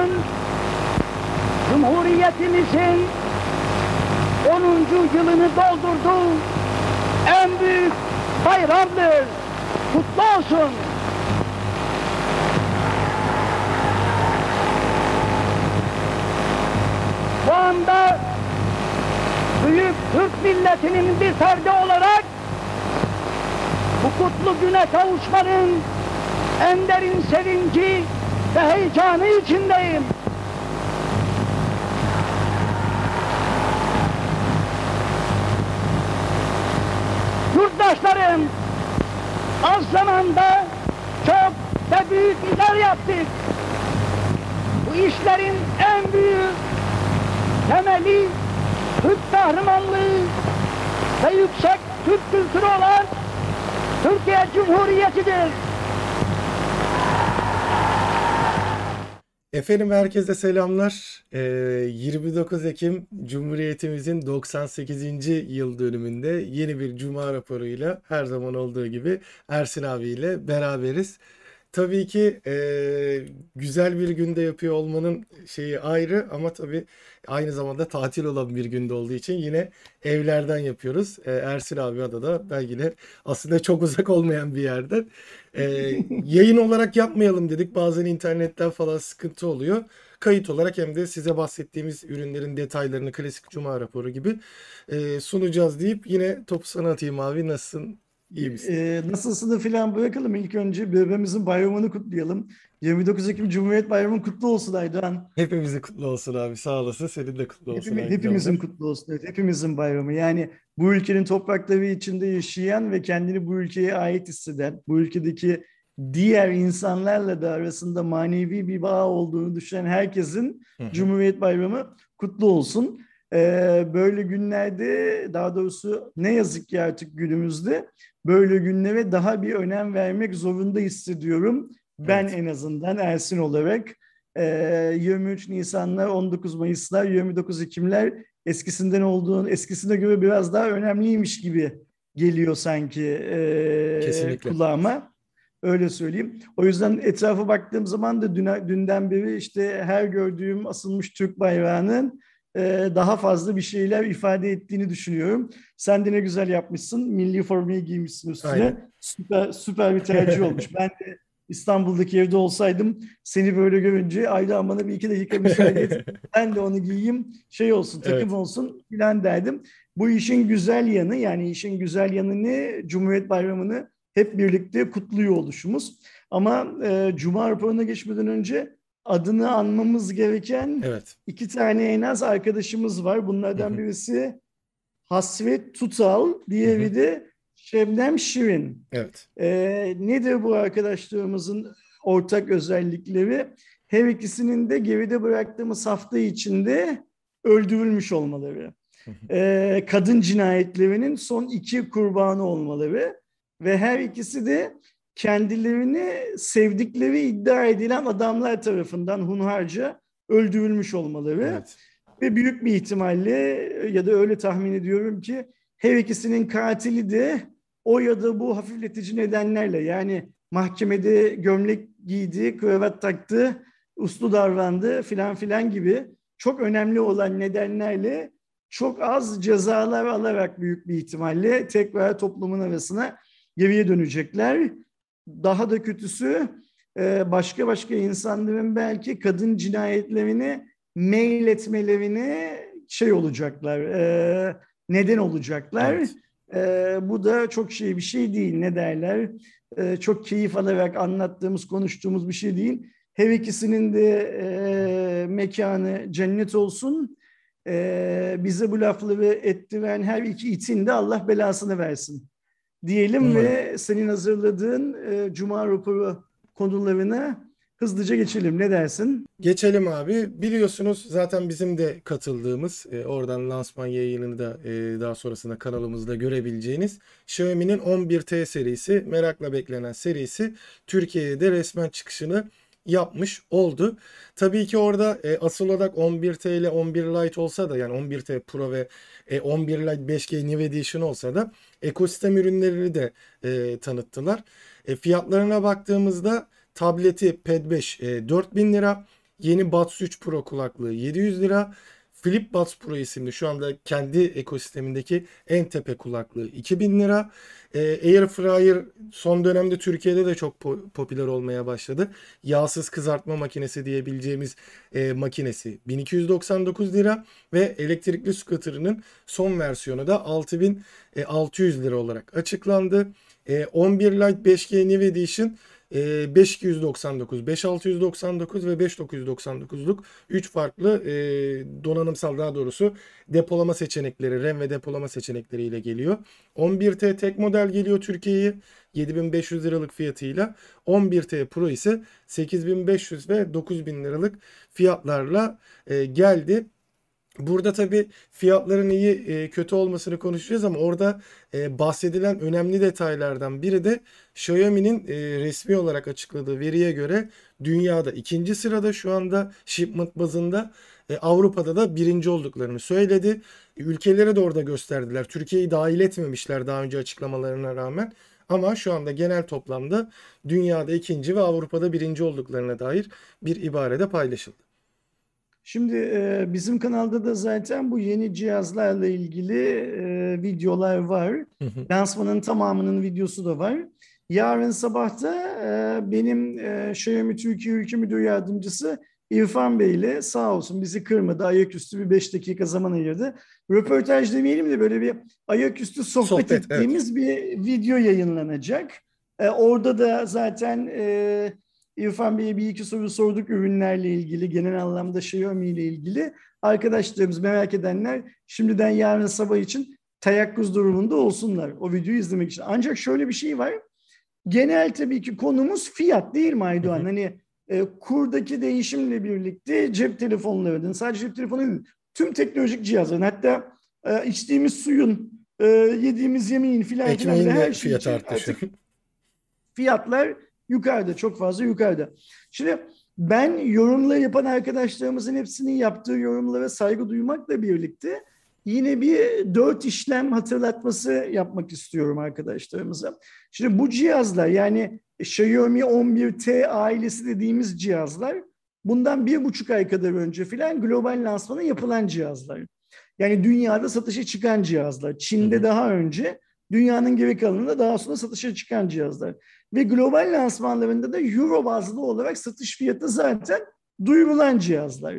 bugün Cumhuriyetimizin 10. yılını doldurdu. En büyük bayramdır. Kutlu olsun. Bu anda büyük Türk milletinin bir ferdi olarak bu kutlu güne kavuşmanın en derin sevinci ve heyecanı içindeyim. Yurttaşlarım, az zamanda çok ve büyük işler yaptık. Bu işlerin en büyük temeli Türk kahramanlığı ve yüksek Türk kültürü olan Türkiye Cumhuriyeti'dir. Efendim herkese selamlar. Ee, 29 Ekim Cumhuriyetimizin 98. yıl dönümünde yeni bir Cuma raporuyla her zaman olduğu gibi Ersin abiyle beraberiz. Tabii ki e, güzel bir günde yapıyor olmanın şeyi ayrı ama tabii aynı zamanda tatil olan bir günde olduğu için yine evlerden yapıyoruz. E, Ersin abi adada ben yine aslında çok uzak olmayan bir yerden. E, yayın olarak yapmayalım dedik. Bazen internetten falan sıkıntı oluyor. Kayıt olarak hem de size bahsettiğimiz ürünlerin detaylarını klasik cuma raporu gibi e, sunacağız deyip yine topu sana atayım abi. Nasılsın? İyi misin? Ee, nasılsını falan bırakalım. İlk önce bebeğimizin bayramını kutlayalım. 29 Ekim Cumhuriyet Bayramı kutlu olsun Aydoğan. Hepimizin kutlu olsun abi. Sağ olasın. Senin de kutlu olsun. Hepimiz, hepimizin kutlu olsun. Evet, hepimizin bayramı. Yani bu ülkenin toprakları içinde yaşayan ve kendini bu ülkeye ait hisseden, bu ülkedeki diğer insanlarla da arasında manevi bir bağ olduğunu düşünen herkesin Hı hı. Cumhuriyet Bayramı kutlu olsun. Ee, böyle günlerde daha doğrusu ne yazık ki artık günümüzde böyle günlere daha bir önem vermek zorunda hissediyorum. Ben Evet. en azından Ersin olarak Ee, 23 Nisanlar, 19 Mayıslar, 29 Ekimler eskisinden olduğunu, eskisine göre biraz daha önemliymiş gibi geliyor sanki ee, Kesinlikle. kulağıma. Öyle söyleyeyim. O yüzden etrafa baktığım zaman da dün, dünden beri işte her gördüğüm asılmış Türk bayrağının ee, daha fazla bir şeyler ifade ettiğini düşünüyorum. Sen de ne güzel yapmışsın. Milli formayı giymişsin üstüne. Aynen. Süper, süper bir tercih olmuş. Ben de İstanbul'daki evde olsaydım seni böyle görünce Ayda bana bir iki dakika müsaade et. Ben de onu giyeyim. Şey olsun, takım Evet. olsun filan derdim. Bu işin güzel yanı yani işin güzel yanı ne? Cumhuriyet Bayramı'nı hep birlikte kutluyor oluşumuz. Ama e, Cuma raporuna geçmeden önce adını anmamız gereken Evet. iki tane en az arkadaşımız var. Bunlardan birisi Hasret Tutal, diğeri de Şebnem Şirin. Evet. Ee, nedir bu arkadaşlarımızın ortak özellikleri? Her ikisinin de geride bıraktığımız hafta içinde öldürülmüş olmaları. Ee, kadın cinayetlerinin son iki kurbanı olmaları ve her ikisi de kendilerini sevdikleri iddia edilen adamlar tarafından hunharca öldürülmüş olmaları Evet. ve büyük bir ihtimalle ya da öyle tahmin ediyorum ki her ikisinin katili de o ya da bu hafifletici nedenlerle yani mahkemede gömlek giydi, kravat taktı, uslu davrandı filan filan gibi çok önemli olan nedenlerle çok az cezalar alarak büyük bir ihtimalle tekrar toplumun arasına geriye dönecekler. Daha da kötüsü e, başka başka insanların belki kadın cinayetlerini mail etmelerine şey olacaklar, e, neden olacaklar. Evet. E, bu da çok şey bir şey değil. Ne derler? E, çok keyif alarak anlattığımız, konuştuğumuz bir şey değil. Her ikisinin de e, mekanı cennet olsun. E, bize bu lafları ettiren her iki itin de Allah belasını versin. Diyelim Umarım. ve senin hazırladığın e, Cuma raporu konularına hızlıca geçelim. Ne dersin? Geçelim abi. Biliyorsunuz zaten bizim de katıldığımız e, oradan lansman yayınını da e, daha sonrasında kanalımızda görebileceğiniz Xiaomi'nin 11T serisi merakla beklenen serisi Türkiye'ye de resmen çıkışını yapmış oldu. Tabii ki orada e, asıl olarak 11T ile 11 Lite olsa da yani 11T Pro ve e, 11 Lite 5G New Edition olsa da ekosistem ürünlerini de e, tanıttılar. E, fiyatlarına baktığımızda tableti Pad 5 e, 4000 lira, Yeni Buds 3 Pro kulaklığı 700 lira. Flip Buds Pro isimli şu anda kendi ekosistemindeki en tepe kulaklığı 2000 lira. E, Air Fryer son dönemde Türkiye'de de çok po- popüler olmaya başladı. Yağsız kızartma makinesi diyebileceğimiz e, makinesi 1299 lira ve elektrikli scooter'ının son versiyonu da 6600 lira olarak açıklandı. E, 11 Lite 5G New Edition e, 5299, 5699 ve 5999'luk 3 farklı e, donanımsal daha doğrusu depolama seçenekleri, RAM ve depolama seçenekleriyle geliyor. 11T tek model geliyor Türkiye'ye 7500 liralık fiyatıyla. 11T Pro ise 8500 ve 9000 liralık fiyatlarla e, geldi. Burada tabii fiyatların iyi e, kötü olmasını konuşacağız ama orada e, bahsedilen önemli detaylardan biri de Xiaomi'nin e, resmi olarak açıkladığı veriye göre dünyada ikinci sırada şu anda shipment bazında Avrupa'da da birinci olduklarını söyledi. Ülkeleri de orada gösterdiler. Türkiye'yi dahil etmemişler daha önce açıklamalarına rağmen. Ama şu anda genel toplamda dünyada ikinci ve Avrupa'da birinci olduklarına dair bir ibarede paylaşıldı. Şimdi e, bizim kanalda da zaten bu yeni cihazlarla ilgili e, videolar var. Lansmanın tamamının videosu da var. Yarın sabah da e, benim e, Xiaomi Türkiye Ülke Müdür Yardımcısı İrfan Bey ile sağ olsun bizi kırmadı. Ayaküstü bir 5 dakika zaman ayırdı. Röportaj demeyelim de böyle bir ayaküstü sohbet, Sohbet, ettiğimiz bir video yayınlanacak. E, orada da zaten e, İrfan Bey'e bir iki soru sorduk ürünlerle ilgili, genel anlamda Xiaomi ile ilgili. Arkadaşlarımız merak edenler şimdiden yarın sabah için teyakkuz durumunda olsunlar o videoyu izlemek için. Ancak şöyle bir şey var. Genel tabii ki konumuz fiyat değil mi Aydoğan? Hani e, kurdaki değişimle birlikte cep telefonlarının, sadece cep telefonu değil, tüm teknolojik cihazların hatta e, içtiğimiz suyun, e, yediğimiz yemeğin filan filan her şey fiyat artışı. artık fiyatlar yukarıda, çok fazla yukarıda. Şimdi ben yorumla yapan arkadaşlarımızın hepsinin yaptığı yorumlara saygı duymakla birlikte yine bir dört işlem hatırlatması yapmak istiyorum arkadaşlarımıza. Şimdi bu cihazlar yani Xiaomi 11T ailesi dediğimiz cihazlar bundan bir buçuk ay kadar önce filan global lansmanı yapılan cihazlar. Yani dünyada satışa çıkan cihazlar. Çin'de daha önce, dünyanın geri kalanında daha sonra satışa çıkan cihazlar. Ve global lansmanlarında da euro bazlı olarak satış fiyatı zaten duyurulan cihazlar.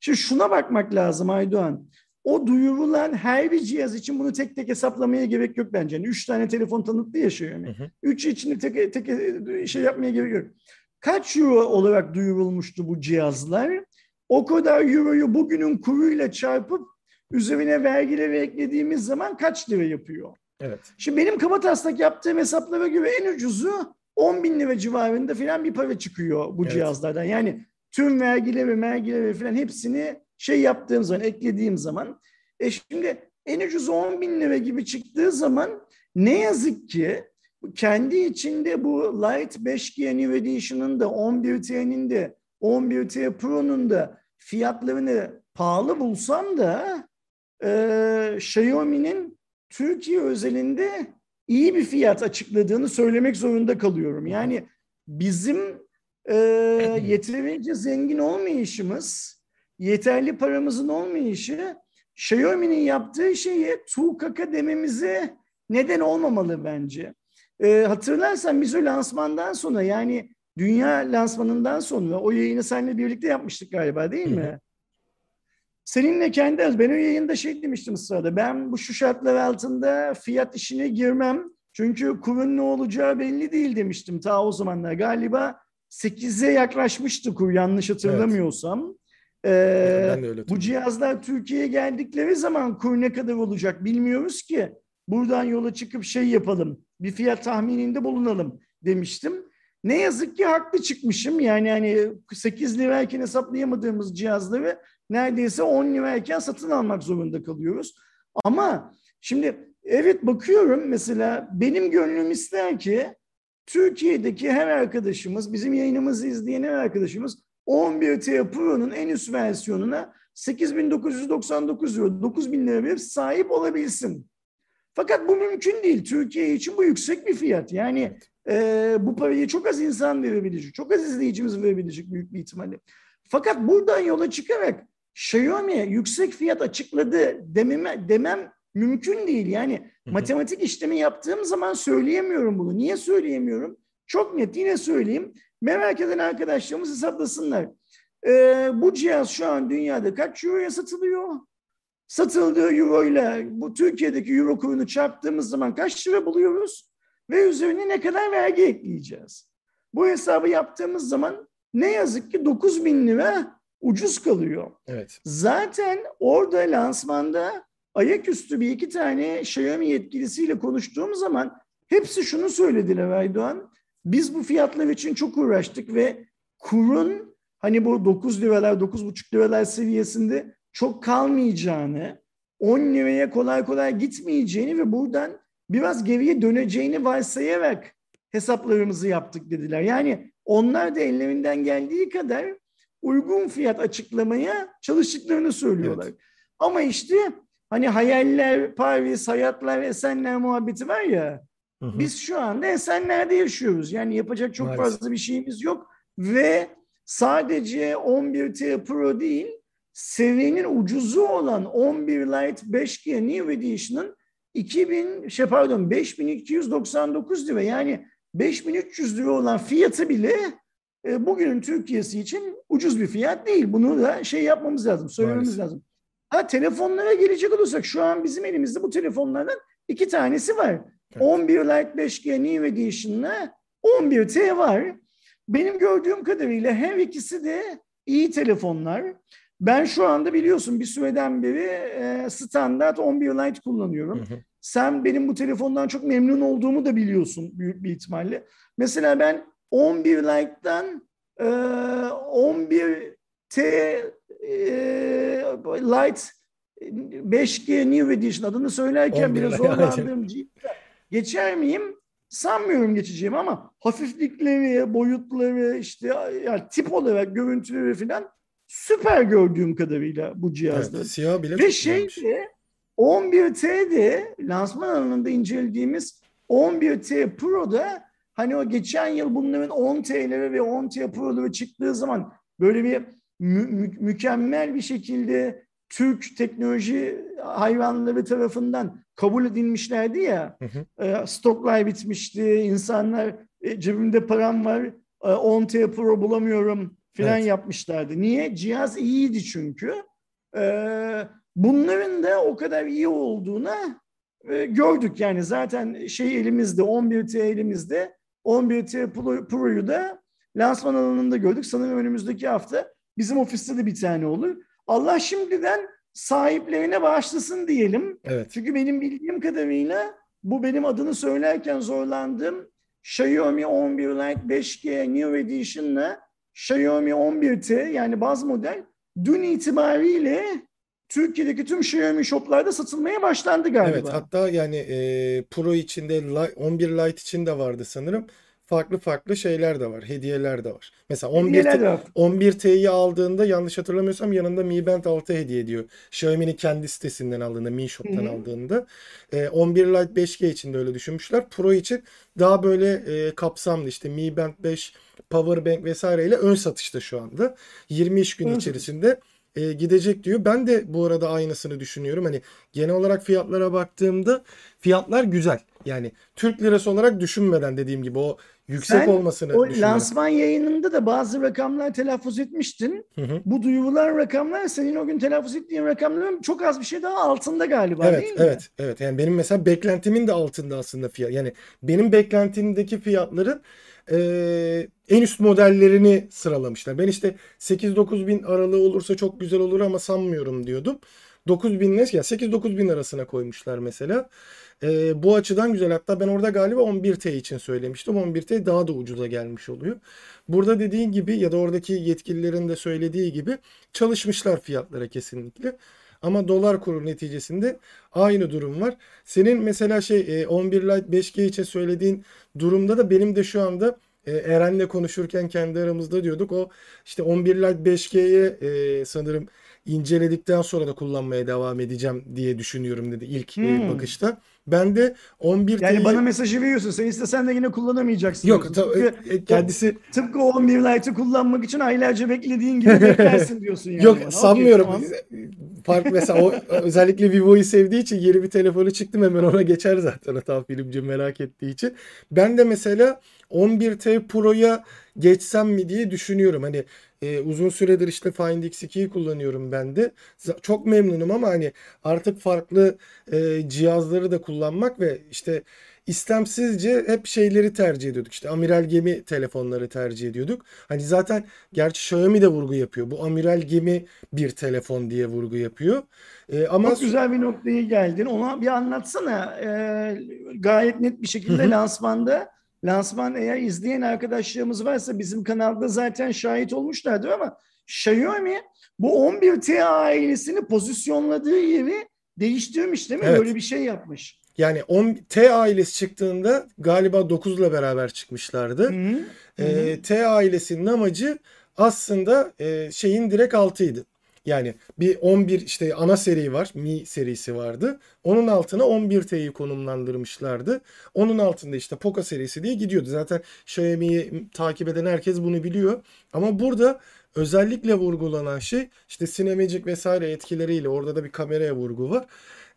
Şimdi şuna bakmak lazım Aydoğan. O duyurulan her bir cihaz için bunu tek tek hesaplamaya gerek yok bence. Yani üç tane telefon tanıtlı yaşıyor yani. Hı hı. Üç içinde tek, tek şey yapmaya gerek yok. Kaç euro olarak duyurulmuştu bu cihazlar? O kadar euroyu bugünün kuruyla çarpıp üzerine vergileri eklediğimiz zaman kaç lira yapıyor? Evet. Şimdi benim kabataslak yaptığım hesaplara göre en ucuzu 10 bin lira civarında falan bir para çıkıyor bu Evet. cihazlardan. Yani tüm vergileri, mergileri falan hepsini şey yaptığım zaman, eklediğim zaman. E şimdi en ucuz 10 bin lira gibi çıktığı zaman ne yazık ki kendi içinde bu Light 5G New Edition'ın da 11T'nin de 11T Pro'nun da fiyatlarını pahalı bulsam da e, Xiaomi'nin Türkiye özelinde iyi bir fiyat açıkladığını söylemek zorunda kalıyorum. Yani bizim e, yeterince zengin olmayışımız, yeterli paramızın olmayışı Xiaomi'nin yaptığı şeyi tukaka dememize neden olmamalı bence. E, hatırlarsan biz o lansmandan sonra yani dünya lansmanından sonra o yayını seninle birlikte yapmıştık galiba değil mi? Seninle kendi az- ben o yayında şey demiştim sırada. Ben bu şu şartlar altında fiyat işine girmem. Çünkü kurun ne olacağı belli değil demiştim ta o zamanlar. Galiba 8'e yaklaşmıştı kur yanlış hatırlamıyorsam. Ee, Ben de öyle bu cihazlar Türkiye'ye geldikleri zaman kur ne kadar olacak bilmiyoruz ki. Buradan yola çıkıp şey yapalım. Bir fiyat tahmininde bulunalım demiştim. Ne yazık ki haklı çıkmışım. Yani hani 8 lirayken hesaplayamadığımız cihazları neredeyse 10 lirayken satın almak zorunda kalıyoruz. Ama şimdi evet bakıyorum mesela benim gönlüm ister ki Türkiye'deki her arkadaşımız, bizim yayınımızı izleyen her arkadaşımız 11T Pro'nun en üst versiyonuna 8999 euro, 9000 lira verip sahip olabilsin. Fakat bu mümkün değil. Türkiye için bu yüksek bir fiyat. Yani e, bu parayı çok az insan verebilecek, çok az izleyicimiz verebilecek büyük bir ihtimalle. Fakat buradan yola çıkarak Xiaomi yüksek fiyat açıkladı dememe, demem mümkün değil. Yani Hı hı. matematik işlemi yaptığım zaman söyleyemiyorum bunu. Niye söyleyemiyorum? Çok net yine söyleyeyim. Merak eden arkadaşlarımız hesaplasınlar. Ee, bu cihaz şu an dünyada kaç euroya satılıyor? Satıldığı euro ile bu Türkiye'deki euro kurunu çarptığımız zaman kaç lira buluyoruz? Ve üzerine ne kadar vergi ekleyeceğiz? Bu hesabı yaptığımız zaman ne yazık ki 9 bin lira ucuz kalıyor. Evet. Zaten orada lansmanda ayaküstü bir iki tane Xiaomi yetkilisiyle konuştuğum zaman hepsi şunu söylediler Aydoğan. Biz bu fiyatlar için çok uğraştık ve kurun hani bu 9 liralar 9,5 liralar seviyesinde çok kalmayacağını, 10 liraya kolay kolay gitmeyeceğini ve buradan biraz geriye döneceğini varsayarak hesaplarımızı yaptık dediler. Yani onlar da ellerinden geldiği kadar uygun fiyat açıklamaya çalıştıklarını söylüyorlar. Evet. Ama işte hani hayaller, Paris, hayatlar, Esenler muhabbeti var ya Hı hı. biz şu anda Esenler'de yaşıyoruz. Yani yapacak çok Maalesef. fazla bir şeyimiz yok ve sadece 11T Pro değil seviyenin ucuzu olan 11 Lite 5G New Edition'ın 2000 şey pardon 5299 lira yani 5300 lira olan fiyatı bile e, bugünün Türkiye'si için ucuz bir fiyat değil. Bunu da şey yapmamız lazım, söylememiz Maalesef. lazım. Ha telefonlara gelecek olursak şu an bizim elimizde bu telefonlardan iki tanesi var. Evet. 11 Lite 5G New Edition'la 11T var. Benim gördüğüm kadarıyla her ikisi de iyi telefonlar. Ben şu anda biliyorsun bir süreden beri e, standart 11 Lite kullanıyorum. Hı hı. Sen benim bu telefondan çok memnun olduğumu da biliyorsun büyük bir ihtimalle. Mesela ben 11 Lite'dan e, 11T e, Lite 5G New Edition adını söylerken 11 Lite, zorlandığım geçer miyim? Sanmıyorum geçeceğim ama hafiflikleri, boyutları, işte yani tip olarak görüntüleri falan süper gördüğüm kadarıyla bu cihazda. Evet, siyah bile Ve şey de 11T'de lansman alanında incelediğimiz 11T Pro'da hani o geçen yıl bunların 10T'leri ve 10T Pro'ları çıktığı zaman böyle bir mü- mü- mükemmel bir şekilde Türk teknoloji hayranları tarafından kabul edilmişlerdi ya. Hı hı. E, stoklar bitmişti, insanlar e, cebimde param var, e, 10T Pro bulamıyorum falan Evet. yapmışlardı. Niye? Cihaz iyiydi çünkü. E, bunların da o kadar iyi olduğuna e, gördük. Yani zaten şey elimizde, 11T elimizde, 11T Pro- Pro'yu da lansman alanında gördük. Sanırım önümüzdeki hafta bizim ofiste de bir tane olur. Allah şimdiden sahiplerine bağışlasın diyelim. Evet. Çünkü benim bildiğim kadarıyla bu benim adını söylerken zorlandığım Xiaomi 11 Lite 5G New Edition'la Xiaomi 11T yani baz model dün itibariyle Türkiye'deki tüm Xiaomi shoplarda satılmaya başlandı galiba. Evet hatta yani e, Pro içinde Li- 11 Lite için de vardı sanırım. Farklı farklı şeyler de var. Hediyeler de var. Mesela 11 Hediyeler de var. 11T'yi aldığında yanlış hatırlamıyorsam yanında Mi Band 6 hediye ediyor. Xiaomi'nin kendi sitesinden aldığında, Mi Shop'tan Hı hı. aldığında. E, 11 Lite 5G için de öyle düşünmüşler. Pro için daha böyle e, kapsamlı işte Mi Band 5, Powerbank vesaireyle ön satışta şu anda. 20 iş gün Ön içerisinde e, gidecek diyor. Ben de bu arada aynısını düşünüyorum. Hani genel olarak fiyatlara baktığımda fiyatlar güzel. Yani Türk lirası olarak düşünmeden dediğim gibi o yüksek Sen olmasını O düşünüyorum. lansman yayınında da bazı rakamlar telaffuz etmiştin. Hı hı. Bu duyurulan rakamlar senin o gün telaffuz ettiğin rakamların çok az bir şey daha altında galiba Evet, değil mi? evet, evet. Yani benim mesela beklentimin de altında aslında fiyat. Yani benim beklentimdeki fiyatların en üst modellerini sıralamışlar. Ben işte 8-9 bin aralığı olursa çok güzel olur ama sanmıyorum diyordum. 9 bin ne? Ya 8-9 bin arasına koymuşlar mesela. Eee, bu açıdan güzel. Hatta ben orada galiba 11T için söylemiştim. 11T daha da ucuza gelmiş oluyor. Burada dediğin gibi ya da oradaki yetkililerin de söylediği gibi çalışmışlar fiyatlara kesinlikle. Ama dolar kuru neticesinde aynı durum var. Senin mesela şey e, 11 Lite 5G için söylediğin durumda da benim de şu anda e, Eren'le konuşurken kendi aramızda diyorduk. O işte 11 Lite 5G'ye e, sanırım inceledikten sonra da kullanmaya devam edeceğim diye düşünüyorum dedi ilk e, hmm. bakışta. Ben de 11 Yani bana mesajı veriyorsun. Sen istesen de yine kullanamayacaksın. Yok ta, tıpkı, e, kendisi tıpkı 11 Lite'ı kullanmak için aylarca beklediğin gibi beklersin diyorsun yani. Yok bana. sanmıyorum. Okay, tamam. Fark mesela o özellikle Vivo'yu sevdiği için yeni bir telefonu çıktım hemen ona geçer zaten hata filmci merak ettiği için. Ben de mesela 11T Pro'ya geçsem mi diye düşünüyorum. Hani e, uzun süredir işte Find X2'yi kullanıyorum ben de. Çok memnunum ama hani artık farklı e, cihazları da kullanmak ve işte istemsizce hep şeyleri tercih ediyorduk. İşte amiral gemi telefonları tercih ediyorduk. Hani zaten gerçi Xiaomi de vurgu yapıyor. Bu amiral gemi bir telefon diye vurgu yapıyor. Ee, ama Çok güzel bir noktaya geldin. Ona bir anlatsana. Ee, gayet net bir şekilde lansmanda lansman eğer izleyen arkadaşlarımız varsa bizim kanalda zaten şahit olmuşlardır ama Xiaomi bu 11T ailesini pozisyonladığı yeri değiştirmiş değil mi? Evet. Böyle bir şey yapmış. Yani 10 T ailesi çıktığında galiba 9 ile beraber çıkmışlardı. Hı -hı. Ee, T ailesinin amacı aslında e, şeyin direkt altıydı. Yani bir 11 işte ana seri var. Mi serisi vardı. Onun altına 11T'yi konumlandırmışlardı. Onun altında işte Poco serisi diye gidiyordu. Zaten Xiaomi'yi takip eden herkes bunu biliyor. Ama burada özellikle vurgulanan şey işte Cinemagic vesaire etkileriyle orada da bir kameraya vurgu var.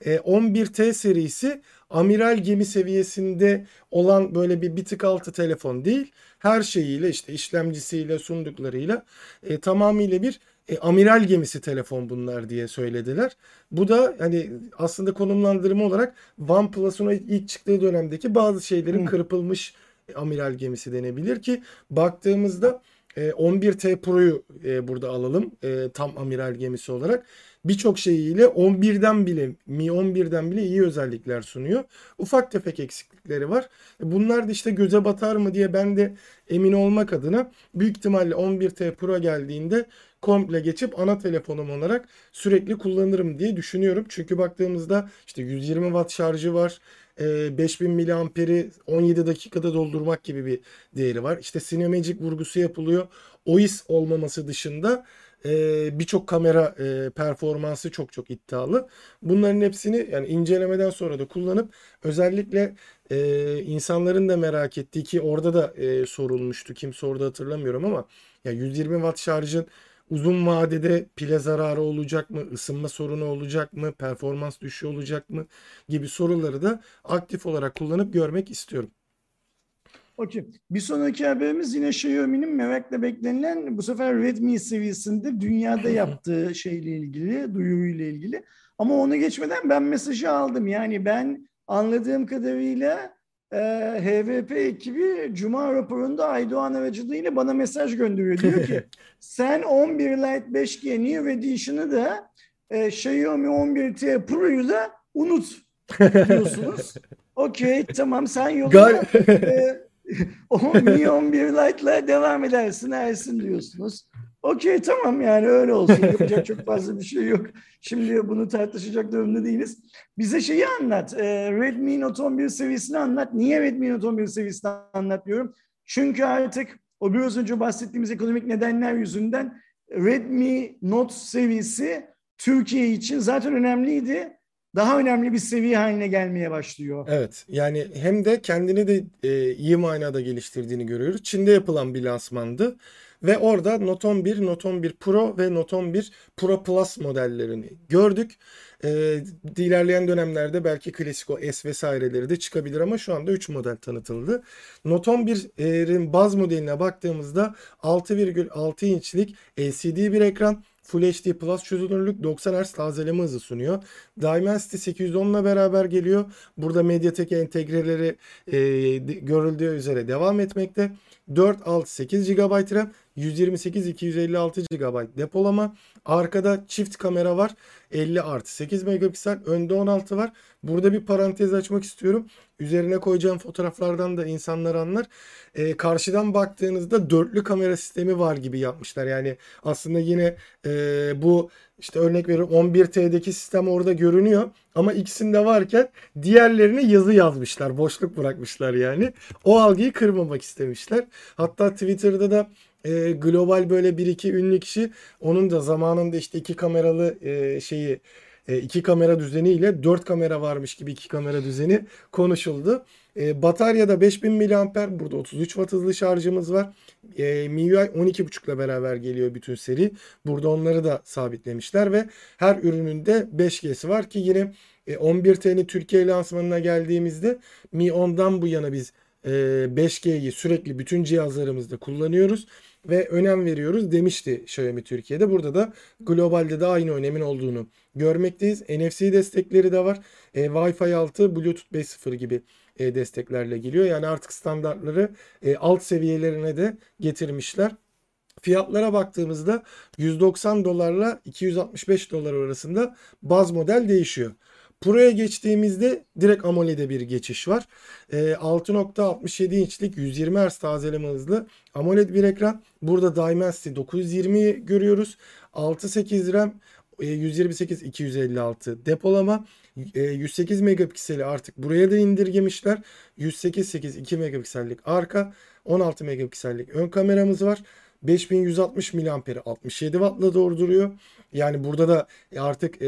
11T e, serisi amiral gemi seviyesinde olan böyle bir bir tık altı telefon değil. Her şeyiyle işte işlemcisiyle sunduklarıyla e, tamamıyla bir e, amiral gemisi telefon bunlar diye söylediler. Bu da hani aslında konumlandırma olarak OnePlus'un ilk çıktığı dönemdeki bazı şeylerin hmm. kırpılmış amiral gemisi denebilir ki baktığımızda 11T e, Pro'yu e, burada alalım tam amiral gemisi olarak birçok şeyiyle 11'den bile Mi 11'den bile iyi özellikler sunuyor. Ufak tefek eksiklikleri var. Bunlar da işte göze batar mı diye ben de emin olmak adına büyük ihtimalle 11T Pro geldiğinde komple geçip ana telefonum olarak sürekli kullanırım diye düşünüyorum. Çünkü baktığımızda işte 120 watt şarjı var. 5000 miliamperi 17 dakikada doldurmak gibi bir değeri var. İşte Cinemagic vurgusu yapılıyor. OIS olmaması dışında e, birçok kamera e, performansı çok çok iddialı. Bunların hepsini yani incelemeden sonra da kullanıp özellikle e, insanların da merak ettiği ki orada da e, sorulmuştu. Kim sordu hatırlamıyorum ama ya 120 watt şarjın uzun vadede pile zararı olacak mı, ısınma sorunu olacak mı, performans düşüğü olacak mı gibi soruları da aktif olarak kullanıp görmek istiyorum. Okey. Bir sonraki haberimiz yine Xiaomi'nin merakla beklenilen bu sefer Redmi seviyesinde dünyada yaptığı şeyle ilgili, duyuruyla ilgili. Ama onu geçmeden ben mesajı aldım. Yani ben anladığım kadarıyla e, HVP ekibi Cuma raporunda Aydoğan aracılığıyla bana mesaj gönderiyor. Diyor ki sen 11 Lite 5G New Edition'ı da e, Xiaomi 11T Pro'yu da unut diyorsunuz. Okey tamam sen yoluna e, o Mi 11 Lite'la devam edersin Ersin diyorsunuz. Okey tamam yani öyle olsun. Yapacak çok fazla bir şey yok. Şimdi bunu tartışacak durumda değiliz. Bize şeyi anlat. E, Redmi Note 11 seviyesini anlat. Niye Redmi Note 11 seviyesini anlatmıyorum? Çünkü artık o biraz önce bahsettiğimiz ekonomik nedenler yüzünden Redmi Note seviyesi Türkiye için zaten önemliydi daha önemli bir seviye haline gelmeye başlıyor. Evet yani hem de kendini de e, iyi manada geliştirdiğini görüyoruz. Çin'de yapılan bir lansmandı. Ve orada Note 11, Note 11 Pro ve Note 11 Pro Plus modellerini gördük. Ee, ilerleyen dönemlerde belki klasik o S vesaireleri de çıkabilir ama şu anda 3 model tanıtıldı. Note 11'in baz modeline baktığımızda 6,6 inçlik LCD bir ekran, Full HD Plus çözünürlük 90 Hz tazeleme hızı sunuyor. Dimensity 810 ile beraber geliyor. Burada Mediatek entegreleri e, görüldüğü üzere devam etmekte. 4, 6, 8 GB RAM, 128, 256 GB depolama. Arkada çift kamera var. 50 artı 8 megapiksel. Önde 16 var. Burada bir parantez açmak istiyorum. Üzerine koyacağım fotoğraflardan da insanlar anlar. Ee, karşıdan baktığınızda dörtlü kamera sistemi var gibi yapmışlar. Yani aslında yine e, bu işte örnek veriyorum 11T'deki sistem orada görünüyor. ama ikisinde varken diğerlerine yazı yazmışlar. Boşluk bırakmışlar yani. O algıyı kırmamak istemişler. Hatta Twitter'da da e, global böyle bir iki ünlü kişi onun da zamanında işte iki kameralı e, şeyi e, iki kamera düzeniyle dört kamera varmış gibi iki kamera düzeni konuşuldu. E, bataryada 5000 mAh burada 33 watt hızlı şarjımız var. E, MIUI 12.5 ile beraber geliyor bütün seri. Burada onları da sabitlemişler ve her ürününde 5G'si var ki yine 11T'nin Türkiye lansmanına geldiğimizde Mi 10'dan bu yana biz 5G'yi sürekli bütün cihazlarımızda kullanıyoruz ve önem veriyoruz demişti Xiaomi Türkiye'de. Burada da globalde de aynı önemin olduğunu görmekteyiz. NFC destekleri de var. E, Wi-Fi 6, Bluetooth 5.0 gibi e, desteklerle geliyor. Yani artık standartları e, alt seviyelerine de getirmişler. Fiyatlara baktığımızda 190 dolarla 265 dolar arasında baz model değişiyor. Pro'ya geçtiğimizde direkt AMOLED'e bir geçiş var. E, 6.67 inçlik 120 Hz tazeleme hızlı AMOLED bir ekran. Burada Dimensity 920'yi görüyoruz. 6.8 RAM 128 256 depolama 108 e, megapikseli artık buraya da indirgemişler. 108 8 2 megapiksellik arka 16 megapiksellik ön kameramız var. 5160 miliamperi 67 wattla dolduruyor. Yani burada da artık e,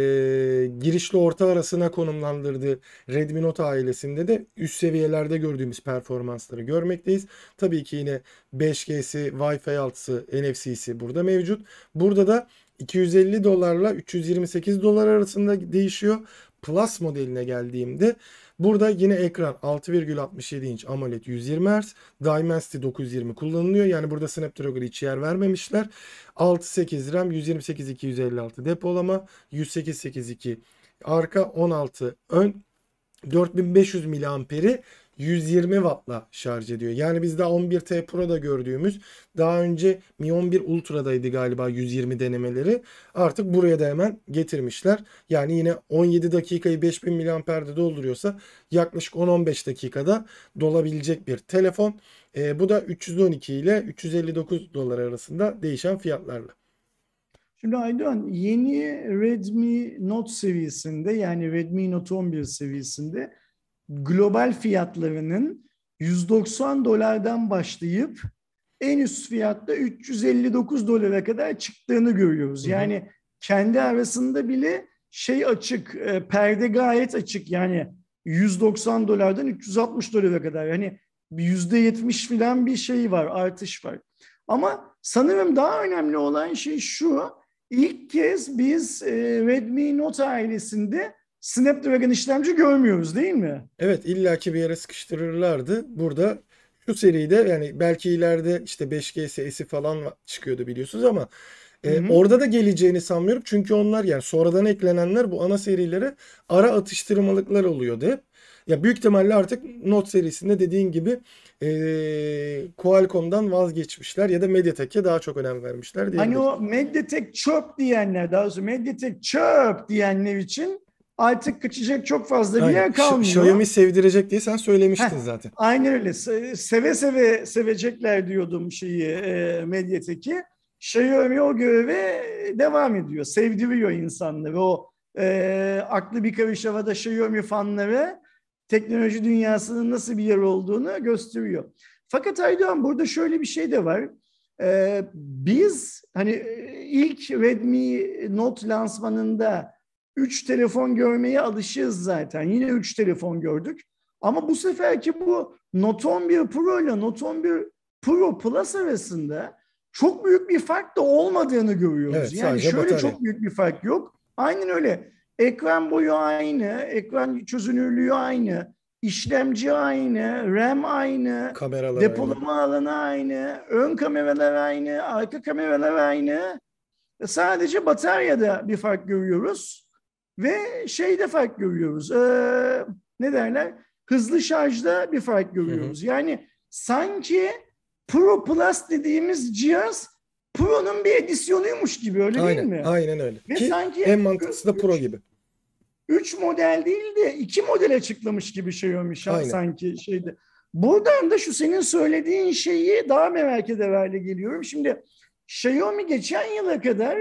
girişli orta arasına konumlandırdığı Redmi Note ailesinde de üst seviyelerde gördüğümüz performansları görmekteyiz. Tabii ki yine 5G'si, Wi-Fi 6'sı, NFC'si burada mevcut. Burada da 250 dolarla 328 dolar arasında değişiyor. Plus modeline geldiğimde burada yine ekran 6,67 inç AMOLED 120 Hz, Dimensity 920 kullanılıyor. Yani burada Snapdragon hiç yer vermemişler. 6.8 RAM, 128 256 depolama, 108 82 arka, 16 ön, 4500 miliamperi 120 wattla şarj ediyor. Yani biz daha 11T Pro'da gördüğümüz daha önce Mi 11 Ultra'daydı galiba 120 denemeleri. Artık buraya da hemen getirmişler. Yani yine 17 dakikayı 5000 mAh'de dolduruyorsa yaklaşık 10-15 dakikada dolabilecek bir telefon. E, bu da 312 ile 359 dolar arasında değişen fiyatlarla. Şimdi Aydoğan yeni Redmi Note seviyesinde yani Redmi Note 11 seviyesinde global fiyatlarının 190 dolardan başlayıp en üst fiyatta 359 dolara kadar çıktığını görüyoruz. Yani kendi arasında bile şey açık, e, perde gayet açık. Yani 190 dolardan 360 dolara kadar. Yani yüzde yetmiş filan bir şey var, artış var. Ama sanırım daha önemli olan şey şu. İlk kez biz e, Redmi Note ailesinde Snapdragon işlemci görmüyoruz değil mi? Evet illaki bir yere sıkıştırırlardı. Burada şu seride yani belki ileride işte 5G S'si falan çıkıyordu biliyorsunuz ama e, orada da geleceğini sanmıyorum. Çünkü onlar yani sonradan eklenenler bu ana serilere ara atıştırmalıklar oluyordu hep. Ya büyük ihtimalle artık Note serisinde dediğin gibi e, Qualcomm'dan vazgeçmişler ya da Mediatek'e daha çok önem vermişler Hani o Mediatek çöp diyenler daha doğrusu Mediatek çöp diyenler için artık kaçacak çok fazla bir Aynen. yer kalmıyor. Xiaomi sevdirecek diye sen söylemiştin Heh, zaten. Aynen öyle. Seve seve sevecekler diyordum şeyi e, Mediatek'i. Xiaomi o göreve devam ediyor. Sevdiriyor insanları. O e, aklı bir karış havada Xiaomi fanları teknoloji dünyasının nasıl bir yer olduğunu gösteriyor. Fakat Aydoğan burada şöyle bir şey de var. Ee, biz hani ilk Redmi Note lansmanında 3 telefon görmeye alışığız zaten. Yine 3 telefon gördük. Ama bu seferki bu Note 11 Pro ile Note 11 Pro Plus arasında çok büyük bir fark da olmadığını görüyoruz. Evet, yani şöyle batarya. çok büyük bir fark yok. Aynen öyle. Ekran boyu aynı, ekran çözünürlüğü aynı, işlemci aynı, RAM aynı, Kameralar depolama aynı. alanı aynı, ön kameralar aynı, arka kameralar aynı. Sadece bataryada bir fark görüyoruz. Ve şeyde fark görüyoruz. Ee, ne derler? Hızlı şarjda bir fark görüyoruz. Hı hı. Yani sanki Pro Plus dediğimiz cihaz Pro'nun bir edisyonuymuş gibi öyle aynen, değil mi? Aynen öyle. Ve Ki sanki en mantıklısı da Pro gibi. Üç model değil de iki model açıklamış gibi şey olmuş aynen. sanki şeyde. Buradan da şu senin söylediğin şeyi daha merak eder hale geliyorum. Şimdi Xiaomi geçen yıla kadar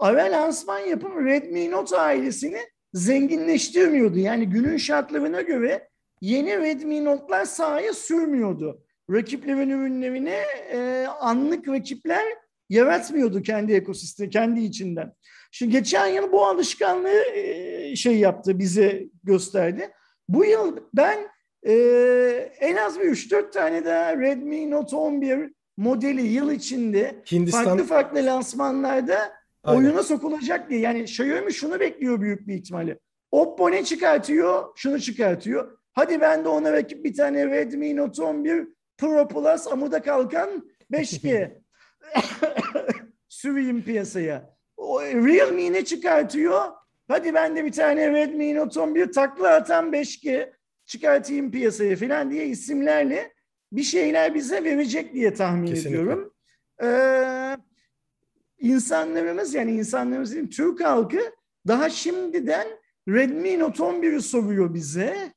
ara lansman yapıp Redmi Note ailesini zenginleştirmiyordu. Yani günün şartlarına göre yeni Redmi Note'lar sahaya sürmüyordu. Rakiplerin ürünlerine e, anlık rakipler yaratmıyordu kendi ekosistemi, kendi içinden. Şimdi geçen yıl bu alışkanlığı e, şey yaptı, bize gösterdi. Bu yıl ben e, en az bir 3-4 tane daha Redmi Note 11 modeli yıl içinde Hindistan... farklı farklı lansmanlarda Aynen. oyuna sokulacak diye. Yani Xiaomi şunu bekliyor büyük bir ihtimalle. Oppo ne çıkartıyor? Şunu çıkartıyor. Hadi ben de ona rakip bir tane Redmi Note 11 Pro Plus amuda kalkan 5G süreyim piyasaya. O, Realme ne çıkartıyor? Hadi ben de bir tane Redmi Note 11 takla atan 5G çıkartayım piyasaya falan diye isimlerle bir şeyler bize verecek diye tahmin Kesinlikle. ediyorum. Ee, insanlarımız yani insanlarımızın Türk halkı daha şimdiden Redmi Note 11'i soruyor bize.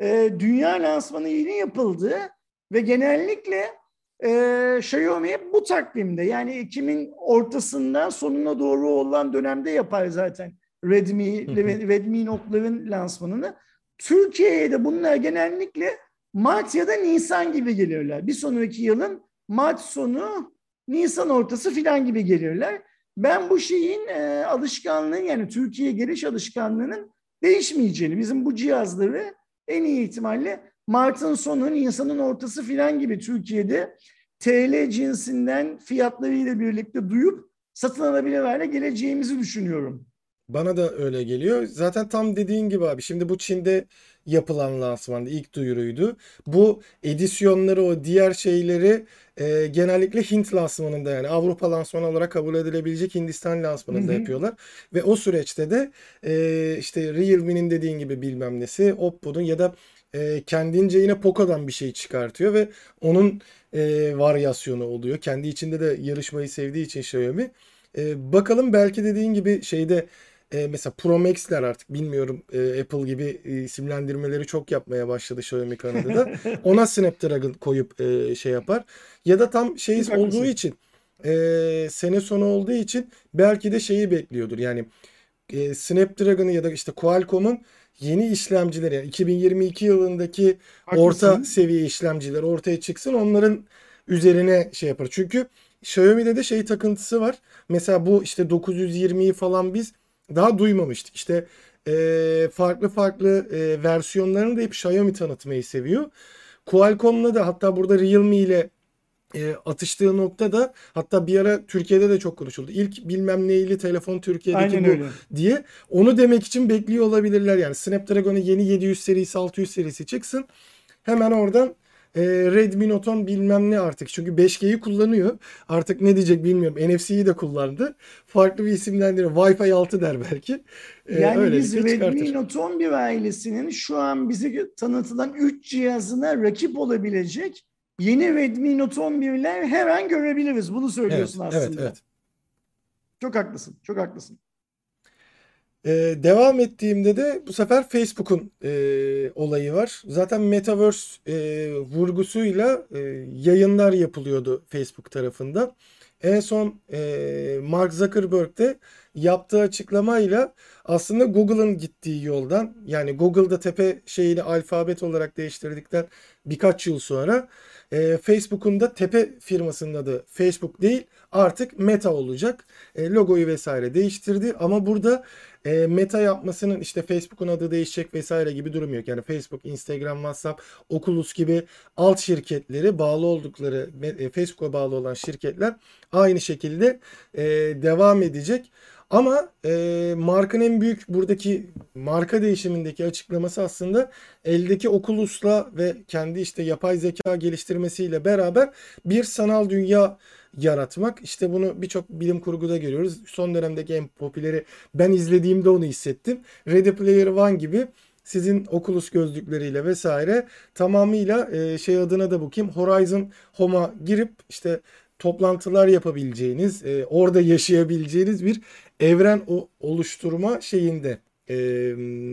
Ee, dünya lansmanı yeni yapıldı ve genellikle e, Xiaomi bu takvimde yani Ekim'in ortasından sonuna doğru olan dönemde yapar zaten Redmi, Redmi Note'ların lansmanını. Türkiye'ye de bunlar genellikle Mart ya da Nisan gibi gelirler. Bir sonraki yılın Mart sonu, Nisan ortası filan gibi gelirler. Ben bu şeyin e, alışkanlığın yani Türkiye'ye geliş alışkanlığının değişmeyeceğini, bizim bu cihazları en iyi ihtimalle Mart'ın sonu, Nisan'ın ortası filan gibi Türkiye'de TL cinsinden fiyatlarıyla birlikte duyup satın alabilir hale geleceğimizi düşünüyorum. Bana da öyle geliyor. Zaten tam dediğin gibi abi. Şimdi bu Çin'de yapılan lansmanda ilk duyuruydu. Bu edisyonları o diğer şeyleri e, genellikle Hint lansmanında yani Avrupa lansmanı olarak kabul edilebilecek Hindistan lansmanında Hı-hı. yapıyorlar. Ve o süreçte de e, işte Realme'nin dediğin gibi bilmem nesi Oppo'nun ya da e, kendince yine Poco'dan bir şey çıkartıyor ve onun e, varyasyonu oluyor. Kendi içinde de yarışmayı sevdiği için Xiaomi. E, bakalım belki dediğin gibi şeyde e, mesela Pro Max'ler artık bilmiyorum e, Apple gibi e, isimlendirmeleri çok yapmaya başladı Xiaomi Kanada'da. Ona Snapdragon koyup e, şey yapar. Ya da tam şey olduğu için e, sene sonu olduğu için belki de şeyi bekliyordur. Yani e, Snapdragon'ı ya da işte Qualcomm'un yeni işlemcileri yani 2022 yılındaki Haklısın. orta seviye işlemciler ortaya çıksın onların üzerine şey yapar. Çünkü Xiaomi'de de şey takıntısı var. Mesela bu işte 920'yi falan biz daha duymamıştık. İşte e, farklı farklı e, versiyonlarını da hep Xiaomi tanıtmayı seviyor. Qualcomm'la da hatta burada Realme ile e, atıştığı nokta da hatta bir ara Türkiye'de de çok konuşuldu. İlk bilmem neyli telefon Türkiye'deki Aynen bu öyle. diye. Onu demek için bekliyor olabilirler yani. Snapdragon'un yeni 700 serisi 600 serisi çıksın. Hemen oradan e, Redmi Note 10 bilmem ne artık. Çünkü 5G'yi kullanıyor. Artık ne diyecek bilmiyorum. NFC'yi de kullandı. Farklı bir isimlendiriyor. Wi-Fi 6 der belki. E, yani biz Redmi çıkartır. Note 11 ailesinin şu an bize tanıtılan 3 cihazına rakip olabilecek yeni Redmi Note 11'ler her an görebiliriz. Bunu söylüyorsun evet, aslında. Evet, evet. Çok haklısın. Çok haklısın. Ee, devam ettiğimde de bu sefer Facebook'un e, olayı var. Zaten Metaverse e, vurgusuyla e, yayınlar yapılıyordu Facebook tarafında. En son e, Mark Zuckerberg de yaptığı açıklamayla aslında Google'ın gittiği yoldan yani Google'da tepe şeyini alfabet olarak değiştirdikten birkaç yıl sonra e, Facebook'un da tepe firmasının adı Facebook değil artık Meta olacak. E, logoyu vesaire değiştirdi ama burada e, Meta yapmasının işte Facebook'un adı değişecek vesaire gibi durum yok. Yani Facebook, Instagram, WhatsApp, Oculus gibi alt şirketleri bağlı oldukları e, Facebook'a bağlı olan şirketler aynı şekilde e, devam edecek. Ama e, markanın en büyük buradaki marka değişimindeki açıklaması aslında eldeki Oculus'la ve kendi işte yapay zeka geliştirmesiyle beraber bir sanal dünya yaratmak. İşte bunu birçok bilim kurguda görüyoruz. Son dönemdeki en popüleri ben izlediğimde onu hissettim. Ready Player One gibi sizin Oculus gözlükleriyle vesaire tamamıyla e, şey adına da bakayım Horizon Home'a girip işte toplantılar yapabileceğiniz, e, orada yaşayabileceğiniz bir evren o, oluşturma şeyinde e,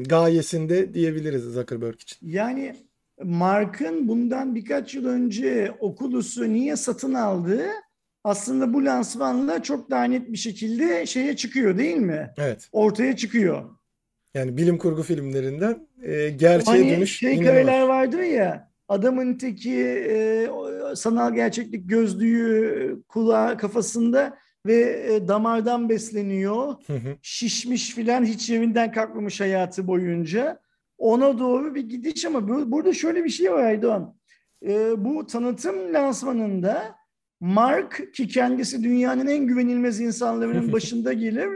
gayesinde diyebiliriz Zuckerberg için. Yani Mark'ın bundan birkaç yıl önce Oculus'u niye satın aldığı aslında bu lansmanla çok daha net bir şekilde şeye çıkıyor değil mi? Evet. Ortaya çıkıyor. Yani bilim kurgu filmlerinden e, gerçeğe Hani dönüş şey yine kareler var. vardır ya adamın teki e, sanal gerçeklik gözlüğü kulağı kafasında ve e, damardan besleniyor. Hı hı. Şişmiş filan hiç yerinden kalkmamış hayatı boyunca. Ona doğru bir gidiş ama bu- burada şöyle bir şey var Aydoğan. E, bu tanıtım lansmanında Mark ki kendisi dünyanın en güvenilmez insanlarının başında gelir.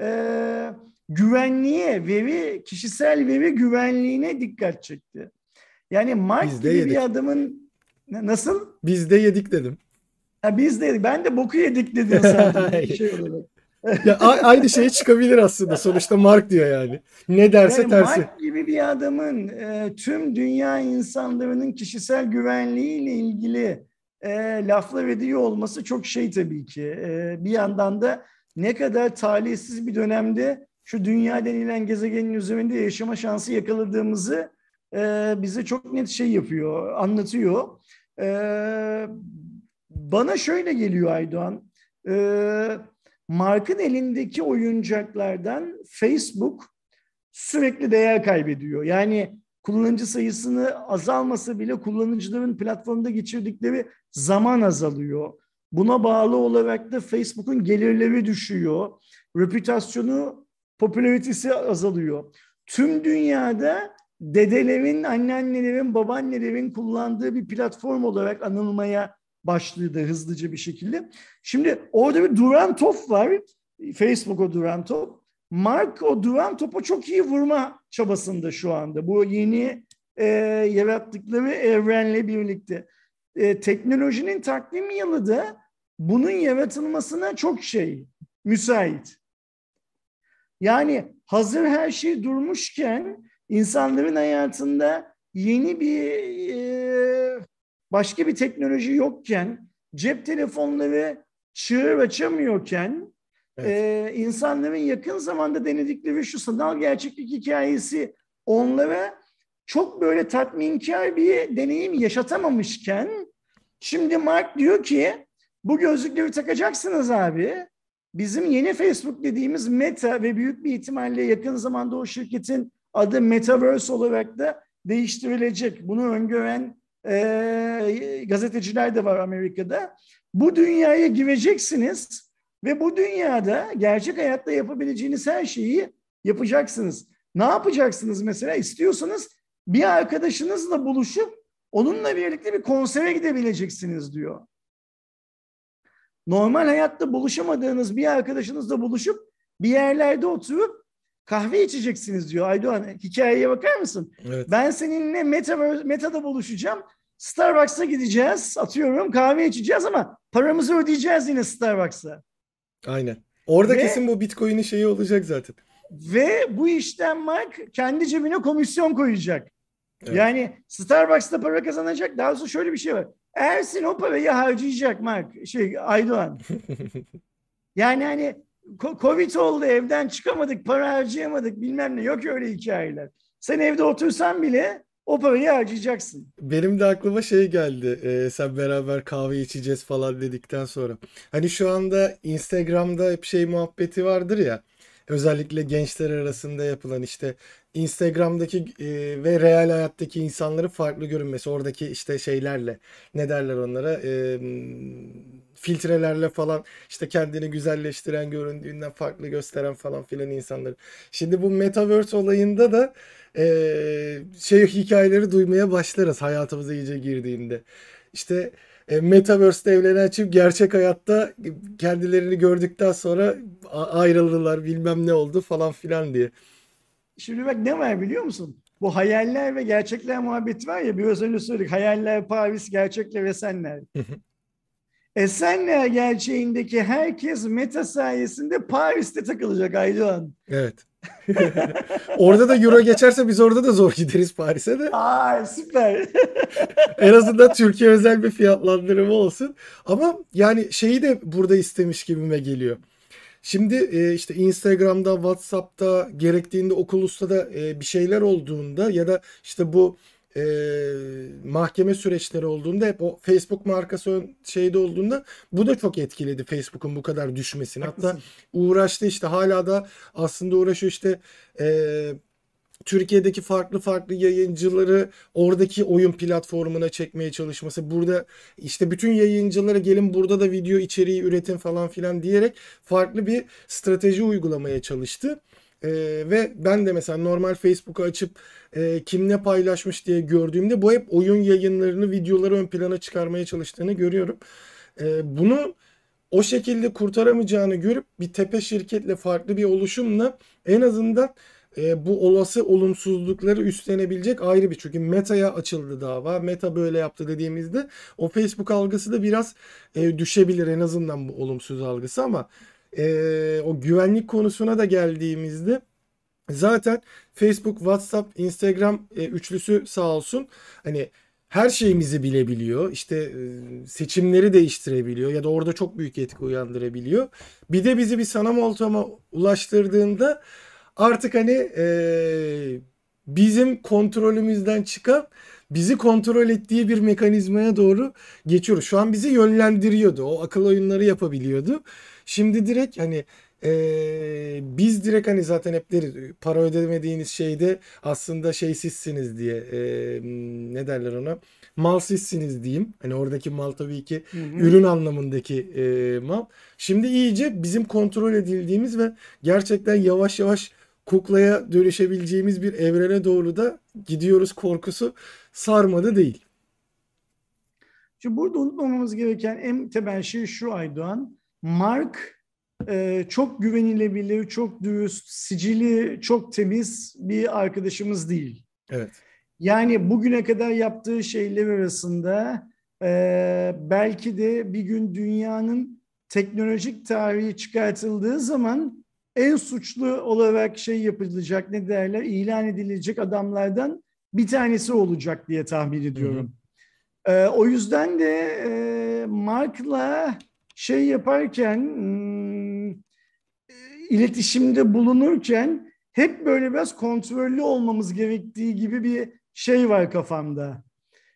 E, güvenliğe, veri, kişisel veri güvenliğine dikkat çekti. Yani Mark Biz gibi yedik. bir adamın Na- nasıl? Biz de yedik dedim. Ha, biz de ben de boku yedik dedin bir şey olarak. Ya aynı şey çıkabilir aslında. Sonuçta Mark diyor yani. Ne derse Yani tersi. Mark gibi bir adamın e, tüm dünya insanlarının kişisel güvenliğiyle ilgili e, laflar ediyor olması çok şey tabii ki. E, bir yandan da ne kadar talihsiz bir dönemde şu dünya denilen gezegenin üzerinde yaşama şansı yakaladığımızı e, bize çok net şey yapıyor, anlatıyor. E, bana şöyle geliyor Aydoğan. E, Mark'ın elindeki oyuncaklardan Facebook sürekli değer kaybediyor. Yani kullanıcı sayısını azalmasa bile kullanıcıların platformda geçirdikleri zaman azalıyor. Buna bağlı olarak da Facebook'un gelirleri düşüyor. Reputasyonu, popülaritesi azalıyor. Tüm dünyada dedelerin, anneannelerin, babaannelerin kullandığı bir platform olarak anılmaya başladı hızlıca bir şekilde. Şimdi orada bir duran top var. Facebook o duran top. Mark o duran topu çok iyi vurma çabasında şu anda. Bu yeni e, yarattıkları evrenle birlikte. E, teknolojinin takvim yılı da bunun yaratılmasına çok şey müsait. Yani hazır her şey durmuşken insanların hayatında yeni bir e, başka bir teknoloji yokken cep telefonları çığır açamıyorken Evet. e, insanların yakın zamanda denedikleri şu sanal gerçeklik hikayesi onlara çok böyle tatminkar bir deneyim yaşatamamışken şimdi Mark diyor ki bu gözlükleri takacaksınız abi. Bizim yeni Facebook dediğimiz Meta ve büyük bir ihtimalle yakın zamanda o şirketin adı Metaverse olarak da değiştirilecek. Bunu öngören e, gazeteciler de var Amerika'da. Bu dünyaya gireceksiniz ve bu dünyada gerçek hayatta yapabileceğiniz her şeyi yapacaksınız. Ne yapacaksınız mesela? İstiyorsanız bir arkadaşınızla buluşup onunla birlikte bir konsere gidebileceksiniz diyor. Normal hayatta buluşamadığınız bir arkadaşınızla buluşup bir yerlerde oturup kahve içeceksiniz diyor. Aydoğan hikayeye bakar mısın? Evet. Ben seninle Metaverse, Meta'da buluşacağım. Starbucks'a gideceğiz. Atıyorum kahve içeceğiz ama paramızı ödeyeceğiz yine Starbucks'a. Aynen. Orada Ve- kesin bu Bitcoin'in şeyi olacak zaten. Ve bu işten Mark kendi cebine komisyon koyacak. Evet. Yani Starbucks'ta para kazanacak. Daha sonra şöyle bir şey var. Ersin o parayı harcayacak Mark. Şey Aydoğan. Yani hani Covid oldu evden çıkamadık, para harcayamadık bilmem ne. Yok öyle hikayeler. Sen evde otursan bile o parayı harcayacaksın. Benim de aklıma şey geldi. Ee, sen beraber kahve içeceğiz falan dedikten sonra. Hani şu anda Instagram'da hep şey muhabbeti vardır ya. Özellikle gençler arasında yapılan işte Instagram'daki e, ve real hayattaki insanların farklı görünmesi. Oradaki işte şeylerle ne derler onlara E, filtrelerle falan işte kendini güzelleştiren göründüğünden farklı gösteren falan filan insanları. Şimdi bu Metaverse olayında da e, şey hikayeleri duymaya başlarız hayatımıza iyice girdiğinde. İşte e, Metaverse'de evlenen çift gerçek hayatta kendilerini gördükten sonra ayrıldılar bilmem ne oldu falan filan diye. Şimdi bak ne var biliyor musun? Bu hayaller ve gerçekler muhabbeti var ya biraz önce söyledik. Hayaller Paris, gerçekler Esenler. Esenler gerçeğindeki herkes meta sayesinde Paris'te takılacak Aydoğan. Evet. Orada da euro geçerse biz orada da zor gideriz Paris'e de. Aa süper. En azından Türkiye özel bir fiyatlandırma olsun. Ama yani şeyi de burada istemiş gibime geliyor. Şimdi e, işte Instagram'da, WhatsApp'ta gerektiğinde Oculus'ta da e, bir şeyler olduğunda ya da işte bu e, mahkeme süreçleri olduğunda hep o Facebook markası ön- şeyde olduğunda bu da çok etkiledi Facebook'un bu kadar düşmesini. Hatta uğraştı işte hala da aslında uğraşıyor işte e, Türkiye'deki farklı farklı yayıncıları oradaki oyun platformuna çekmeye çalışması. Burada işte bütün yayıncılara gelin burada da video içeriği üretin falan filan diyerek farklı bir strateji uygulamaya çalıştı. Ee, ve ben de mesela normal Facebook'u açıp e, kim ne paylaşmış diye gördüğümde bu hep oyun yayınlarını, videoları ön plana çıkarmaya çalıştığını görüyorum. Ee, bunu o şekilde kurtaramayacağını görüp bir tepe şirketle farklı bir oluşumla en azından e, bu olası olumsuzlukları üstlenebilecek ayrı bir çünkü Meta'ya açıldı dava. Meta böyle yaptı dediğimizde o Facebook algısı da biraz e, düşebilir en azından bu olumsuz algısı ama e, o güvenlik konusuna da geldiğimizde zaten Facebook, WhatsApp, Instagram e, üçlüsü sağ olsun hani her şeyimizi bilebiliyor. İşte e, seçimleri değiştirebiliyor ya da orada çok büyük etki uyandırabiliyor. Bir de bizi bir sanal ortama ulaştırdığında artık hani e, bizim kontrolümüzden çıkan bizi kontrol ettiği bir mekanizmaya doğru geçiyoruz. Şu an bizi yönlendiriyordu. O akıl oyunları yapabiliyordu. Şimdi direkt hani e, biz direkt hani zaten hep deriz para ödemediğiniz şeyde aslında şey sizsiniz diye e, ne derler ona mal sizsiniz diyeyim. Hani oradaki mal tabii ki Hı hı. ürün anlamındaki e, mal. Şimdi iyice bizim kontrol edildiğimiz ve gerçekten yavaş yavaş kuklaya dönüşebileceğimiz bir evrene doğru da gidiyoruz korkusu sarmadı değil. Şimdi burada unutmamamız gereken en temel şey şu Aydoğan. Mark e, çok güvenilebilir, çok dürüst, sicili çok temiz bir arkadaşımız değil. Evet. Yani bugüne kadar yaptığı şeyler arasında e, belki de bir gün dünyanın teknolojik tarihi çıkartıldığı zaman en suçlu olarak şey yapılacak ne derler ilan edilecek adamlardan bir tanesi olacak diye tahmin ediyorum. E, o yüzden de e, Mark'la şey yaparken iletişimde bulunurken hep böyle biraz kontrollü olmamız gerektiği gibi bir şey var kafamda.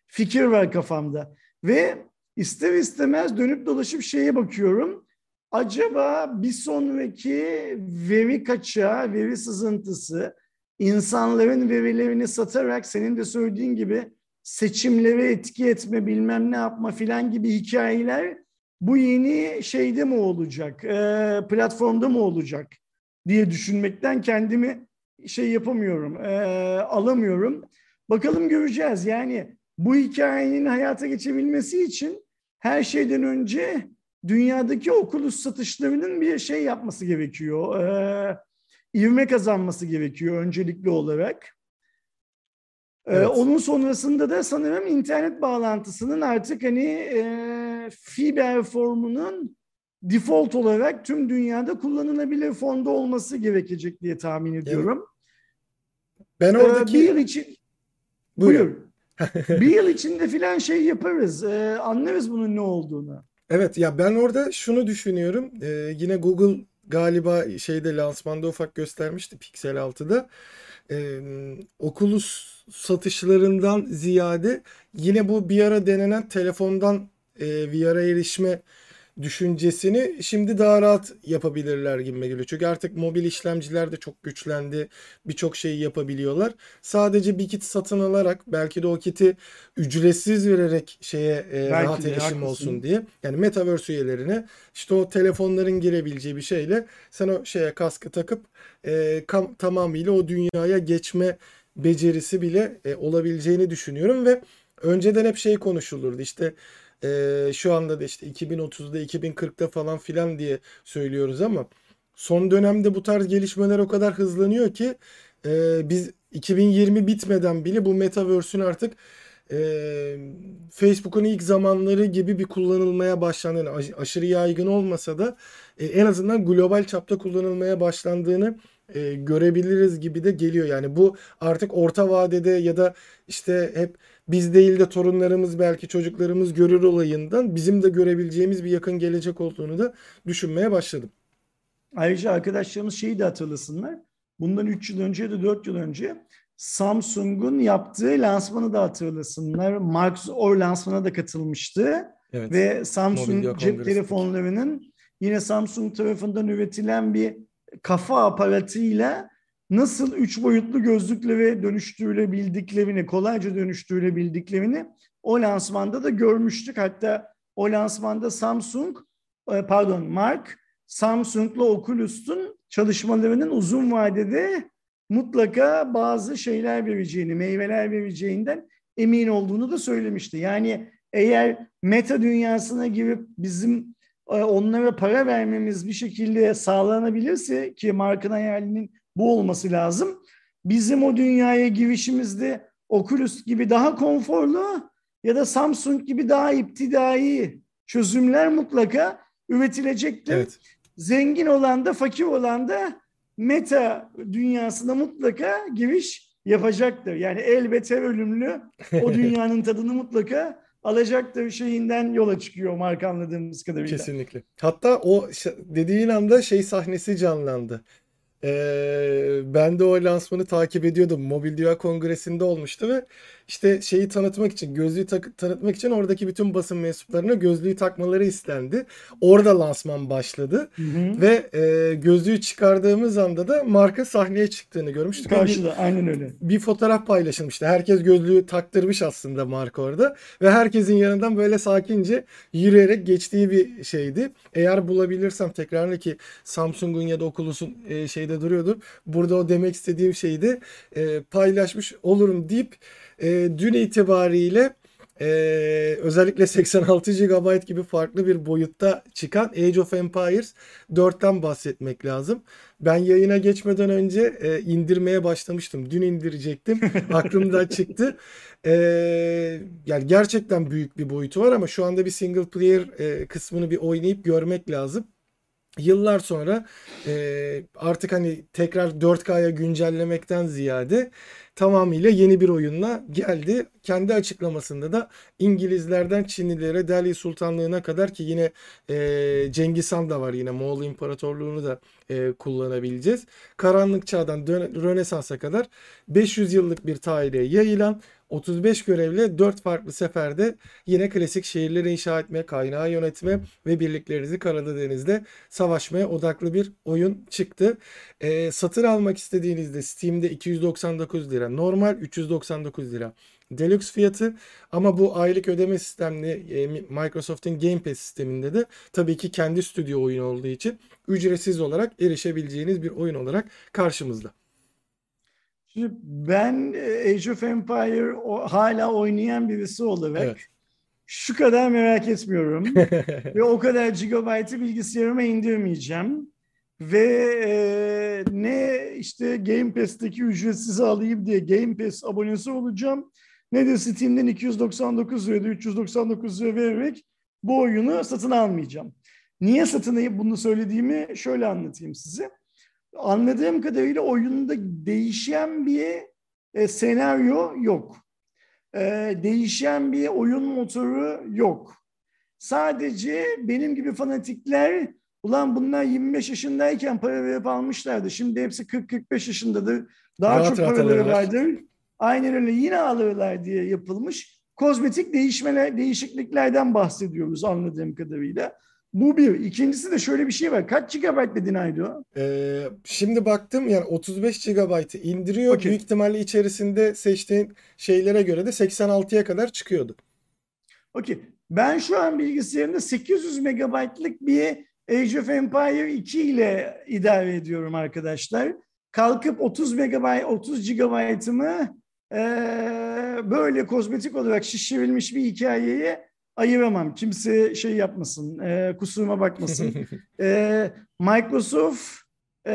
Fikir var kafamda. Ve ister istemez dönüp dolaşıp şeye bakıyorum. Acaba bir sonraki veri kaçağı, veri sızıntısı, insanların verilerini satarak senin de söylediğin gibi seçimlere etki etme, bilmem ne yapma filan gibi hikayeler bu yeni şeyde mi olacak, e, platformda mı olacak diye düşünmekten kendimi şey yapamıyorum, e, alamıyorum. Bakalım göreceğiz. Yani bu hikayenin hayata geçebilmesi için her şeyden önce dünyadaki Oculus satışlarının bir şey yapması gerekiyor. E, ivme kazanması gerekiyor öncelikli olarak. Evet. onun sonrasında da sanırım internet bağlantısının artık hani e, fiber formunun default olarak tüm dünyada kullanılabilir fonda olması gerekecek diye tahmin ediyorum. Ben Ee, oradaki bir yıl için Buyurun. buyur. bir yıl içinde filan şey yaparız. Ee, anlarız bunun ne olduğunu. Evet ya ben orada şunu düşünüyorum. Ee, yine Google galiba şeyde lansmanda ufak göstermişti Pixel 6'da. Ee, Oculus satışlarından ziyade yine bu bir ara denenen telefondan e, VR'a erişme düşüncesini şimdi daha rahat yapabilirler gibi geliyor. Çünkü artık mobil işlemciler de çok güçlendi. Birçok şeyi yapabiliyorlar. Sadece bir kit satın alarak belki de o kiti ücretsiz vererek şeye e, Belki rahat erişim haklısın. olsun diye. Yani Metaverse üyelerine işte o telefonların girebileceği bir şeyle sen o şeye kaskı takıp e, kam- tamamıyla o dünyaya geçme becerisi bile e, olabileceğini düşünüyorum ve önceden hep şey konuşulurdu işte e, şu anda da işte 2030'da 2040'da falan filan diye söylüyoruz ama son dönemde bu tarz gelişmeler o kadar hızlanıyor ki e, biz 2020 bitmeden bile bu Metaverse'ün artık e, Facebook'un ilk zamanları gibi bir kullanılmaya başlandığını aş- aşırı yaygın olmasa da e, en azından global çapta kullanılmaya başlandığını e, görebiliriz gibi de geliyor. Yani bu artık orta vadede ya da işte hep biz değil de torunlarımız belki çocuklarımız görür olayından bizim de görebileceğimiz bir yakın gelecek olduğunu da düşünmeye başladım. Ayrıca arkadaşlarımız şeyi de hatırlasınlar. Bundan 3 yıl önce ya da 4 yıl önce Samsung'un yaptığı lansmanı da hatırlasınlar. Mark o lansmana da katılmıştı. Evet. Ve Samsung cep telefonlarının yine Samsung tarafından üretilen bir kafa aparatıyla nasıl üç boyutlu gözlüklere dönüştürülebildiklerini, kolayca dönüştürülebildiklerini o lansmanda da görmüştük. Hatta o lansmanda Samsung, e, pardon Mark, Samsung'la Oculus'un çalışmalarının uzun vadede mutlaka bazı şeyler vereceğini, meyveler vereceğinden emin olduğunu da söylemişti. Yani eğer meta dünyasına girip bizim e, onlara para vermemiz bir şekilde sağlanabilirse ki Mark'ın hayalinin bu olması lazım. Bizim o dünyaya girişimizde Oculus gibi daha konforlu ya da Samsung gibi daha iptidai çözümler mutlaka üretilecektir. Evet. Zengin olan da fakir olan da meta dünyasına mutlaka giriş yapacaktır. Yani elbet her ölümlü o dünyanın tadını mutlaka alacaktır şeyinden yola çıkıyor Mark anladığımız kadarıyla. Kesinlikle. Hatta o dediğin anda şey sahnesi canlandı. Ee, ben de o lansmanı takip ediyordum. Mobil Dünya Kongresi'nde olmuştu ve işte şeyi tanıtmak için, gözlüğü tak- tanıtmak için oradaki bütün basın mensuplarına gözlüğü takmaları istendi. Orada lansman başladı Hı hı. ve e, gözlüğü çıkardığımız anda da marka sahneye çıktığını görmüştük. Karşıda aynen öyle. bir fotoğraf paylaşılmıştı. Herkes gözlüğü taktırmış aslında marka orada. Ve herkesin yanından böyle sakince yürüyerek geçtiği bir şeydi. Eğer bulabilirsem tekrarını ki Samsung'un ya da Oculus'un e, şeyde duruyordu. Burada o demek istediğim şeyi e, paylaşmış olurum deyip e, dün itibariyle e, özellikle 86 GB gibi farklı bir boyutta çıkan Age of Empires 4'ten bahsetmek lazım. Ben yayına geçmeden önce e, indirmeye başlamıştım. Dün indirecektim. Aklımdan çıktı. E, yani gerçekten büyük bir boyutu var ama şu anda bir single player e, kısmını bir oynayıp görmek lazım. Yıllar sonra e, artık hani tekrar 4K'ya güncellemekten ziyade tamamıyla yeni bir oyunla geldi. Kendi açıklamasında da İngilizlerden Çinlilere, Delhi Sultanlığı'na kadar ki yine e, Cengiz Han da var yine Moğol İmparatorluğu'nu da e, kullanabileceğiz. Karanlık Çağ'dan Rönesans'a kadar 500 yıllık bir tarihe yayılan 35 görevle 4 farklı seferde yine klasik şehirleri inşa etme, kaynağı yönetme ve birliklerinizi karada denizde savaşmaya odaklı bir oyun çıktı. E, satın almak istediğinizde Steam'de 299 lira, normal 399 lira. Deluxe fiyatı ama bu aylık ödeme sistemli e, Microsoft'un Game Pass sisteminde de tabii ki kendi stüdyo oyunu olduğu için ücretsiz olarak erişebileceğiniz bir oyun olarak karşımızda. Şimdi ben e, Age of Empire o, hala oynayan birisi olarak Evet. şu kadar merak etmiyorum. Ve o kadar gigabaytı bilgisayarıma indirmeyeceğim. Ve e, ne işte Game Pass'teki ücretsiz alayım diye Game Pass abonesi olacağım. Ne de Steam'den 299 lira da 399 lira vererek bu oyunu satın almayacağım. Niye satın alıp bunu söylediğimi şöyle anlatayım size. Anladığım kadarıyla oyunda değişen bir e, senaryo yok. E, değişen bir oyun motoru yok. Sadece benim gibi fanatikler ulan bunlar 25 yaşındayken para verip almışlardı. Şimdi hepsi 40-45 yaşındadır. Daha Rahat çok alırlar. vardır. Aynen öyle yine alırlar diye yapılmış kozmetik değişmeler, değişikliklerden bahsediyoruz anladığım kadarıyla. Bu bir. İkincisi de şöyle bir şey var. Kaç GB dedin Aydo? Ee, şimdi baktım yani 35 GB'ı indiriyor. Okey. Büyük ihtimalle içerisinde seçtiğin şeylere göre de 86'ya kadar çıkıyordu. Okey. Ben şu an bilgisayarımda 800 megabaytlık bir Age of Empire 2 ile idare ediyorum arkadaşlar. Kalkıp 30 megabayt, 30 GB'ımı böyle kozmetik olarak şişirilmiş bir hikayeye ayıramam. Kimse şey yapmasın, eee, kusuruma bakmasın. Eee, Microsoft eee,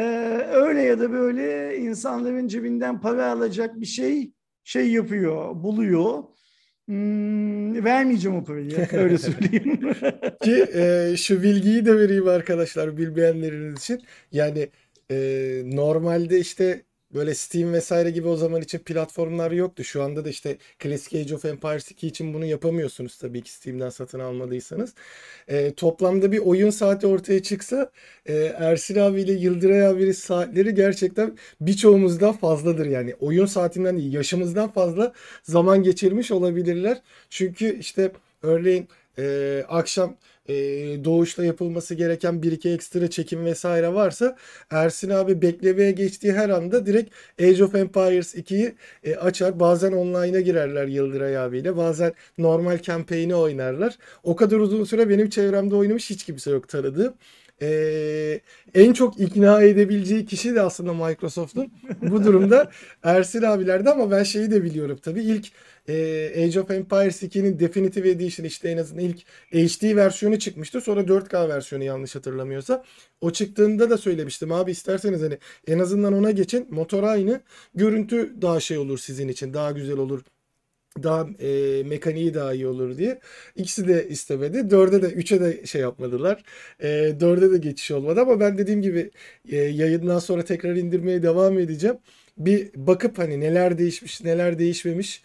öyle ya da böyle insanların cebinden para alacak bir şey şey yapıyor, buluyor. Hmm, vermeyeceğim o parayı, öyle söyleyeyim. Ki e, şu bilgiyi de vereyim arkadaşlar bilmeyenleriniz için. Yani e, normalde işte böyle Steam vesaire gibi o zaman için platformlar yoktu. Şu anda da işte Classic Age of Empires 2 için bunu yapamıyorsunuz tabii ki Steam'den satın almadıysanız. E, toplamda bir oyun saati ortaya çıksa e, Ersin abiyle Yıldıray abinin saatleri gerçekten birçoğumuzdan fazladır yani. Oyun saatinden değil yaşımızdan fazla zaman geçirmiş olabilirler. Çünkü işte örneğin e, akşam e, doğuşta yapılması gereken bir iki ekstra çekim vesaire varsa Ersin abi beklemeye geçtiği her anda direkt Age of Empires 2'yi e, açar. Bazen online'a girerler Yıldıray abiyle. Bazen normal campaign'i oynarlar. O kadar uzun süre benim çevremde oynamış hiç kimse yok tanıdığım. Ee, en çok ikna edebileceği kişi de aslında Microsoft'un bu durumda Ersin abilerdi ama ben şeyi de biliyorum tabii ilk e, Age of Empires 2'nin Definitive Edition işte en azından ilk HD versiyonu çıkmıştı. Sonra 4K versiyonu yanlış hatırlamıyorsa. O çıktığında da söylemiştim abi isterseniz hani en azından ona geçin. Motor aynı. Görüntü daha şey olur sizin için. Daha güzel olur daha e, mekaniği daha iyi olur diye. İkisi de istemedi. Dörde de üçe de şey yapmadılar. E, dörde de geçiş olmadı ama ben dediğim gibi e, yayından sonra tekrar indirmeye devam edeceğim. Bir bakıp hani neler değişmiş neler değişmemiş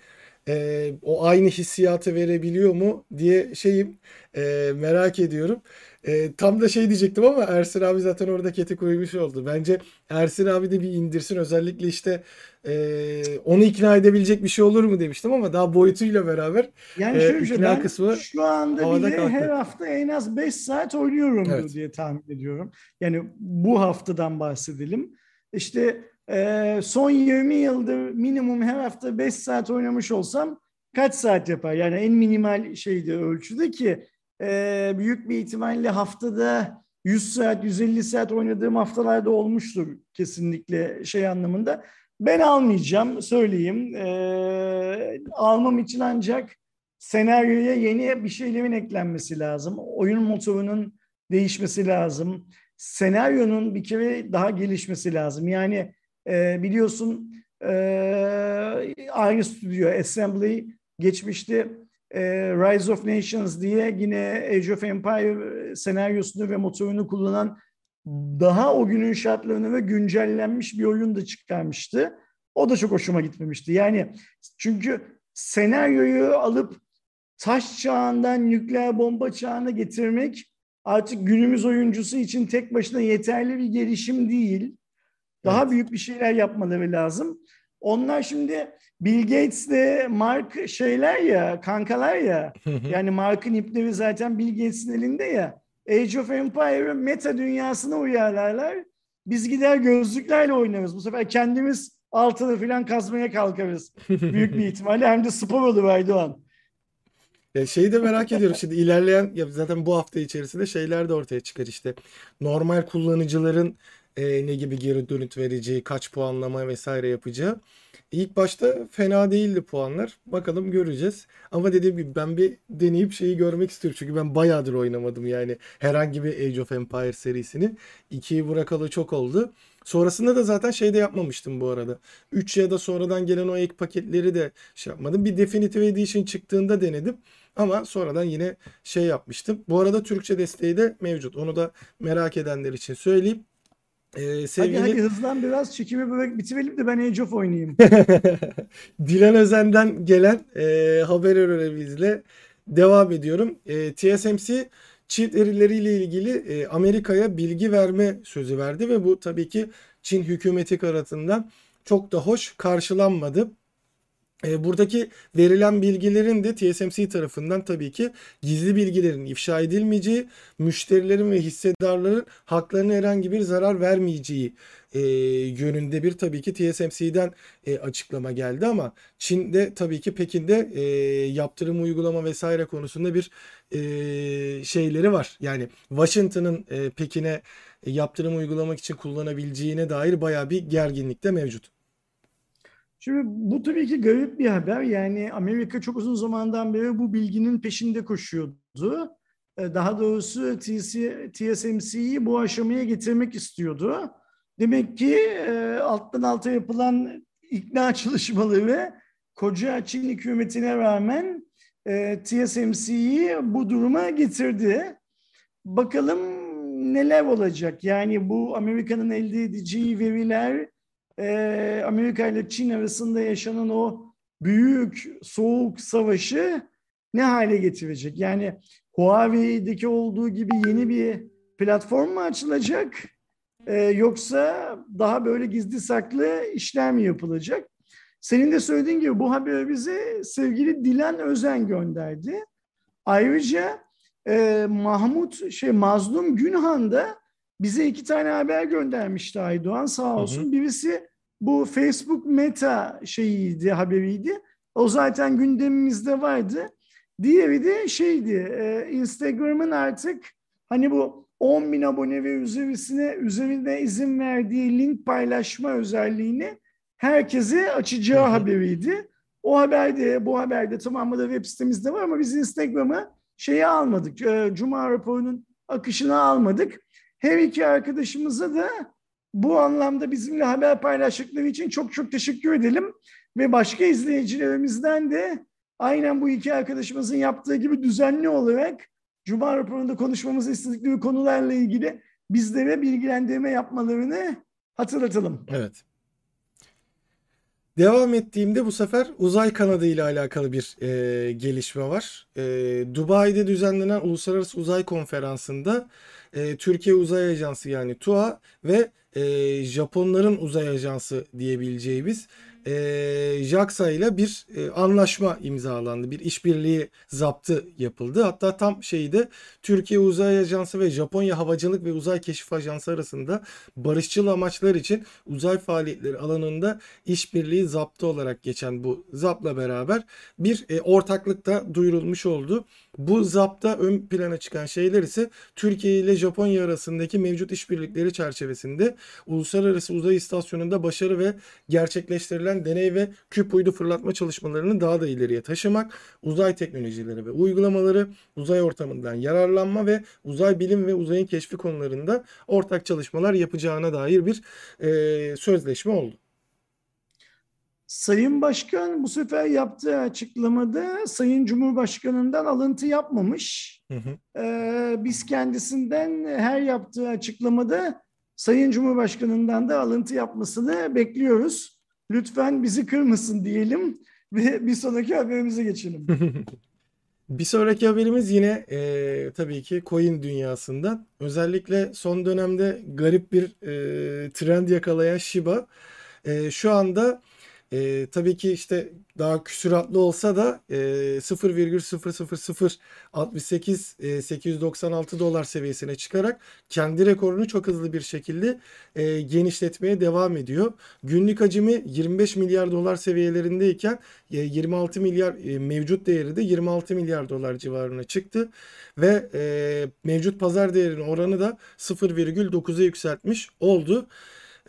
e, o aynı hissiyatı verebiliyor mu diye şeyim e, merak ediyorum. E, tam da şey diyecektim ama Ersin abi zaten orada keti koymuş oldu. Bence Ersin abi de bir indirsin özellikle işte e, onu ikna edebilecek bir şey olur mu demiştim ama daha boyutuyla beraber yani e, ikna ben kısmı şu anda bile kalktı. her hafta en az 5 saat oynuyorum evet. diye tahmin ediyorum. Yani bu haftadan bahsedelim. İşte e, son 20 yıldır minimum her hafta 5 saat oynamış olsam kaç saat yapar? Yani en minimal şeydi ölçüde ki e, büyük bir ihtimalle haftada 100 saat, 150 saat oynadığım haftalarda olmuştur kesinlikle şey anlamında. Ben almayacağım, söyleyeyim. E, almam için ancak senaryoya yeni bir şeylerin eklenmesi lazım. Oyun motorunun değişmesi lazım. Senaryonun bir kere daha gelişmesi lazım. Yani e, biliyorsun e, aynı stüdyo Assembly geçmişte e, Rise of Nations diye yine Age of Empire senaryosunu ve motorunu kullanan daha o günün şartlarını ve güncellenmiş bir oyun da çıkarmıştı. O da çok hoşuma gitmemişti. Yani çünkü senaryoyu alıp taş çağından nükleer bomba çağına getirmek artık günümüz oyuncusu için tek başına yeterli bir gelişim değil. Daha evet. büyük bir şeyler yapmaları lazım. Onlar şimdi Bill Gates'le Mark şeyler ya, kankalar ya. yani Mark'ın ipleri zaten Bill Gates'in elinde ya. Age of Empire meta dünyasına uyarlarlar. Biz gider gözlüklerle oynarız. Bu sefer kendimiz altını falan kazmaya kalkarız. Büyük bir ihtimalle hem de spor olur Aydoğan. Ya şeyi de merak ediyorum şimdi ilerleyen ya zaten bu hafta içerisinde şeyler de ortaya çıkar işte. Normal kullanıcıların e, ne gibi geri dönüt vereceği, kaç puanlama vesaire yapacağı. İlk başta fena değildi puanlar. Bakalım göreceğiz. Ama dediğim gibi ben bir deneyip şeyi görmek istiyorum. Çünkü ben bayağıdır oynamadım yani herhangi bir Age of Empires serisini. İkiyi bırakalı çok oldu. Sonrasında da zaten şey de yapmamıştım bu arada. 3 ya da sonradan gelen o ek paketleri de şey yapmadım. Bir Definitive Edition çıktığında denedim. Ama sonradan yine şey yapmıştım. Bu arada Türkçe desteği de mevcut. Onu da merak edenler için söyleyeyim. Ee, sevgili... Hadi hadi hızlan biraz çekimi böyle bitirelim de ben Age of oynayayım. Dilan Özen'den gelen e, haber örevizle devam ediyorum. E, TSMC çift erileriyle ilgili e, Amerika'ya bilgi verme sözü verdi ve bu tabii ki Çin hükümeti tarafından çok da hoş karşılanmadı. E, buradaki verilen bilgilerin de TSMC tarafından tabii ki gizli bilgilerin ifşa edilmeyeceği, müşterilerin ve hissedarların haklarına herhangi bir zarar vermeyeceği e, yönünde bir tabii ki TSMC'den e, açıklama geldi ama Çin'de tabii ki Pekin'de e, yaptırım uygulama vesaire konusunda bir e, şeyleri var. Yani Washington'ın e, Pekin'e yaptırım uygulamak için kullanabileceğine dair baya bir gerginlik de mevcut. Şimdi bu tabii ki garip bir haber. Yani Amerika çok uzun zamandan beri bu bilginin peşinde koşuyordu. Ee, daha doğrusu TSMC'yi bu aşamaya getirmek istiyordu. Demek ki e, alttan alta yapılan ikna çalışmaları koca Çin hükümetine rağmen e, TSMC'yi bu duruma getirdi. Bakalım neler olacak? Yani bu Amerika'nın elde edeceği veriler e, Amerika ile Çin arasında yaşanan o büyük soğuk savaşı ne hale getirecek? Yani Huawei'deki olduğu gibi yeni bir platform mu açılacak? Ee, yoksa daha böyle gizli saklı işler mi yapılacak? Senin de söylediğin gibi bu haberi bize sevgili Dilan Özen gönderdi. Ayrıca e, Mahmut şey Mazlum Günhan da bize iki tane haber göndermişti Aydoğan sağ olsun. Hı hı. Birisi bu Facebook Meta şeyiydi, haberiydi. O zaten gündemimizde vardı. Diğeri de şeydi, e, Instagram'ın artık hani bu 10 bin abone ve üzerisine üzerinde izin verdiği link paylaşma özelliğini herkese açacağı hı hı. haberiydi. O haberde, bu haberde tamamı da web sitemizde var ama biz Instagram'ı şeyi almadık. E, Cuma raporunun akışını almadık. Her iki arkadaşımıza da bu anlamda bizimle haber paylaştıkları için çok çok teşekkür edelim. Ve başka izleyicilerimizden de aynen bu iki arkadaşımızın yaptığı gibi düzenli olarak Cuma raporunda konuşmamızı istedikleri konularla ilgili bizlere bilgilendirme yapmalarını hatırlatalım. Evet. Devam ettiğimde bu sefer uzay kanadı ile alakalı bir e, gelişme var. E, Dubai'de düzenlenen Uluslararası Uzay Konferansı'nda e, Türkiye Uzay Ajansı yani TUA ve e, Japonların uzay ajansı diyebileceğimiz e, JAXA ile bir e, anlaşma imzalandı. Bir işbirliği zaptı yapıldı. Hatta tam şeyde Türkiye Uzay Ajansı ve Japonya Havacılık ve Uzay Keşif Ajansı arasında barışçıl amaçlar için uzay faaliyetleri alanında işbirliği zaptı olarak geçen bu zapla beraber bir e, ortaklık da duyurulmuş oldu. Bu zapta ön plana çıkan şeyler ise Türkiye ile Japonya arasındaki mevcut işbirlikleri çerçevesinde Uluslararası Uzay İstasyonu'nda başarı ve gerçekleştirilen deney ve küp uydu fırlatma çalışmalarını daha da ileriye taşımak, uzay teknolojileri ve uygulamaları, uzay ortamından yararlanma ve uzay bilim ve uzayın keşfi konularında ortak çalışmalar yapacağına dair bir e, sözleşme oldu. Sayın Başkan bu sefer yaptığı açıklamada Sayın Cumhurbaşkanı'ndan alıntı yapmamış. Hı hı. Ee, biz kendisinden her yaptığı açıklamada Sayın Cumhurbaşkanı'ndan da alıntı yapmasını bekliyoruz. Lütfen bizi kırmasın diyelim ve bir sonraki haberimize geçelim. bir sonraki haberimiz yine e, tabii ki coin dünyasından. Özellikle son dönemde garip bir e, trend yakalayan Shiba e, şu anda e, tabii ki işte daha küsuratlı olsa da e, 0,00068 e, 896 dolar seviyesine çıkarak kendi rekorunu çok hızlı bir şekilde e, genişletmeye devam ediyor. Günlük hacmi 25 milyar dolar seviyelerindeyken e, 26 milyar e, mevcut değeri de 26 milyar dolar civarına çıktı ve e, mevcut pazar değerinin oranı da 0,9'a yükseltmiş oldu.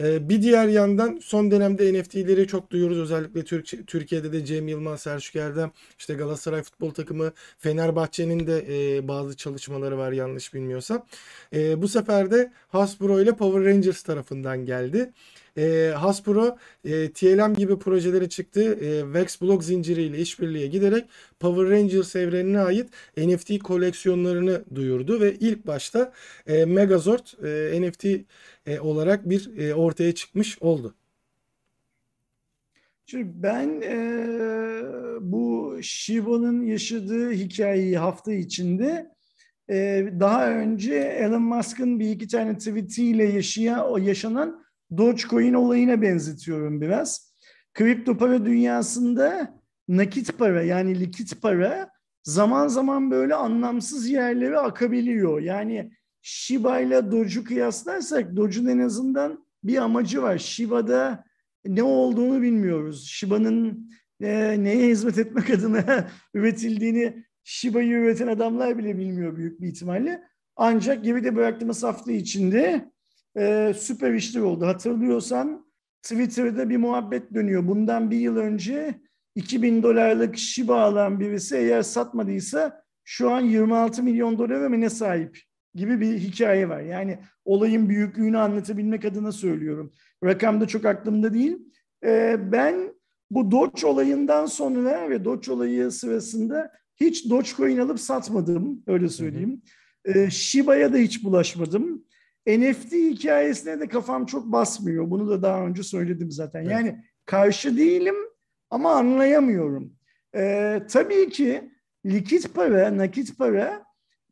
Ee, bir diğer yandan son dönemde NFT'leri çok duyuyoruz. Özellikle Türk, Türkiye'de de Cem Yılmaz, Selçuk Erdem, işte Galatasaray futbol takımı, Fenerbahçe'nin de e, bazı çalışmaları var yanlış bilmiyorsam. E, bu sefer de Hasbro ile Power Rangers tarafından geldi. E, Hasbro e, TLM gibi projeleri çıktı. E, Vex Block zinciriyle işbirliğe giderek Power Rangers evrenine ait NFT koleksiyonlarını duyurdu ve ilk başta e, Megazord e, NFT e, olarak bir e, ortaya çıkmış oldu. Şimdi ben e, bu Shiba'nın yaşadığı hikayeyi hafta içinde e, daha önce Elon Musk'ın bir iki tane tweetiyle yaşayan, o yaşanan Dogecoin olayına benzetiyorum biraz. Kripto para dünyasında nakit para yani likit para zaman zaman böyle anlamsız yerlere akabiliyor. Yani Shiba ile Doge'u kıyaslarsak Doge'un en azından bir amacı var. Shiba'da ne olduğunu bilmiyoruz. Shiba'nın e, neye hizmet etmek adına üretildiğini Shiba'yı üreten adamlar bile bilmiyor büyük bir ihtimalle. Ancak geride bıraktığımız hafta içinde e, süper işler oldu. Hatırlıyorsan Twitter'da bir muhabbet dönüyor. Bundan bir yıl önce 2000 dolarlık Shiba alan birisi eğer satmadıysa şu an 26 milyon dolara mı ne sahip gibi bir hikaye var. Yani olayın büyüklüğünü anlatabilmek adına söylüyorum. Rakam da çok aklımda değil. Ee, ben bu Doge olayından sonra ve Doge olayı sırasında hiç Dogecoin alıp satmadım öyle söyleyeyim. Ee, Shiba'ya da hiç bulaşmadım. NFT hikayesine de kafam çok basmıyor. Bunu da daha önce söyledim zaten. Evet. Yani karşı değilim ama anlayamıyorum. Ee, tabii ki likit para, nakit para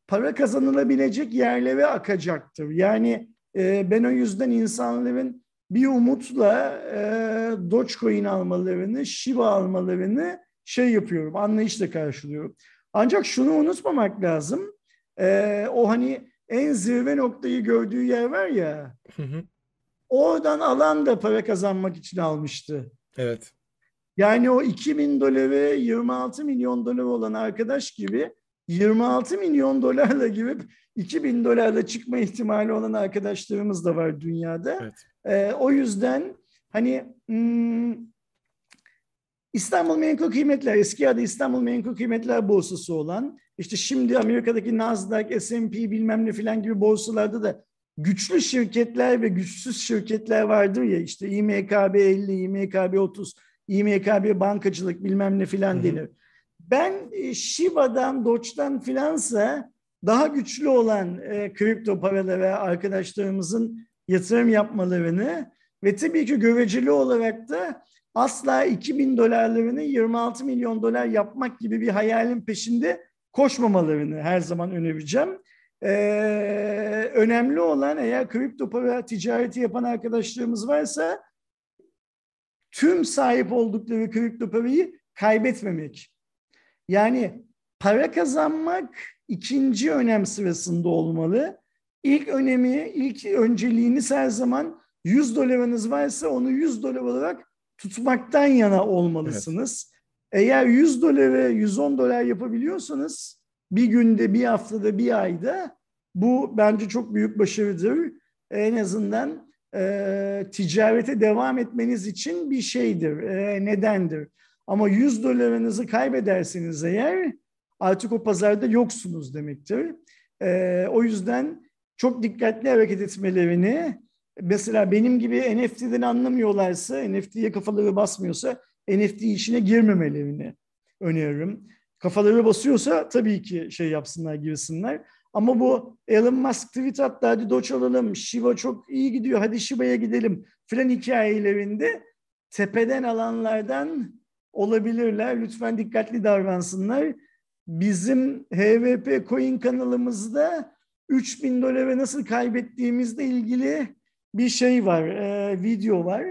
para kazanılabilecek yerlere akacaktır. Yani e, ben o yüzden insanların bir umutla e, Dogecoin almalarını, Shiba almalarını şey yapıyorum, anlayışla karşılıyorum. Ancak şunu unutmamak lazım. E, o hani en zirve noktayı gördüğü yer var ya. Hı hı. Oradan alan da para kazanmak için almıştı. Evet. Yani o 2000 doları 26 milyon dolar olan arkadaş gibi 26 milyon dolarla girip 2000 dolarla çıkma ihtimali olan arkadaşlarımız da var dünyada. Evet. Ee, o yüzden hani hmm, İstanbul Menkul Kıymetler, eski adı İstanbul Menkul Kıymetler Borsası olan, işte şimdi Amerika'daki Nasdaq, S&P bilmem ne filan gibi borsalarda da güçlü şirketler ve güçsüz şirketler vardır ya, işte İMKB 50, İMKB 30, İMKB bankacılık bilmem ne filan denir. Ben e, Shiba'dan, Doge'dan filansa daha güçlü olan e, kripto paralara arkadaşlarımızın yatırım yapmalarını ve tabii ki göreceli olarak da asla 2000 dolarlarını 26 milyon dolar yapmak gibi bir hayalin peşinde koşmamalarını her zaman önereceğim. Ee, önemli olan eğer kripto para ticareti yapan arkadaşlarımız varsa tüm sahip oldukları kripto parayı kaybetmemek. Yani para kazanmak ikinci önem sırasında olmalı. İlk önemi, ilk önceliğiniz her zaman 100 dolarınız varsa onu 100 dolar olarak tutmaktan yana olmalısınız. Evet. Eğer 100 doları 110 dolar yapabiliyorsanız bir günde, bir haftada, bir ayda bu bence çok büyük başarıdır. En azından e, ticarete devam etmeniz için bir şeydir, e, nedendir. Ama 100 dolarınızı kaybederseniz eğer artık o pazarda yoksunuz demektir. E, o yüzden çok dikkatli hareket etmelerini, mesela benim gibi NFT'den anlamıyorlarsa, NFT'ye kafaları basmıyorsa NFT işine girmemelerini öneririm. Kafaları basıyorsa tabii ki şey yapsınlar, girsinler. Ama bu Elon Musk tweet attı hadi Doge alalım, Shiba çok iyi gidiyor hadi Shiba'ya gidelim filan hikayelerinde tepeden alanlardan olabilirler. Lütfen dikkatli davransınlar. Bizim HVP Coin kanalımızda 3000 doları nasıl kaybettiğimizle ilgili bir şey var, e, video var.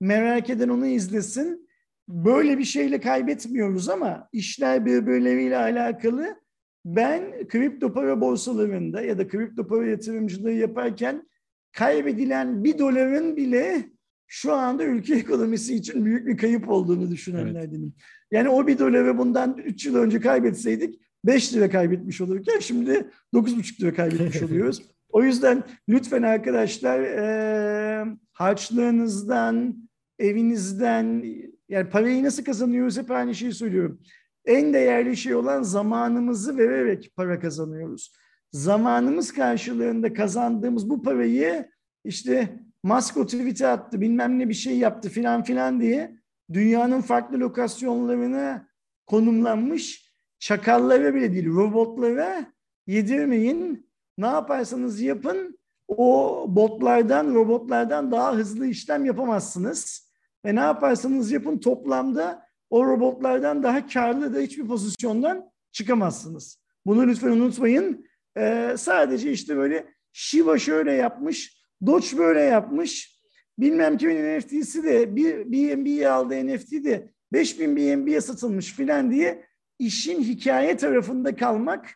Merak eden onu izlesin. Böyle bir şeyle kaybetmiyoruz ama işler birbirleriyle alakalı. Ben kripto para borsalarında ya da kripto para yatırımcılığı yaparken kaybedilen bir doların bile şu anda ülke ekonomisi için büyük bir kayıp olduğunu düşünenlerdenim. Evet. Yani o bir doları bundan 3 yıl önce kaybetseydik 5 lira kaybetmiş olurken şimdi 9,5 lira kaybetmiş oluyoruz. O yüzden lütfen arkadaşlar e, harçlığınızdan, evinizden yani parayı nasıl kazanıyoruz hep aynı şeyi söylüyorum. En değerli şey olan zamanımızı vererek para kazanıyoruz. Zamanımız karşılığında kazandığımız bu parayı işte Musk tweet'e attı bilmem ne bir şey yaptı filan filan diye dünyanın farklı lokasyonlarına konumlanmış çakallara bile değil robotlara yedirmeyin. Ne yaparsanız yapın o botlardan, robotlardan daha hızlı işlem yapamazsınız. Ve ne yaparsanız yapın toplamda o robotlardan daha karlı da hiçbir pozisyondan çıkamazsınız. Bunu lütfen unutmayın. Ee, sadece işte böyle Shiba şöyle yapmış, Doge böyle yapmış. Bilmem kimin NFT'si de bir BNB'ye aldı NFT de 5000 BNB'ye satılmış filan diye işin hikaye tarafında kalmak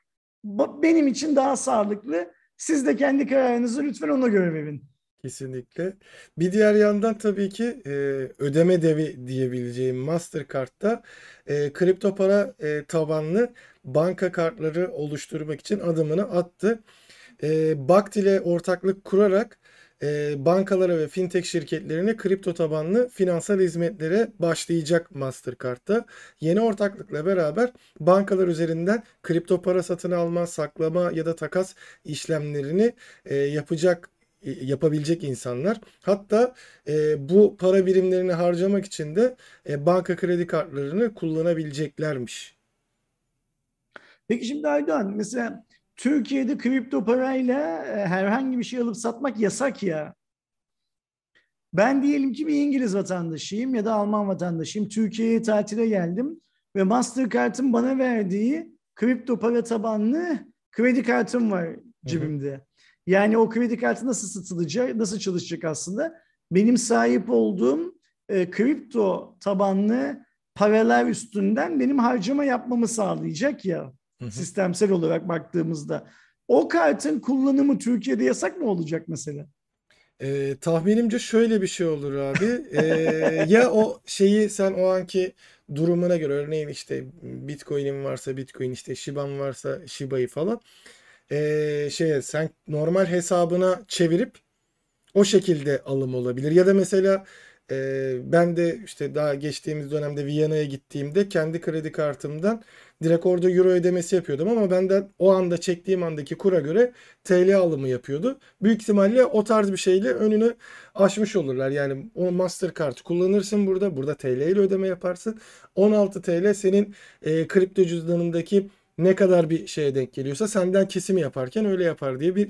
benim için daha sağlıklı. Siz de kendi kararınızı lütfen ona göre verin. Kesinlikle. Bir diğer yandan tabii ki e, ödeme devi diyebileceğim Mastercard'da e, kripto para e, tabanlı banka kartları oluşturmak için adımını attı. E, Bakt ile ortaklık kurarak e, bankalara ve fintech şirketlerine kripto tabanlı finansal hizmetlere başlayacak Mastercard'da. Yeni ortaklıkla beraber bankalar üzerinden kripto para satın alma, saklama ya da takas işlemlerini e, yapacak e, yapabilecek insanlar. Hatta e, bu para birimlerini harcamak için de e, banka kredi kartlarını kullanabileceklermiş. Peki şimdi Aydoğan mesela Türkiye'de kripto parayla e, herhangi bir şey alıp satmak yasak ya. Ben diyelim ki bir İngiliz vatandaşıyım ya da Alman vatandaşıyım. Türkiye'ye tatile geldim ve Mastercard'ın bana verdiği kripto para tabanlı kredi kartım var cebimde. Yani o kredi kartı nasıl satılacak, nasıl çalışacak aslında? Benim sahip olduğum e, kripto tabanlı paralar üstünden benim harcama yapmamı sağlayacak ya sistemsel olarak baktığımızda. O kartın kullanımı Türkiye'de yasak mı olacak mesela? Ee, tahminimce şöyle bir şey olur abi. Ee, ya o şeyi sen o anki durumuna göre örneğin işte Bitcoin'in varsa Bitcoin işte Shiba'm varsa Shiba'yı falan ee, şey sen normal hesabına çevirip o şekilde alım olabilir. Ya da mesela e, ben de işte daha geçtiğimiz dönemde Viyana'ya gittiğimde kendi kredi kartımdan direkt orada euro ödemesi yapıyordum ama benden o anda çektiğim andaki kura göre TL alımı yapıyordu. Büyük ihtimalle o tarz bir şeyle önünü aşmış olurlar. Yani o Mastercard kullanırsın burada. Burada TL ile ödeme yaparsın. 16 TL senin e, kripto cüzdanındaki ne kadar bir şeye denk geliyorsa senden kesimi yaparken öyle yapar diye bir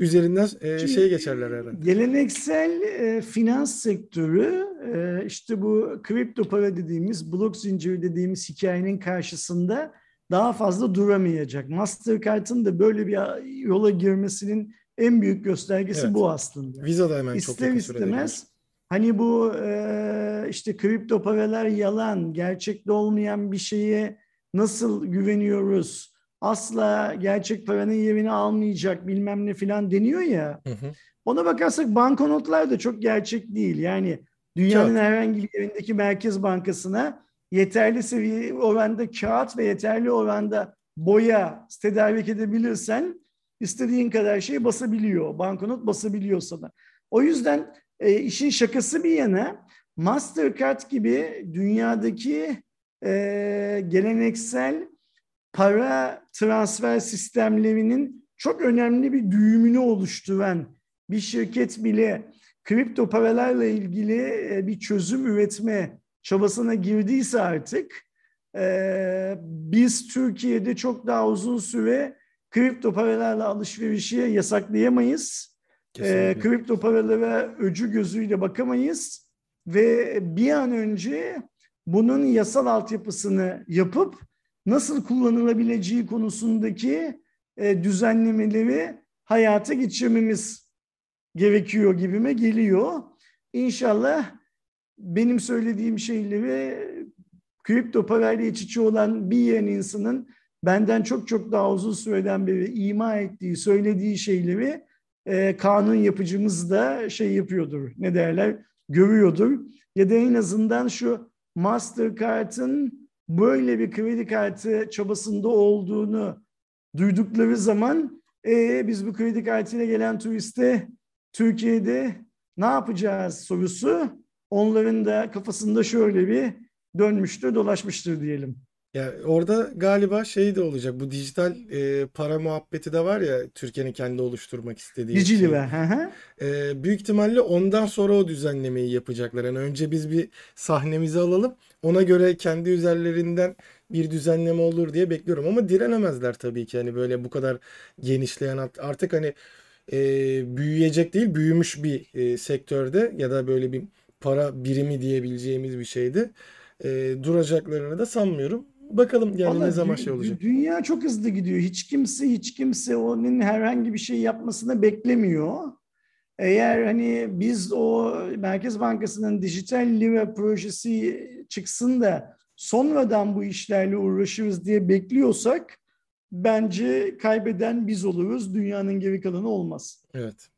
üzerinden e, şeye geçerler herhalde. Geleneksel e, finans sektörü e, işte bu kripto para dediğimiz blok zinciri dediğimiz hikayenin karşısında daha fazla duramayacak. Mastercard'ın da böyle bir yola girmesinin en büyük göstergesi evet. bu aslında. Visa da hemen İster çok yakın istemez hani bu e, işte kripto paralar yalan, gerçekte olmayan bir şeye nasıl güveniyoruz? Asla gerçek paranın yerini almayacak bilmem ne filan deniyor ya. Hı hı. Ona bakarsak banknotlar da çok gerçek değil. Yani dünyanın kağıt. herhangi bir yerindeki merkez bankasına yeterli seviye oranda kağıt ve yeterli oranda boya tedarik edebilirsen istediğin kadar şey basabiliyor. Banknot basabiliyor sana. O yüzden e, işin şakası bir yana Mastercard gibi dünyadaki e, geleneksel para transfer sistemlerinin çok önemli bir düğümünü oluşturan bir şirket bile kripto paralarla ilgili e, bir çözüm üretme çabasına girdiyse artık e, biz Türkiye'de çok daha uzun süre kripto paralarla alışverişi yasaklayamayız. E, kripto paralara öcü gözüyle bakamayız ve bir an önce bunun yasal altyapısını yapıp nasıl kullanılabileceği konusundaki e, düzenlemeleri hayata geçirmemiz gerekiyor gibime geliyor. İnşallah benim söylediğim şeyleri kripto parayla iç içe olan bir yerin insanın benden çok çok daha uzun süreden beri ima ettiği, söylediği şeyleri e, kanun yapıcımız da şey yapıyordur, ne derler, görüyordur. Ya da en azından şu Mastercard'ın böyle bir kredi kartı çabasında olduğunu duydukları zaman e, biz bu kredi kartıyla gelen turiste Türkiye'de ne yapacağız sorusu onların da kafasında şöyle bir dönmüştür, dolaşmıştır diyelim. Ya orada galiba şey de olacak. Bu dijital e, para muhabbeti de var ya Türkiye'nin kendi oluşturmak istediği Dicili ve. E, büyük ihtimalle ondan sonra o düzenlemeyi yapacaklar. Yani önce biz bir sahnemizi alalım. Ona göre kendi üzerlerinden bir düzenleme olur diye bekliyorum. Ama direnemezler tabii ki. Hani böyle bu kadar genişleyen artık hani e, büyüyecek değil büyümüş bir e, sektörde ya da böyle bir para birimi diyebileceğimiz bir şeyde e, duracaklarını da sanmıyorum. Bakalım yani Vallahi ne zaman şey olacak. Dünya çok hızlı gidiyor. Hiç kimse hiç kimse onun herhangi bir şey yapmasını beklemiyor. Eğer hani biz o Merkez Bankası'nın dijital lira projesi çıksın da sonradan bu işlerle uğraşırız diye bekliyorsak bence kaybeden biz oluruz. Dünyanın geri kalanı olmaz. Evet.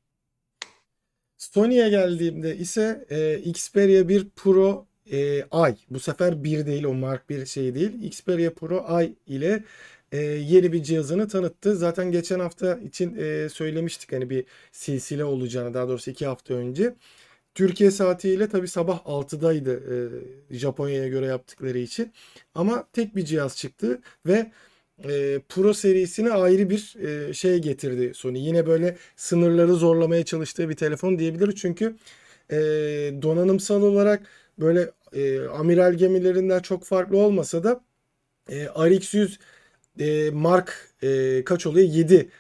Sony'ye geldiğimde ise e, Xperia 1 Pro e, Ay. Bu sefer 1 değil o Mark 1 şey değil. Xperia Pro Ay ile e, yeni bir cihazını tanıttı. Zaten geçen hafta için e, söylemiştik hani bir silsile olacağını daha doğrusu 2 hafta önce. Türkiye saatiyle tabi sabah 6'daydı e, Japonya'ya göre yaptıkları için. Ama tek bir cihaz çıktı ve e, Pro serisine ayrı bir e, şey getirdi Sony. Yine böyle sınırları zorlamaya çalıştığı bir telefon diyebiliriz. Çünkü e, donanımsal olarak böyle e, amiral gemilerinden çok farklı olmasa da e, RX100 e, Mark e, kaç oluyor? 7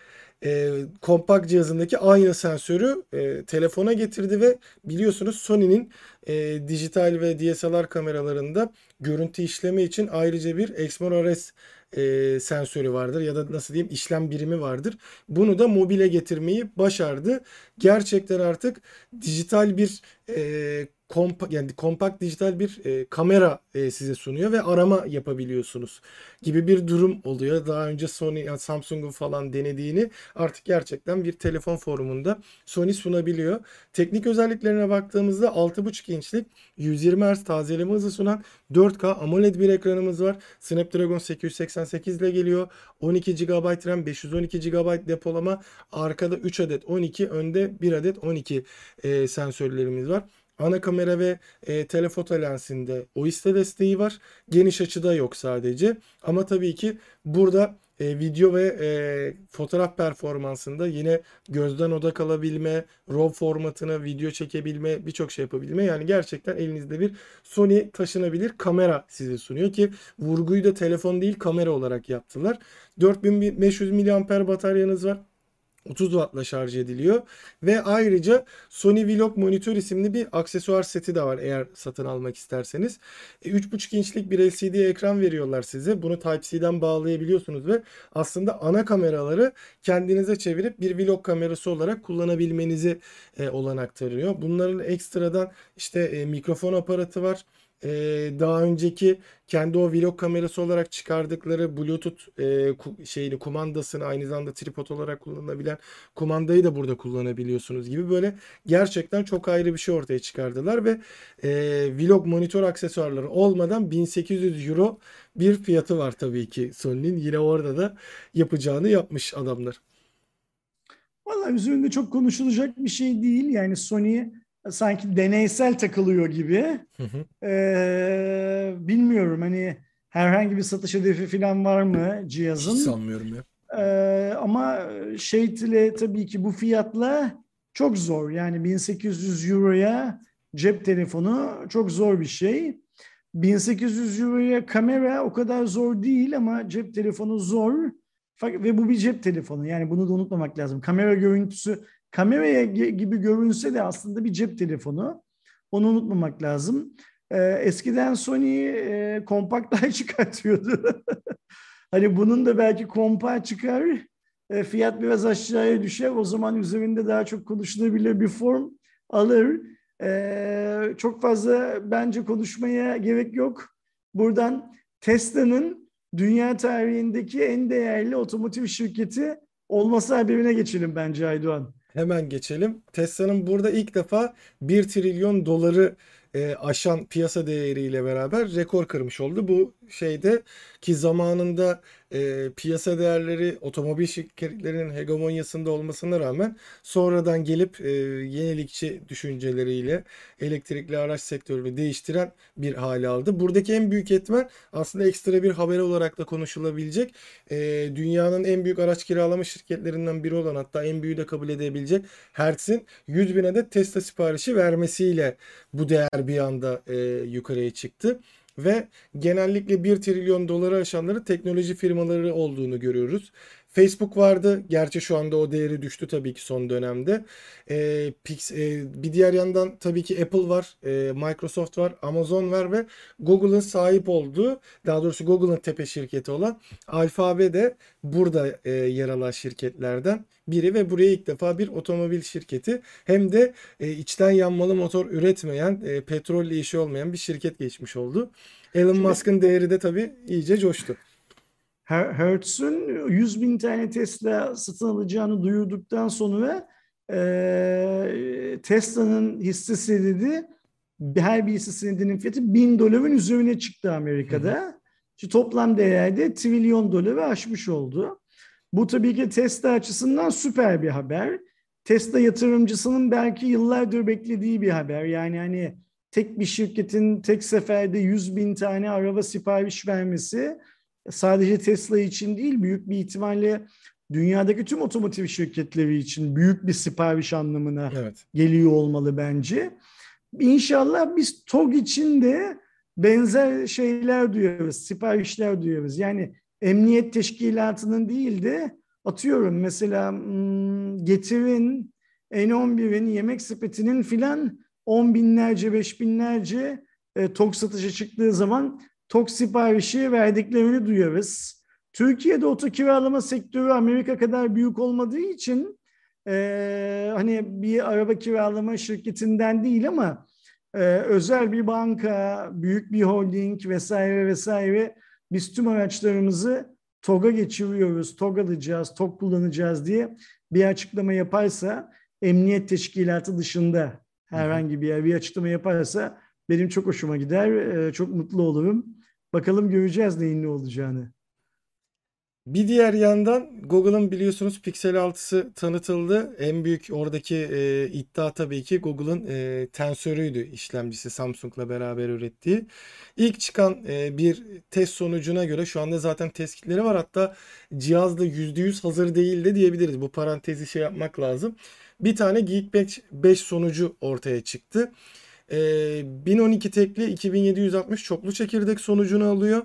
e, kompakt cihazındaki aynı sensörü e, telefona getirdi ve biliyorsunuz Sony'nin e, dijital ve DSLR kameralarında görüntü işleme için ayrıca bir Exmor RS e, sensörü vardır ya da nasıl diyeyim işlem birimi vardır. Bunu da mobile getirmeyi başardı. Gerçekten artık dijital bir e, kompa, yani kompakt dijital bir e, kamera e, size sunuyor ve arama yapabiliyorsunuz gibi bir durum oluyor. Daha önce Sony, yani Samsung'un falan denediğini artık gerçekten bir telefon forumunda Sony sunabiliyor. Teknik özelliklerine baktığımızda 6.5 inçlik 120 Hz tazeleme hızı sunan 4K AMOLED bir ekranımız var. Snapdragon 888 ile geliyor. 12 GB RAM, 512 GB depolama. Arkada 3 adet 12, önde 1 adet 12 e, sensörlerimiz var. Ana kamera ve e, telefoto lensinde OIS'te desteği var. Geniş açıda yok sadece. Ama tabii ki burada e, video ve e, fotoğraf performansında yine gözden odak alabilme, RAW formatına video çekebilme, birçok şey yapabilme. Yani gerçekten elinizde bir Sony taşınabilir kamera size sunuyor ki vurguyu da telefon değil kamera olarak yaptılar. 4500 mAh bataryanız var. 30 Watt'la şarj ediliyor. Ve ayrıca Sony Vlog Monitör isimli bir aksesuar seti de var eğer satın almak isterseniz. 3.5 e, inçlik bir LCD ekran veriyorlar size. Bunu Type-C'den bağlayabiliyorsunuz ve aslında ana kameraları kendinize çevirip bir vlog kamerası olarak kullanabilmenizi e, olanak tanıyor. Bunların ekstradan işte e, mikrofon aparatı var e, daha önceki kendi o vlog kamerası olarak çıkardıkları Bluetooth e, şeyini kumandasını aynı zamanda tripod olarak kullanılabilen kumandayı da burada kullanabiliyorsunuz gibi böyle gerçekten çok ayrı bir şey ortaya çıkardılar ve e, vlog monitör aksesuarları olmadan 1800 euro bir fiyatı var tabii ki Sony'nin yine orada da yapacağını yapmış adamlar. Valla üzerinde çok konuşulacak bir şey değil yani Sony sanki deneysel takılıyor gibi. Hı hı. Ee, bilmiyorum hani herhangi bir satış hedefi falan var mı cihazın? Hiç sanmıyorum ya. Ee, ama şey ile tabii ki bu fiyatla çok zor. Yani 1800 euroya cep telefonu çok zor bir şey. 1800 euroya kamera o kadar zor değil ama cep telefonu zor. Ve bu bir cep telefonu. Yani bunu da unutmamak lazım. Kamera görüntüsü kameraya gibi görünse de aslında bir cep telefonu. Onu unutmamak lazım. Ee, eskiden Sony e, kompaktlar çıkartıyordu. hani bunun da belki kompakt çıkar. E, fiyat biraz aşağıya düşer. O zaman üzerinde daha çok konuşulabilir bir form alır. E, çok fazla bence konuşmaya gerek yok. Buradan Tesla'nın dünya tarihindeki en değerli otomotiv şirketi olması haberine geçelim bence Aydoğan. Hemen geçelim. Tesla'nın burada ilk defa 1 trilyon doları e, aşan piyasa değeriyle beraber rekor kırmış oldu. Bu şeyde ki zamanında e, piyasa değerleri otomobil şirketlerinin hegemonyasında olmasına rağmen sonradan gelip e, yenilikçi düşünceleriyle elektrikli araç sektörünü değiştiren bir hale aldı. Buradaki en büyük etmen aslında ekstra bir haber olarak da konuşulabilecek. E, dünyanın en büyük araç kiralama şirketlerinden biri olan hatta en büyüğü de kabul edebilecek Hertz'in 100 bin adet Tesla siparişi vermesiyle bu değer bir anda e, yukarıya çıktı ve genellikle 1 trilyon doları aşanları teknoloji firmaları olduğunu görüyoruz. Facebook vardı. Gerçi şu anda o değeri düştü tabii ki son dönemde. E, Pix, e, bir diğer yandan tabii ki Apple var, e, Microsoft var, Amazon var ve Google'ın sahip olduğu, daha doğrusu Google'ın tepe şirketi olan Alphabet de burada e, yer alan şirketlerden biri ve buraya ilk defa bir otomobil şirketi hem de e, içten yanmalı motor üretmeyen, e, petrolle işi olmayan bir şirket geçmiş oldu. Elon Musk'ın değeri de tabii iyice coştu. Hertz'ün 100 bin tane Tesla satın alacağını duyurduktan sonra e, Tesla'nın hisse senedi her bir hisse senedinin fiyatı 1000 doların üzerine çıktı Amerika'da. Şu toplam değerde trilyon doları aşmış oldu. Bu tabii ki Tesla açısından süper bir haber. Tesla yatırımcısının belki yıllardır beklediği bir haber. Yani hani tek bir şirketin tek seferde 100 bin tane araba sipariş vermesi sadece Tesla için değil büyük bir ihtimalle dünyadaki tüm otomotiv şirketleri için büyük bir sipariş anlamına evet. geliyor olmalı bence. İnşallah biz TOG için de benzer şeyler duyuyoruz, siparişler duyuyoruz. Yani emniyet teşkilatının değil de atıyorum mesela hmm, Getir'in, N11'in, Yemek Sepeti'nin filan on binlerce, beş binlerce e, TOK satışa çıktığı zaman TOK siparişi verdiklerini duyarız. Türkiye'de oto kiralama sektörü Amerika kadar büyük olmadığı için e, hani bir araba kiralama şirketinden değil ama e, özel bir banka, büyük bir holding vesaire vesaire biz tüm araçlarımızı TOG'a geçiriyoruz, TOG alacağız, TOG kullanacağız diye bir açıklama yaparsa emniyet teşkilatı dışında herhangi bir yer bir açıklama yaparsa benim çok hoşuma gider, e, çok mutlu olurum. Bakalım göreceğiz neyin ne olacağını. Bir diğer yandan Google'ın biliyorsunuz Pixel 6'sı tanıtıldı. En büyük oradaki e, iddia tabii ki Google'ın e, Tensor'uydu işlemcisi Samsung'la beraber ürettiği. İlk çıkan e, bir test sonucuna göre şu anda zaten test kitleri var. Hatta cihazda %100 hazır değil de diyebiliriz. Bu parantezi şey yapmak lazım. Bir tane Geekbench 5 sonucu ortaya çıktı. E, 1012 tekli 2760 çoklu çekirdek sonucunu alıyor.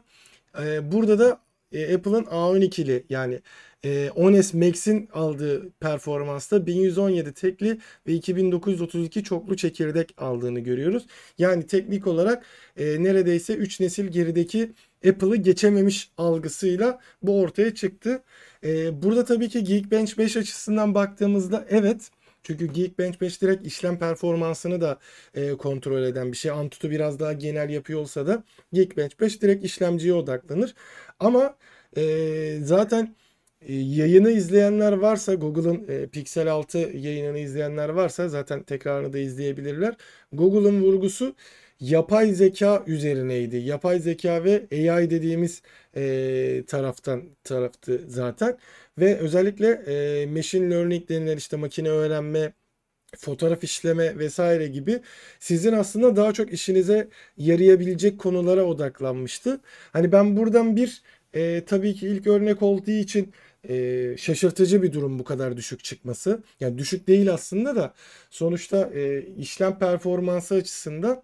E, burada da e, Apple'ın A12'li yani e, 10s Max'in aldığı performansta 1117 tekli ve 2932 çoklu çekirdek aldığını görüyoruz. Yani teknik olarak e, neredeyse 3 nesil gerideki Apple'ı geçememiş algısıyla bu ortaya çıktı. E, burada tabii ki Geekbench 5 açısından baktığımızda evet çünkü Geekbench 5 direkt işlem performansını da e, kontrol eden bir şey. Antutu biraz daha genel yapıyor olsa da Geekbench 5 direkt işlemciye odaklanır. Ama e, zaten e, yayını izleyenler varsa Google'ın e, Pixel 6 yayınını izleyenler varsa zaten tekrarını da izleyebilirler. Google'ın vurgusu yapay zeka üzerineydi. Yapay zeka ve AI dediğimiz e, taraftan taraftı zaten. Ve özellikle e, machine learning denilen işte makine öğrenme fotoğraf işleme vesaire gibi sizin aslında daha çok işinize yarayabilecek konulara odaklanmıştı. Hani ben buradan bir e, tabii ki ilk örnek olduğu için e, şaşırtıcı bir durum bu kadar düşük çıkması. Yani düşük değil aslında da sonuçta e, işlem performansı açısından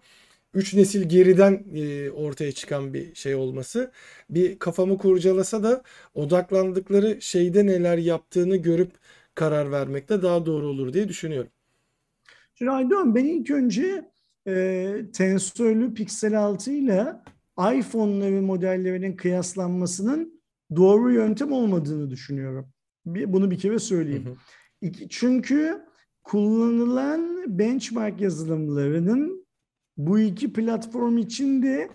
3 nesil geriden e, ortaya çıkan bir şey olması bir kafamı kurcalasa da odaklandıkları şeyde neler yaptığını görüp karar vermekte daha doğru olur diye düşünüyorum. Şimdi Aydoğan ben ilk önce e, tensörlü Pixel 6 ile iPhone'ları modellerinin kıyaslanmasının doğru yöntem olmadığını düşünüyorum. Bir, bunu bir kere söyleyeyim. Hı hı. İki, çünkü kullanılan benchmark yazılımlarının bu iki platform içinde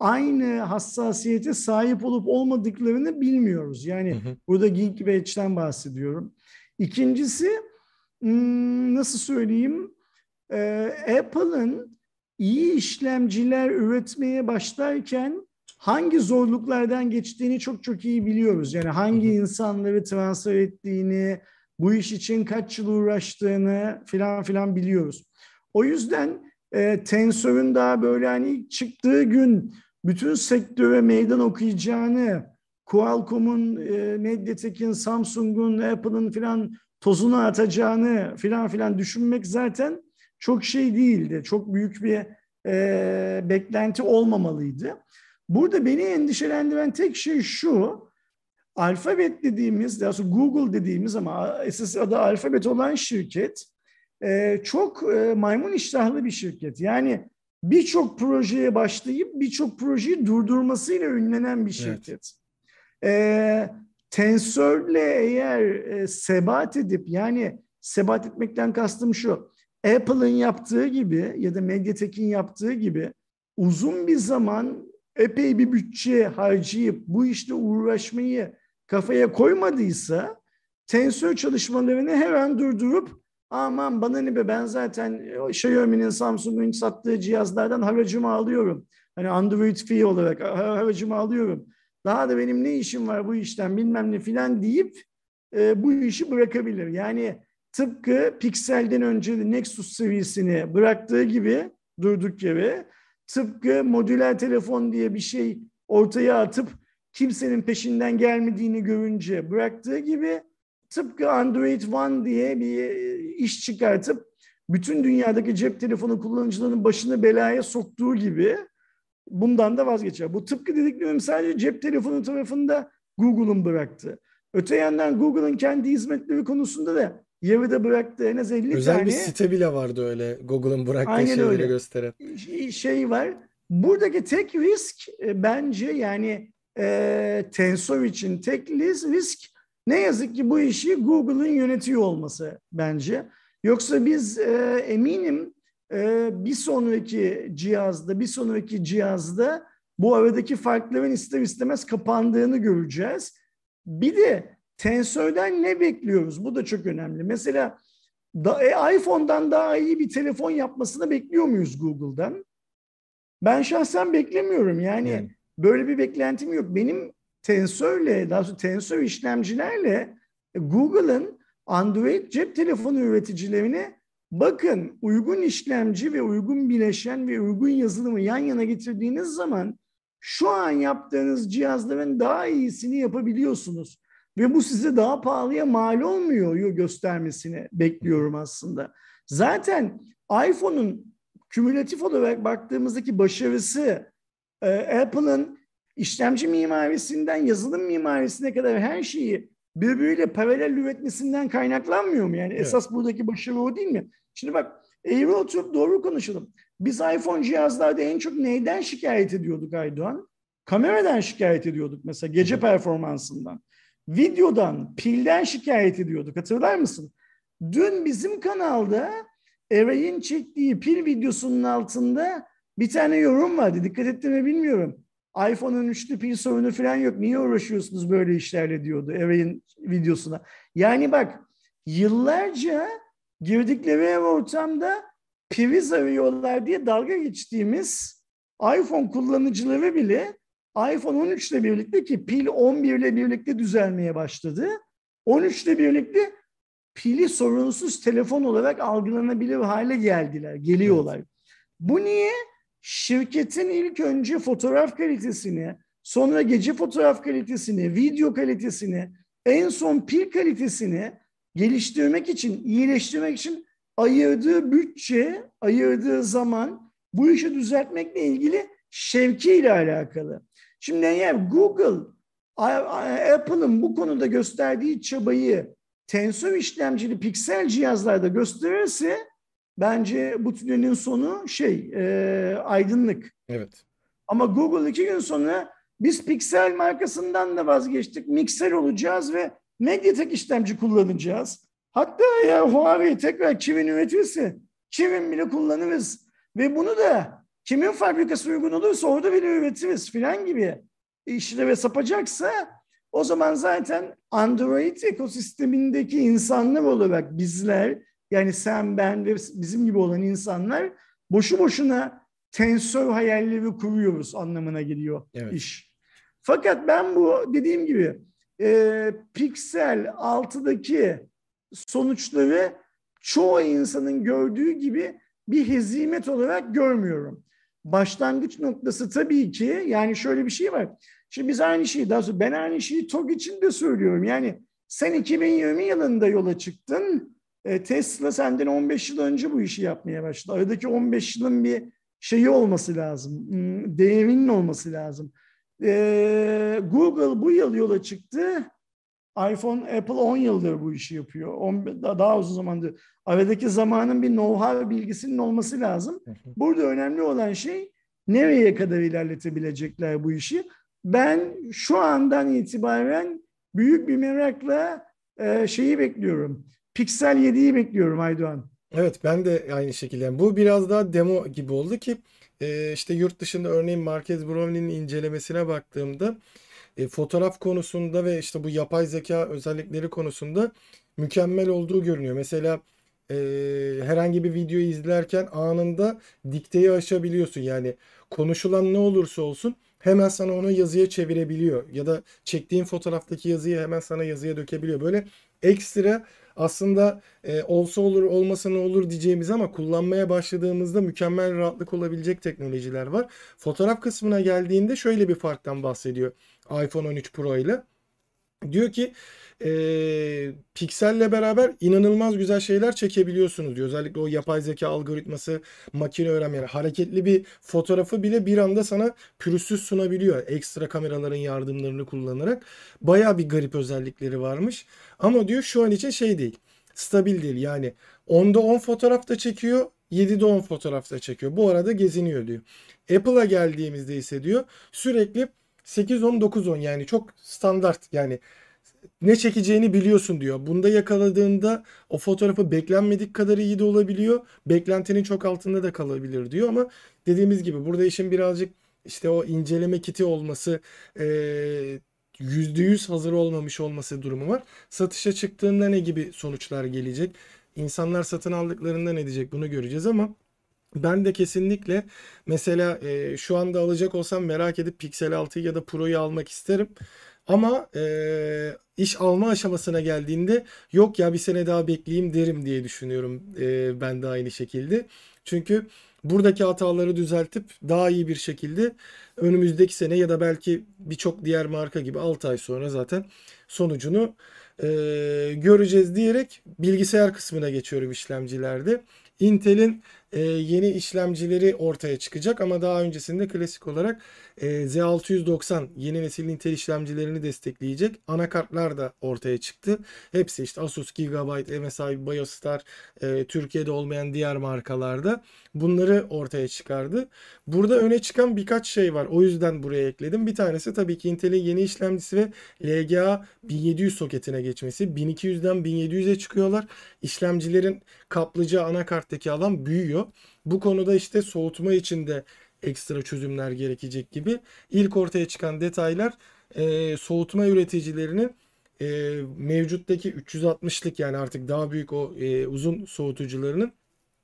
aynı hassasiyete sahip olup olmadıklarını bilmiyoruz. Yani hı hı. burada Geekbench'ten bahsediyorum. İkincisi hmm, nasıl söyleyeyim? Ee, Apple'ın iyi işlemciler üretmeye başlarken hangi zorluklardan geçtiğini çok çok iyi biliyoruz. Yani hangi insanları transfer ettiğini, bu iş için kaç yıl uğraştığını filan filan biliyoruz. O yüzden e, Tensor'un daha böyle hani ilk çıktığı gün bütün sektöre meydan okuyacağını, Qualcomm'un, e, Mediatek'in, Samsung'un, Apple'ın filan tozunu atacağını filan filan düşünmek zaten çok şey değildi. Çok büyük bir e, beklenti olmamalıydı. Burada beni endişelendiren tek şey şu. Alfabet dediğimiz, daha Google dediğimiz ama esas adı Alfabet olan şirket e, çok e, maymun iştahlı bir şirket. Yani birçok projeye başlayıp birçok projeyi durdurmasıyla ünlenen bir şirket. Evet. E, tensörle eğer e, sebat edip yani sebat etmekten kastım şu Apple'ın yaptığı gibi ya da Mediatek'in yaptığı gibi uzun bir zaman epey bir bütçe harcayıp bu işte uğraşmayı kafaya koymadıysa tensör çalışmalarını her an durdurup aman bana ne be ben zaten Xiaomi'nin Samsung'un sattığı cihazlardan haracımı alıyorum. Hani Android fee olarak haracımı alıyorum. Daha da benim ne işim var bu işten bilmem ne filan deyip e, bu işi bırakabilir. Yani tıpkı Pixel'den önce Nexus seviyesini bıraktığı gibi durduk yere tıpkı modüler telefon diye bir şey ortaya atıp kimsenin peşinden gelmediğini görünce bıraktığı gibi tıpkı Android One diye bir iş çıkartıp bütün dünyadaki cep telefonu kullanıcılarının başını belaya soktuğu gibi bundan da vazgeçer. Bu tıpkı dediklerim sadece cep telefonu tarafında Google'un bıraktığı. Öte yandan Google'ın kendi hizmetleri konusunda da yarıda bıraktığı en az 50 Özel tane bir site bile vardı öyle Google'ın bıraktığı Aynen şeyleri öyle. gösteren. şey var. Buradaki tek risk e, bence yani e, Tensor için tek risk ne yazık ki bu işi Google'ın yönetiyor olması bence. Yoksa biz e, eminim e, bir sonraki cihazda bir sonraki cihazda bu aradaki farkların ister istemez kapandığını göreceğiz. Bir de Tensor'dan ne bekliyoruz? Bu da çok önemli. Mesela da, e, iPhone'dan daha iyi bir telefon yapmasını bekliyor muyuz Google'dan? Ben şahsen beklemiyorum. Yani, Yani. böyle bir beklentim yok. Benim Tensor'le, daha doğrusu Tensor işlemcilerle e, Google'ın Android cep telefonu üreticilerine bakın uygun işlemci ve uygun bileşen ve uygun yazılımı yan yana getirdiğiniz zaman şu an yaptığınız cihazların daha iyisini yapabiliyorsunuz. Ve bu size daha pahalıya mal olmuyor göstermesini bekliyorum aslında. Zaten iPhone'un kümülatif olarak baktığımızdaki başarısı e, Apple'ın işlemci mimarisinden yazılım mimarisine kadar her şeyi birbiriyle paralel üretmesinden kaynaklanmıyor mu? Yani Evet. esas buradaki başarı o değil mi? Şimdi bak eğri oturup doğru konuşalım. Biz iPhone cihazlarda en çok neyden şikayet ediyorduk Aydoğan? Kameradan şikayet ediyorduk mesela gece performansından. Videodan, pilden şikayet ediyorduk. Hatırlar mısın? Dün bizim kanalda Eray'ın çektiği pil videosunun altında bir tane yorum vardı. Dikkat ettim mi bilmiyorum. iPhone'un üçlü pil sorunu falan yok. Niye uğraşıyorsunuz böyle işlerle diyordu Eray'ın videosuna. Yani bak yıllarca girdikleri ev ortamda priz arıyorlar diye dalga geçtiğimiz iPhone kullanıcıları bile iPhone 13 ile birlikte ki pil 11 ile birlikte düzelmeye başladı. 13 ile birlikte pili sorunsuz telefon olarak algılanabilir hale geldiler, geliyorlar. Bu niye? Şirketin ilk önce fotoğraf kalitesini, sonra gece fotoğraf kalitesini, video kalitesini, en son pil kalitesini geliştirmek için, iyileştirmek için ayırdığı bütçe, ayırdığı zaman bu işi düzeltmekle ilgili şevkiyle alakalı. Şimdi eğer Google, Apple'ın bu konuda gösterdiği çabayı tensör işlemcili piksel cihazlarda gösterirse bence bu tünelin sonu şey e, aydınlık. Evet. Ama Google iki gün sonra biz piksel markasından da vazgeçtik. Mixer olacağız ve Mediatek işlemci kullanacağız. Hatta ya Huawei tekrar Kirin üretirse Kirin bile kullanırız. Ve bunu da kimin fabrikası uygun olursa orada bile üretiriz filan gibi işlere sapacaksa o zaman zaten Android ekosistemindeki insanlar olarak bizler yani sen ben ve bizim gibi olan insanlar boşu boşuna tensör hayalleri kuruyoruz anlamına geliyor Evet. iş. Fakat ben bu dediğim gibi e, Pixel 6'daki sonuçları çoğu insanın gördüğü gibi bir hezimet olarak görmüyorum. Başlangıç noktası tabii ki yani şöyle bir şey var. Şimdi biz aynı şeyi daha sonra ben aynı şeyi TOG için de söylüyorum. Yani sen 2020 yılında yola çıktın. E, Tesla senden 15 yıl önce bu işi yapmaya başladı. Aradaki 15 yılın bir şeyi olması lazım. hmm, Değerinin olması lazım. E, Google bu yıl yola çıktı. iPhone, Apple 10 yıldır bu işi yapıyor. 10, daha daha uzun zamandır. Aradaki zamanın bir know-how bilgisinin olması lazım. Burada önemli olan şey nereye kadar ilerletebilecekler bu işi. Ben şu andan itibaren büyük bir merakla e, şeyi bekliyorum. Pixel 7'yi bekliyorum Aydoğan. Evet ben de aynı şekilde. Bu biraz daha demo gibi oldu ki e, işte yurt dışında örneğin Marquez Brownlee'nin incelemesine baktığımda e, fotoğraf konusunda ve işte bu yapay zeka özellikleri konusunda mükemmel olduğu görünüyor. Mesela e, herhangi bir videoyu izlerken anında dikteyi açabiliyorsun. Yani konuşulan ne olursa olsun hemen sana onu yazıya çevirebiliyor. Ya da çektiğin fotoğraftaki yazıyı hemen sana yazıya dökebiliyor. Böyle ekstra aslında e, olsa olur olmasa ne olur diyeceğimiz ama kullanmaya başladığımızda mükemmel rahatlık olabilecek teknolojiler var. Fotoğraf kısmına geldiğinde şöyle bir farktan bahsediyor iPhone 13 Pro ile. Diyor ki e, pikselle beraber inanılmaz güzel şeyler çekebiliyorsunuz diyor. Özellikle o yapay zeka algoritması, makine öğrenme yani hareketli bir fotoğrafı bile bir anda sana pürüzsüz sunabiliyor. Ekstra kameraların yardımlarını kullanarak. Baya bir garip özellikleri varmış. Ama diyor şu an için şey değil. Stabil değil yani 10'da 10 fotoğraf da çekiyor 7'de 10 fotoğraf da çekiyor. Bu arada geziniyor diyor. Apple'a geldiğimizde ise diyor sürekli 8-10 9-10 yani çok standart yani ne çekeceğini biliyorsun diyor. Bunda yakaladığında o fotoğrafı beklenmedik kadar iyi de olabiliyor. Beklentinin çok altında da kalabilir diyor ama dediğimiz gibi burada işin birazcık işte o inceleme kiti olması %100 hazır olmamış olması durumu var. Satışa çıktığında ne gibi sonuçlar gelecek? İnsanlar satın aldıklarında ne diyecek bunu göreceğiz ama ben de kesinlikle mesela e, şu anda alacak olsam merak edip Pixel 6'yı ya da Pro'yu almak isterim. Ama e, iş alma aşamasına geldiğinde yok ya bir sene daha bekleyeyim derim diye düşünüyorum e, ben de aynı şekilde. Çünkü buradaki hataları düzeltip daha iyi bir şekilde önümüzdeki sene ya da belki birçok diğer marka gibi 6 ay sonra zaten sonucunu e, göreceğiz diyerek bilgisayar kısmına geçiyorum işlemcilerde. Intel'in e, yeni işlemcileri ortaya çıkacak ama daha öncesinde klasik olarak Z690 yeni nesil Intel işlemcilerini destekleyecek anakartlar da ortaya çıktı. Hepsi işte Asus Gigabyte, MSI, Biostar, e, Türkiye'de olmayan diğer markalarda bunları ortaya çıkardı. Burada öne çıkan birkaç şey var. O yüzden buraya ekledim. Bir tanesi tabii ki Intel'in yeni işlemcisi ve LGA 1700 soketine geçmesi. 1200'den 1700'e çıkıyorlar. İşlemcilerin kaplıca anakarttaki alan büyüyor. Bu konuda işte soğutma için de ekstra çözümler gerekecek gibi. İlk ortaya çıkan detaylar e, soğutma üreticilerinin e, mevcuttaki 360'lık yani artık daha büyük o e, uzun soğutucularının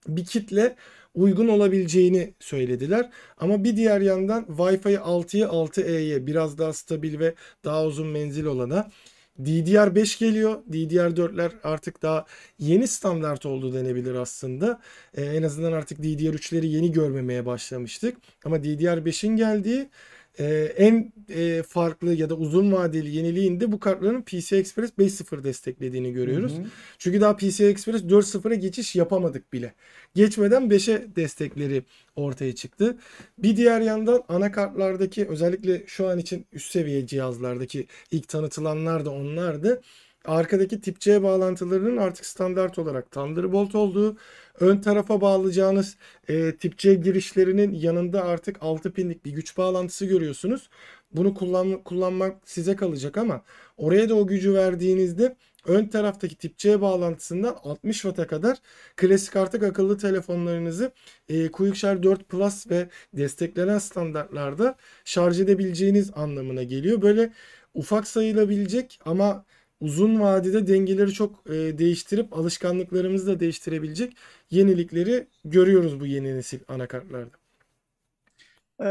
bir kitle uygun olabileceğini söylediler. Ama bir diğer yandan Wi-Fi 6'yı 6E'ye biraz daha stabil ve daha uzun menzil olana DDR5 geliyor. DDR4'ler artık daha yeni standart oldu denebilir aslında. Ee, en azından artık DDR3'leri yeni görmemeye başlamıştık. Ama DDR5'in geldiği e, en e, farklı ya da uzun vadeli yeniliğinde bu kartların PCI Express 5.0 desteklediğini görüyoruz. Hı hı. Çünkü daha PCI Express 4.0'a geçiş yapamadık bile. Geçmeden 5'e destekleri ortaya çıktı. Bir diğer yandan anakartlardaki özellikle şu an için üst seviye cihazlardaki ilk tanıtılanlar da onlardı. Arkadaki tip C bağlantılarının artık standart olarak Thunderbolt olduğu, ön tarafa bağlayacağınız e, tip C girişlerinin yanında artık 6 pinlik bir güç bağlantısı görüyorsunuz. Bunu kullan, kullanmak size kalacak ama oraya da o gücü verdiğinizde ön taraftaki tip C bağlantısından 60 Watt'a kadar klasik artık akıllı telefonlarınızı e, QuickShare 4 Plus ve desteklenen standartlarda şarj edebileceğiniz anlamına geliyor. Böyle ufak sayılabilecek ama uzun vadede dengeleri çok e, değiştirip alışkanlıklarımızı da değiştirebilecek yenilikleri görüyoruz bu yeni nesil anakartlarda. Ee,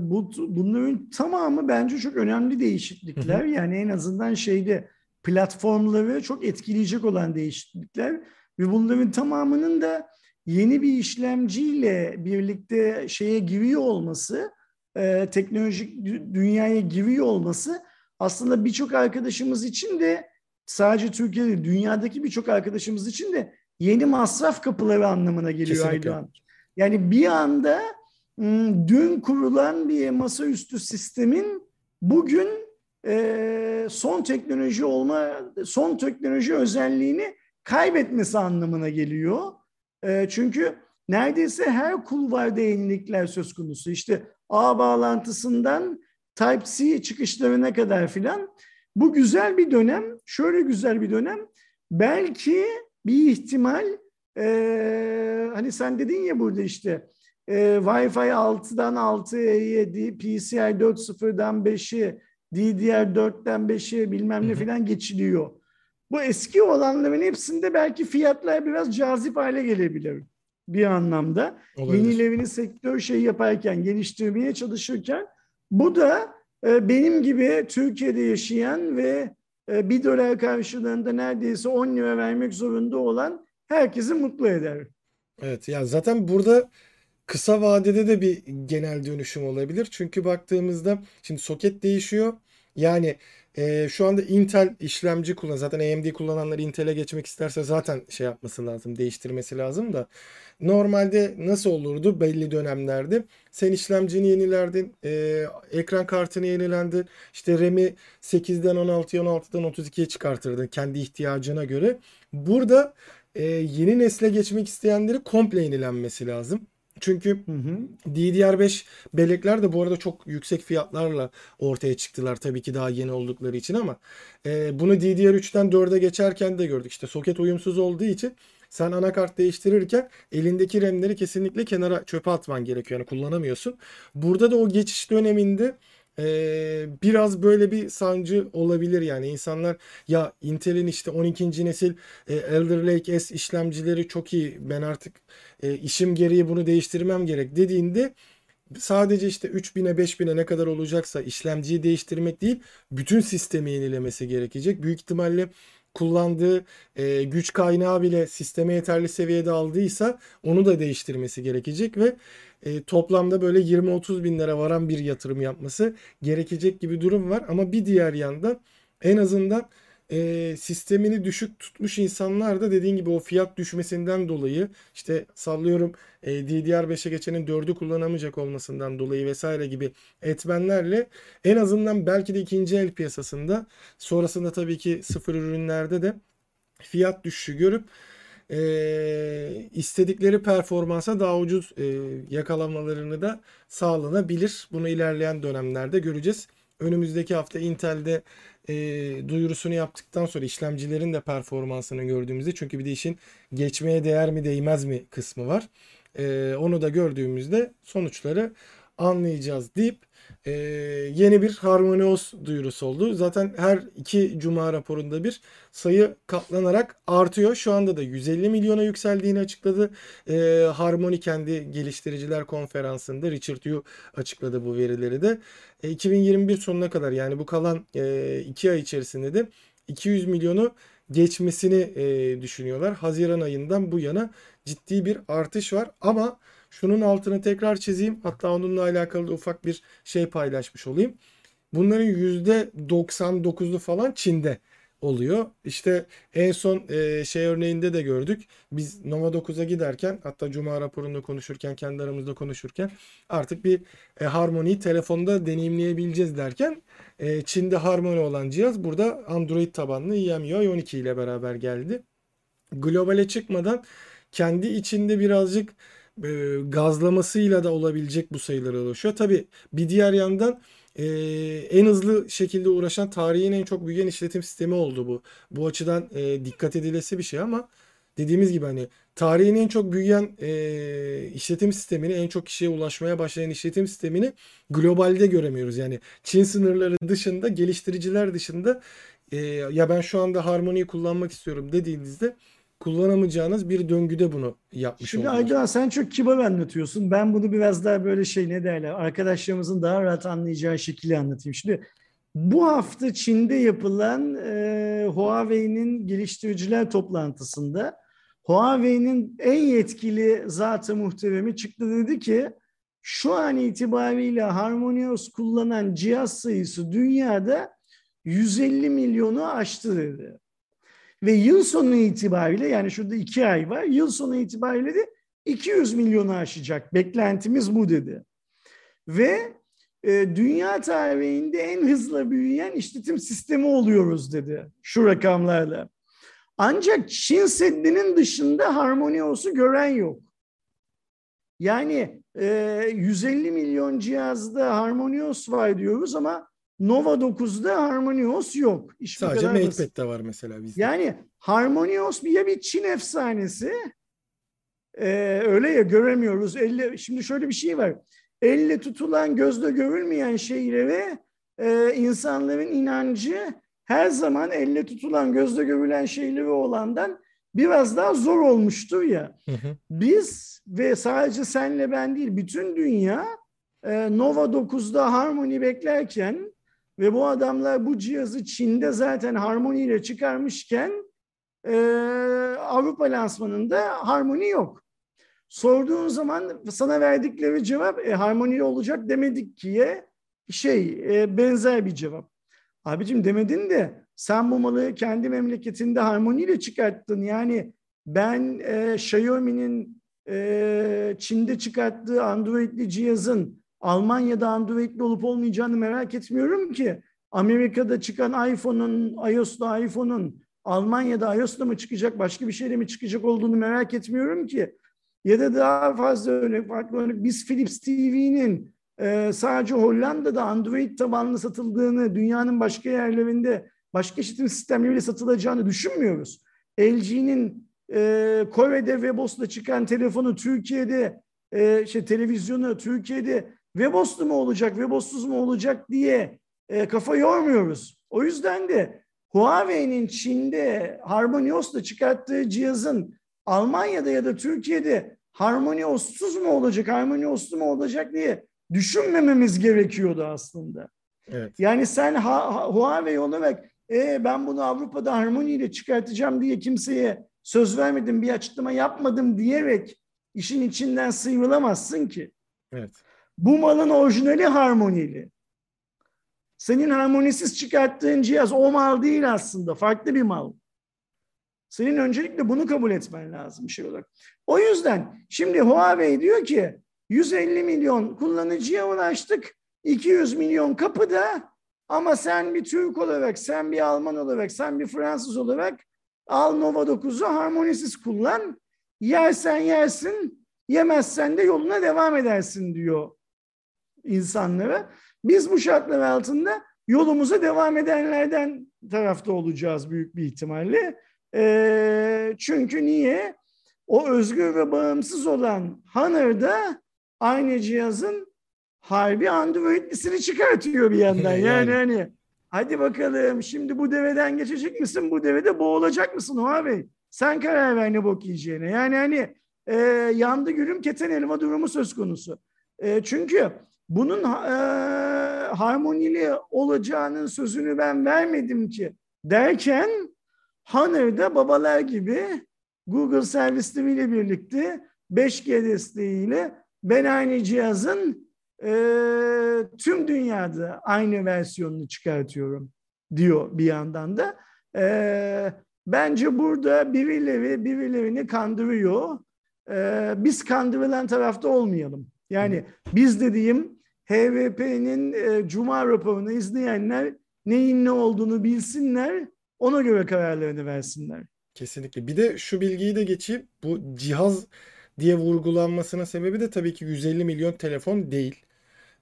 bu bunların tamamı bence çok önemli değişiklikler. Yani en azından şeyde platformları çok etkileyecek olan değişiklikler ve bunların tamamının da yeni bir işlemciyle birlikte şeye giriyor olması, e, teknolojik dünyaya giriyor olması aslında birçok arkadaşımız için de sadece Türkiye'de dünyadaki birçok arkadaşımız için de yeni masraf kapıları anlamına geliyor. Aydoğan. Yani bir anda dün kurulan bir masaüstü sistemin bugün e, son teknoloji olma, son teknoloji özelliğini kaybetmesi anlamına geliyor. E, çünkü neredeyse her kulvarda yenilikler söz konusu. İşte ağ bağlantısından Type-C çıkışlarına kadar filan. Bu güzel bir dönem. Şöyle güzel bir dönem. Belki bir ihtimal e, hani sen dedin ya burada işte e, Wi-Fi 6'dan 6'ya 7, PCI 4.0'dan 5'i, DDR4'ten 5'e bilmem ne filan geçiliyor. Bu eski olanların hepsinde belki fiyatlar biraz cazip hale gelebilir bir anlamda. Olabilir. Yenilerini sektör şey yaparken, geliştirmeye çalışırken bu da e, benim gibi Türkiye'de yaşayan ve e, bir dolar karşılığında neredeyse 10 lira vermek zorunda olan herkesi mutlu eder. Evet yani zaten burada kısa vadede de bir genel dönüşüm olabilir. Çünkü baktığımızda şimdi soket değişiyor. Yani e, şu anda Intel işlemci kullan. Zaten AMD kullananlar Intel'e geçmek isterse zaten şey yapması lazım, değiştirmesi lazım da. Normalde nasıl olurdu belli dönemlerde? Sen işlemcini yenilerdin, e, ekran kartını yenilendin, işte RAM'i 8'den 16'ya 16'dan 32'ye çıkartırdın kendi ihtiyacına göre. Burada e, yeni nesle geçmek isteyenleri komple yenilenmesi lazım. Çünkü hı hı. DDR5 bellekler de bu arada çok yüksek fiyatlarla ortaya çıktılar tabii ki daha yeni oldukları için ama e, bunu DDR3'ten 4'e geçerken de gördük. İşte soket uyumsuz olduğu için sen anakart değiştirirken elindeki RAM'leri kesinlikle kenara çöpe atman gerekiyor. Yani kullanamıyorsun. Burada da o geçiş döneminde ee, biraz böyle bir sancı olabilir yani insanlar ya Intel'in işte 12. nesil e, Elder Lake S işlemcileri çok iyi ben artık e, işim gereği bunu değiştirmem gerek dediğinde sadece işte 3000'e 5000'e ne kadar olacaksa işlemciyi değiştirmek değil bütün sistemi yenilemesi gerekecek. Büyük ihtimalle kullandığı e, güç kaynağı bile sisteme yeterli seviyede aldıysa onu da değiştirmesi gerekecek ve e, toplamda böyle 20-30 bin lira varan bir yatırım yapması gerekecek gibi durum var. Ama bir diğer yandan en azından e, sistemini düşük tutmuş insanlar da dediğin gibi o fiyat düşmesinden dolayı işte sallıyorum e, DDR5'e geçenin 4'ü kullanamayacak olmasından dolayı vesaire gibi etmenlerle en azından belki de ikinci el piyasasında sonrasında tabii ki sıfır ürünlerde de fiyat düşüşü görüp e, istedikleri performansa daha ucuz e, yakalamalarını da sağlanabilir. Bunu ilerleyen dönemlerde göreceğiz. Önümüzdeki hafta Intel'de e, duyurusunu yaptıktan sonra işlemcilerin de performansını gördüğümüzde çünkü bir de işin geçmeye değer mi değmez mi kısmı var. E, onu da gördüğümüzde sonuçları anlayacağız deyip e, yeni bir HarmonyOS duyurusu oldu. Zaten her iki cuma raporunda bir sayı katlanarak artıyor. Şu anda da 150 milyona yükseldiğini açıkladı. E, Harmony kendi geliştiriciler konferansında Richard Yu açıkladı bu verileri de. E, 2021 sonuna kadar yani bu kalan 2 e, ay içerisinde de 200 milyonu geçmesini e, düşünüyorlar. Haziran ayından bu yana ciddi bir artış var ama Şunun altını tekrar çizeyim. Hatta onunla alakalı da ufak bir şey paylaşmış olayım. Bunların %99'u falan Çin'de oluyor. İşte en son e, şey örneğinde de gördük. Biz Nova 9'a giderken hatta Cuma raporunda konuşurken kendi aramızda konuşurken artık bir e, Harmony'yi telefonda deneyimleyebileceğiz derken e, Çin'de Harmony olan cihaz burada Android tabanlı EMUI 12 ile beraber geldi. Globale çıkmadan kendi içinde birazcık e, gazlamasıyla da olabilecek bu sayılara ulaşıyor. Tabi bir diğer yandan e, en hızlı şekilde uğraşan tarihin en çok büyüyen işletim sistemi oldu bu. Bu açıdan e, dikkat edilesi bir şey ama dediğimiz gibi hani tarihin en çok büyüyen e, işletim sistemini, en çok kişiye ulaşmaya başlayan işletim sistemini globalde göremiyoruz. Yani Çin sınırları dışında, geliştiriciler dışında e, ya ben şu anda Harmony'yi kullanmak istiyorum dediğinizde kullanamayacağınız bir döngüde bunu yapmış Şimdi oldunuz. Sen çok kibar anlatıyorsun. Ben bunu biraz daha böyle şey ne derler arkadaşlarımızın daha rahat anlayacağı şekilde anlatayım. Şimdi bu hafta Çin'de yapılan e, Huawei'nin geliştiriciler toplantısında Huawei'nin en yetkili zatı muhteremi çıktı dedi ki şu an itibariyle HarmonyOS kullanan cihaz sayısı dünyada 150 milyonu aştı dedi. Ve yıl sonu itibariyle yani şurada iki ay var. Yıl sonu itibariyle de 200 milyonu aşacak. Beklentimiz bu dedi. Ve e, dünya tarihinde en hızlı büyüyen işletim sistemi oluyoruz dedi şu rakamlarla. Ancak Çin Seddi'nin dışında HarmonyOS'u gören yok. Yani e, 150 milyon cihazda HarmonyOS var diyoruz ama Nova 9'da Harmonios yok. İş Sadece MatePad'de var mesela bizde. Yani Harmonios bir ya bir Çin efsanesi ee, öyle ya göremiyoruz. Elle, şimdi şöyle bir şey var. Elle tutulan gözle görülmeyen şeylere e, insanların inancı her zaman elle tutulan gözle görülen şeyleri olandan biraz daha zor olmuştur ya. Hı hı. Biz ve sadece senle ben değil bütün dünya e, Nova 9'da Harmony beklerken ve bu adamlar bu cihazı Çin'de zaten Harmony ile çıkarmışken e, Avrupa lansmanında Harmony yok. Sorduğun zaman sana verdikleri cevap e, Harmony olacak demedik ki şey e, benzer bir cevap. Abicim demedin de sen bu malı kendi memleketinde harmoniyle çıkarttın. Yani ben e, Xiaomi'nin e, Çin'de çıkarttığı Android'li cihazın Almanya'da Android'li olup olmayacağını merak etmiyorum ki. Amerika'da çıkan iPhone'un, iOS'ta iPhone'un Almanya'da iOS'ta mı çıkacak, başka bir şeyle mi çıkacak olduğunu merak etmiyorum ki. Ya da daha fazla örnek, farklı örnek, biz Philips TV'nin e, sadece Hollanda'da Android tabanlı satıldığını, dünyanın başka yerlerinde başka işletim sistemleriyle satılacağını düşünmüyoruz. LG'nin e, Kore'de Webos'la çıkan telefonu Türkiye'de e, şey televizyonu Türkiye'de Webos'lu mu olacak, Webos'suz mu olacak diye e, kafa yormuyoruz. O yüzden de Huawei'nin Çin'de HarmonyOS'la çıkarttığı cihazın Almanya'da ya da Türkiye'de HarmonyOS'suz mu olacak, HarmonyOS'lu mu olacak diye düşünmememiz gerekiyordu aslında. Evet. Yani sen ha, ha, Huawei olarak e, ben bunu Avrupa'da Harmony ile çıkartacağım diye kimseye söz vermedim, bir açıklama yapmadım diyerek işin içinden sıyrılamazsın ki. Evet. Bu malın orijinali harmonili. Senin harmonisiz çıkarttığın cihaz o mal değil aslında. Farklı bir mal. Senin öncelikle bunu kabul etmen lazım şey olarak. O yüzden şimdi Huawei diyor ki 150 milyon kullanıcıya ulaştık. 200 milyon kapıda ama sen bir Türk olarak, sen bir Alman olarak, sen bir Fransız olarak al Nova 9'u harmonisiz kullan. Yersen yersin, yemezsen de yoluna devam edersin diyor insanlara. Biz bu şartlar altında yolumuza devam edenlerden tarafta olacağız büyük bir ihtimalle. E, çünkü niye? O özgür ve bağımsız olan Honor'da aynı cihazın harbi Android'lisini çıkartıyor bir yandan. yani, yani hani hadi bakalım şimdi bu deveden geçecek misin? Bu devede boğulacak mısın Huawei? Sen karar ver ne bok yiyeceğine. Yani hani e, yandı gülüm keten elma durumu söz konusu. E, çünkü bunun e, harmonili olacağının sözünü ben vermedim ki derken Honor'da babalar gibi Google servisleriyle birlikte 5G desteğiyle ben aynı cihazın e, tüm dünyada aynı versiyonunu çıkartıyorum diyor bir yandan da. E, bence burada birileri birilerini kandırıyor. E, biz kandırılan tarafta olmayalım. Yani biz dediğim HVP'nin e, Cuma raporunu izleyenler neyin ne olduğunu bilsinler, ona göre kararlarını versinler. Kesinlikle. Bir de şu bilgiyi de geçeyim. Bu cihaz diye vurgulanmasının sebebi de tabii ki 150 milyon telefon değil.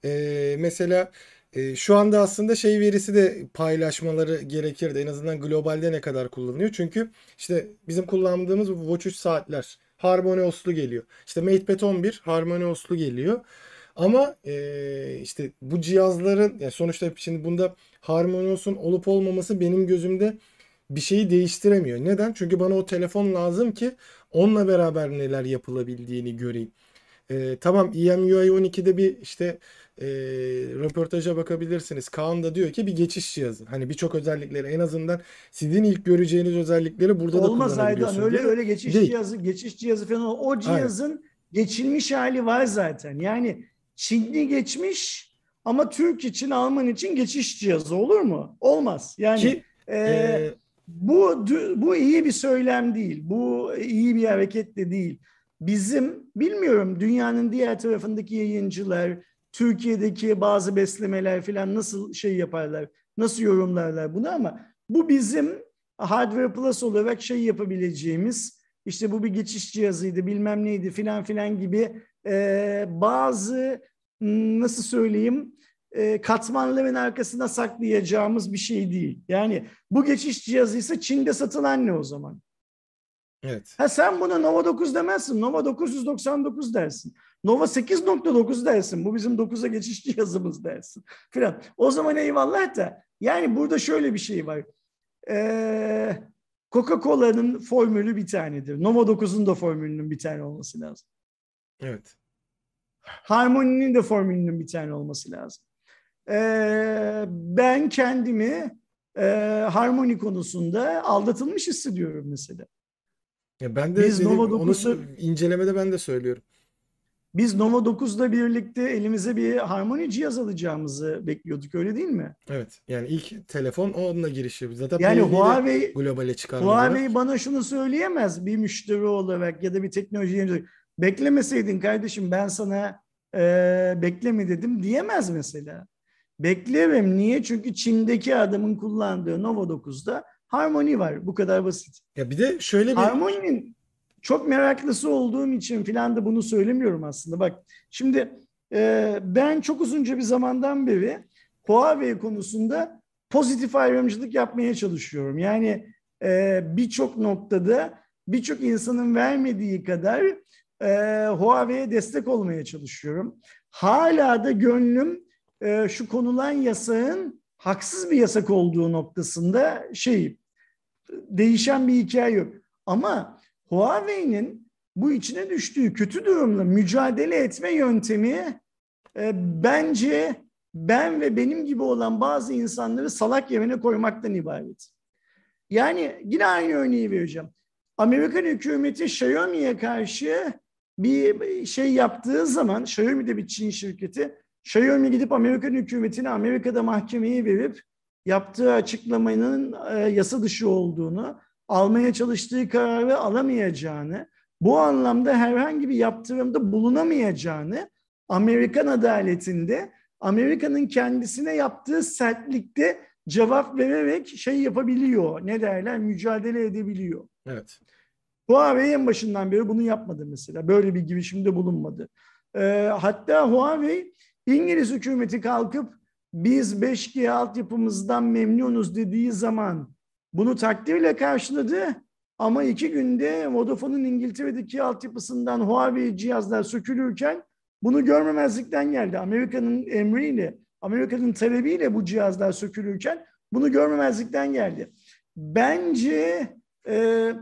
Ee, mesela e, şu anda aslında şey verisi de paylaşmaları gerekirdi. En azından globalde ne kadar kullanılıyor. Çünkü işte bizim kullandığımız Watch 3 saatler Harmony OS'lu geliyor. İşte MatePad 11 Harmony OS'lu geliyor. Ama e, işte bu cihazların yani sonuçta şimdi bunda Harmony OS'un olup olmaması benim gözümde bir şeyi değiştiremiyor. Neden? Çünkü bana o telefon lazım ki onunla beraber neler yapılabildiğini göreyim. E, tamam EMUI 12'de bir işte e, röportaja bakabilirsiniz. Kaan da diyor ki bir geçiş cihazı. Hani birçok özellikleri en azından sizin ilk göreceğiniz özellikleri burada Olmaz da kullanabiliyorsunuz. Olmaz Aydan öyle öyle geçiş Değil. cihazı geçiş cihazı falan o cihazın Aynen. geçilmiş hali var zaten. Yani Çinli geçmiş ama Türk için Alman için geçiş cihazı olur mu? Olmaz. Yani Ki, e, e, bu bu iyi bir söylem değil. Bu iyi bir hareket de değil. Bizim bilmiyorum dünyanın diğer tarafındaki yayıncılar, Türkiye'deki bazı beslemeler falan nasıl şey yaparlar, nasıl yorumlarlar bunu ama bu bizim Hardware Plus olarak şey yapabileceğimiz işte bu bir geçiş cihazıydı bilmem neydi filan filan gibi e, bazı nasıl söyleyeyim e, katmanların arkasına saklayacağımız bir şey değil. Yani bu geçiş cihazı ise Çin'de satılan ne o zaman? Evet. Ha sen buna Nova 9 demezsin. Nova 999 dersin. Nova 8.9 dersin. Bu bizim 9'a geçiş cihazımız dersin. Filan. O zaman eyvallah da yani burada şöyle bir şey var. Ee, Coca-Cola'nın formülü bir tanedir. Nova 9'un da formülünün bir tane olması lazım. Evet. Harmoninin de formülünün bir tane olması lazım. Ee, ben kendimi e, harmoni konusunda aldatılmış hissediyorum mesela. Ya ben de Biz Nova 9'u... onu incelemede ben de söylüyorum. biz Nova 9'la birlikte elimize bir Harmony cihaz alacağımızı bekliyorduk öyle değil mi? Evet. Yani ilk telefon onunla giriş yapıyor. Zaten Yani P50'yi de Huawei globale çıkarmadılar. Huawei bana şunu söyleyemez bir müşteri olarak ya da bir teknoloji. Beklemeseydin kardeşim ben sana e, bekleme dedim diyemez mesela. Beklerim. Niye? Çünkü Çin'deki adamın kullandığı Nova 9'da Harmony var. Bu kadar basit. Ya bir de şöyle bir Harmony'nin çok meraklısı olduğum için filan da bunu söylemiyorum aslında. Bak şimdi e, ben çok uzunca bir zamandan beri Huawei konusunda pozitif ayrımcılık yapmaya çalışıyorum. Yani e, birçok noktada birçok insanın vermediği kadar e, Huawei'ye destek olmaya çalışıyorum. Hala da gönlüm e, şu konulan yasağın haksız bir yasak olduğu noktasında şey değişen bir hikaye yok. Ama Huawei'nin bu içine düştüğü kötü durumla mücadele etme yöntemi e, bence ben ve benim gibi olan bazı insanları salak yerine koymaktan ibaret. Yani yine aynı örneği vereceğim. Amerikan hükümeti Xiaomi'ye karşı bir şey yaptığı zaman Xiaomi de bir Çin şirketi Xiaomi gidip Amerikan hükümetine Amerika'da mahkemeyi verip yaptığı açıklamanın e, yasa dışı olduğunu, almaya çalıştığı kararı alamayacağını, bu anlamda herhangi bir yaptırımda bulunamayacağını Amerikan adaletinde Amerika'nın kendisine yaptığı sertlikte cevap vererek şey yapabiliyor. Ne derler? Mücadele edebiliyor. evet. Huawei en başından beri bunu yapmadı mesela. Böyle bir girişimde bulunmadı. Ee, hatta Huawei İngiliz hükümeti kalkıp biz 5G altyapımızdan memnunuz dediği zaman bunu takdirle karşıladı. Ama iki günde Vodafone'un İngiltere'deki altyapısından Huawei cihazlar sökülürken bunu görmemezlikten geldi. Amerika'nın emriyle, Amerika'nın talebiyle bu cihazlar sökülürken bunu görmemezlikten geldi. Bence e,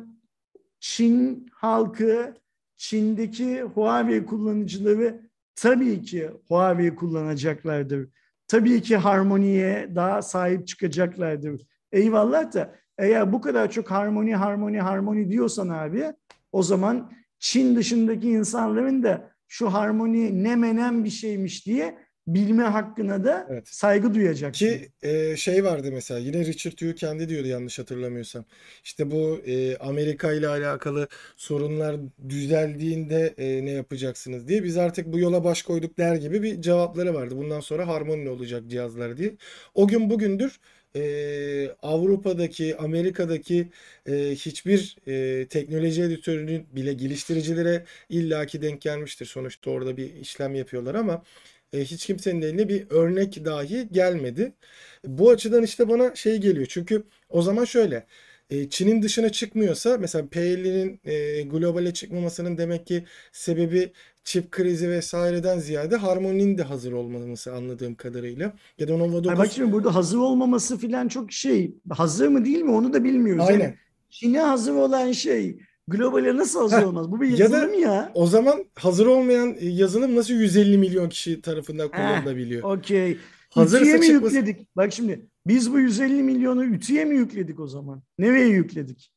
Çin halkı, Çin'deki Huawei kullanıcıları tabii ki Huawei kullanacaklardır. Tabii ki harmoniye daha sahip çıkacaklardır. Eyvallah da eğer bu kadar çok harmoni, harmoni, harmoni diyorsan abi o zaman Çin dışındaki insanların da şu harmoni ne menem bir şeymiş diye bilme hakkına da Evet. saygı duyacak. Ki e, şey vardı mesela yine Richard Yu kendi diyordu yanlış hatırlamıyorsam. İşte bu e, Amerika ile alakalı sorunlar düzeldiğinde e, ne yapacaksınız diye biz artık bu yola baş koyduk der gibi bir cevapları vardı. Bundan sonra harmoni olacak cihazlar diye. O gün bugündür e, Avrupa'daki, Amerika'daki e, hiçbir e, teknoloji editörünün bile geliştiricilere illaki denk gelmiştir. Sonuçta orada bir işlem yapıyorlar ama e, hiç kimsenin eline bir örnek dahi gelmedi. Bu açıdan işte bana şey geliyor. Çünkü o zaman şöyle e, Çin'in dışına çıkmıyorsa mesela P50'nin e, globale çıkmamasının demek ki sebebi çip krizi vesaireden ziyade Harmony'nin de hazır olmaması anladığım kadarıyla. Ya da Nova Ay 9 bak şimdi burada hazır olmaması filan çok şey. Hazır mı değil mi onu da bilmiyoruz. Aynen. Yani Çin'e hazır olan şey globale nasıl hazır olmaz? Bu bir ya da- yazılım ya. o zaman hazır olmayan e, yazılım nasıl 150 milyon kişi tarafından kullanılabiliyor? Okey. Hazırsa Ütüye mi çıkması- yükledik? Bak şimdi biz bu 150 milyonu ütüye mi yükledik o zaman? Nereye yükledik?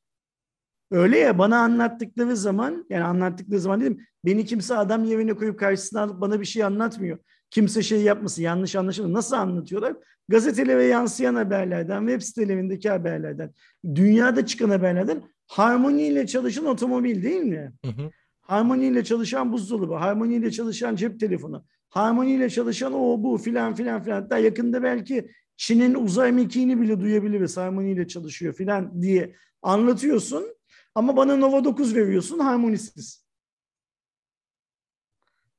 Öyle ya bana anlattıkları zaman yani anlattıkları zaman dedim beni kimse adam yerine koyup karşısına alıp bana bir şey anlatmıyor. Kimse şey yapmasın yanlış anlaşılır. Nasıl anlatıyorlar? Gazetelere yansıyan haberlerden, web sitelerindeki haberlerden, dünyada çıkan haberlerden Harmony ile çalışan otomobil değil mi? Hı hı. Harmony ile çalışan buzdolabı, Harmony ile çalışan cep telefonu, Harmony ile çalışan o bu filan filan filan. Hatta yakında belki Çin'in uzay mekiğini bile duyabiliriz. Harmony ile çalışıyor filan diye anlatıyorsun. Ama bana Nova 9 veriyorsun harmonisiz.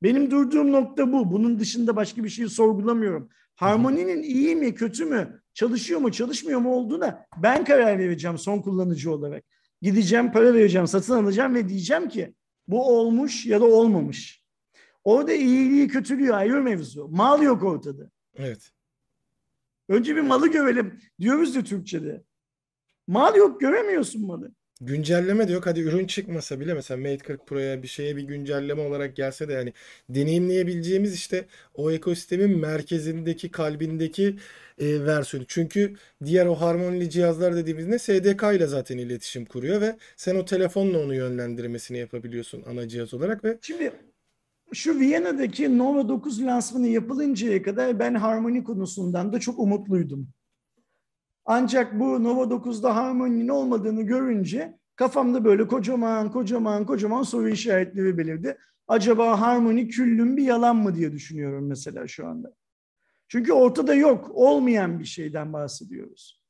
Benim durduğum nokta bu. Bunun dışında başka bir şeyi sorgulamıyorum. Harmony'nin iyi mi kötü mü çalışıyor mu çalışmıyor mu olduğuna ben karar vereceğim son kullanıcı olarak. Gideceğim para vereceğim satın alacağım ve diyeceğim ki bu olmuş ya da olmamış. Orada iyiliği kötülüğü ayrı mevzu. Mal yok ortada. Evet. Önce bir malı görelim diyoruz ya Türkçe'de. Mal yok göremiyorsun malı. Güncelleme de yok. Hadi ürün çıkmasa bile mesela Mate 40 Pro'ya bir şeye bir güncelleme olarak gelse de yani deneyimleyebileceğimiz işte o ekosistemin merkezindeki, kalbindeki e, versiyonu. Çünkü diğer o harmonili cihazlar dediğimizde SDK ile zaten iletişim kuruyor ve sen o telefonla onu yönlendirmesini yapabiliyorsun ana cihaz olarak ve Şimdi şu Viyana'daki Nova 9 lansmanı yapılıncaya kadar ben harmoni konusundan da çok umutluydum. Ancak bu Nova 9'da harmoninin olmadığını görünce kafamda böyle kocaman kocaman kocaman soru işaretleri belirdi. Acaba harmoni küllüm bir yalan mı diye düşünüyorum mesela şu anda. Çünkü ortada yok, olmayan bir şeyden bahsediyoruz.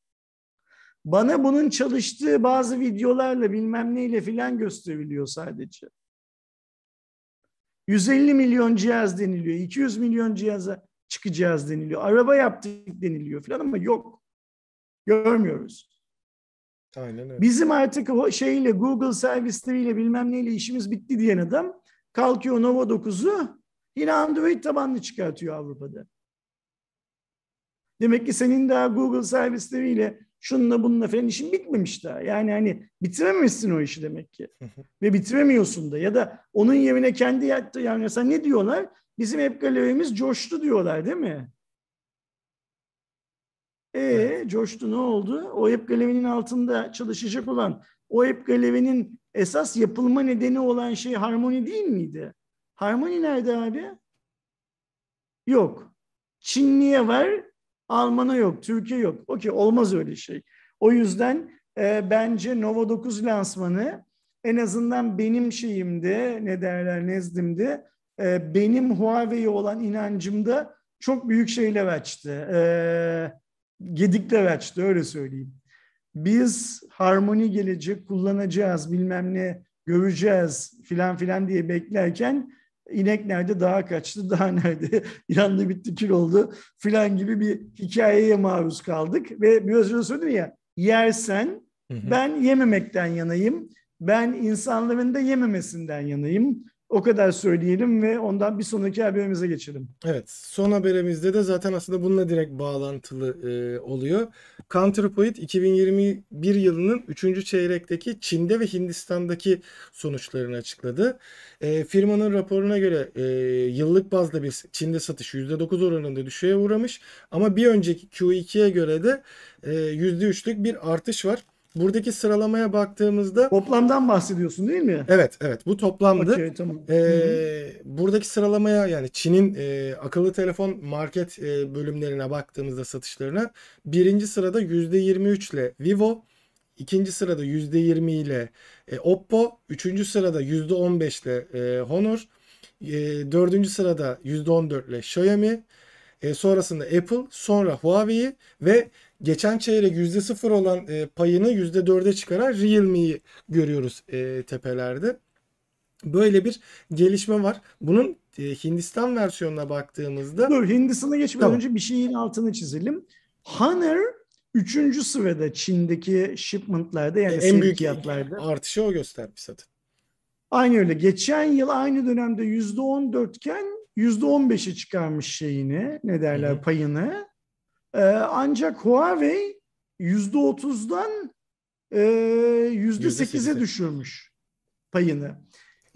Bana bunun çalıştığı bazı videolarla bilmem neyle filan gösteriliyor sadece. 150 milyon cihaz deniliyor, 200 milyon cihaza çıkacağız deniliyor, araba yaptık deniliyor filan ama yok. Görmüyoruz. Aynen öyle. Bizim artık o şeyle Google servisleriyle bilmem neyle işimiz bitti diyen adam kalkıyor Nova 9'u yine Android tabanlı çıkartıyor Avrupa'da. Demek ki senin daha Google servisleriyle şununla bununla falan işin bitmemiş daha. Yani hani bitirememişsin o işi demek ki. Ve bitiremiyorsun da. Ya da onun yerine kendi yaptığı yani mesela ne diyorlar? Bizim hep galerimiz coştu diyorlar değil mi? E evet. coştu ne oldu? O hep galerinin altında çalışacak olan o hep galerinin esas yapılma nedeni olan şey harmoni değil miydi? Harmoni nerede abi? Yok. Çinliye var, Alman'a yok, Türkiye yok. Okey olmaz öyle şey. O yüzden e, bence Nova 9 lansmanı en azından benim şeyimde ne derler nezdimde e, benim Huawei'ye olan inancımda çok büyük şeyler açtı. E, gedikler açtı öyle söyleyeyim. Biz harmoni gelecek kullanacağız bilmem ne göreceğiz filan filan diye beklerken inek nerede daha kaçtı daha nerede yandı bitti kül oldu filan gibi bir hikayeye maruz kaldık. Ve biraz önce söyledim ya yersen ben yememekten yanayım ben insanların da yememesinden yanayım o kadar söyleyelim ve ondan bir sonraki haberimize geçelim. Evet, son haberimizde de zaten aslında bununla direkt bağlantılı e, oluyor. Counterpoint 2021 yılının 3. çeyrekteki Çin'de ve Hindistan'daki sonuçlarını açıkladı. E, firmanın raporuna göre e, yıllık bazda bir Çin'de satış %9 oranında düşüğe uğramış ama bir önceki Q2'ye göre de e, %3'lük bir artış var. Buradaki sıralamaya baktığımızda toplamdan bahsediyorsun değil mi? Evet, evet. Bu toplamdı. Okay, tamam. Ee, buradaki sıralamaya yani Çin'in e, akıllı telefon market e, bölümlerine baktığımızda satışlarına birinci sırada %23 ile Vivo, ikinci sırada %20 ile e, Oppo, üçüncü sırada %15 ile e, Honor, e, dördüncü sırada %14 ile Xiaomi, e, sonrasında Apple, sonra Huawei ve geçen çeyrek %0 olan e, payını %4'e çıkaran Realme'yi görüyoruz e, tepelerde. Böyle bir gelişme var. Bunun e, Hindistan versiyonuna baktığımızda... Dur Hindistan'a geçmeden tamam. önce bir şeyin altını çizelim. Honor üçüncü sırada Çin'deki shipmentlarda yani en büyük fiyatlarda. artışı o göstermiş zaten. Aynı öyle. Geçen yıl aynı dönemde %14 iken %15'e çıkarmış şeyini ne derler Hı-hı. payını. Ee, ancak Huawei %30'dan e, %8'e düşürmüş payını.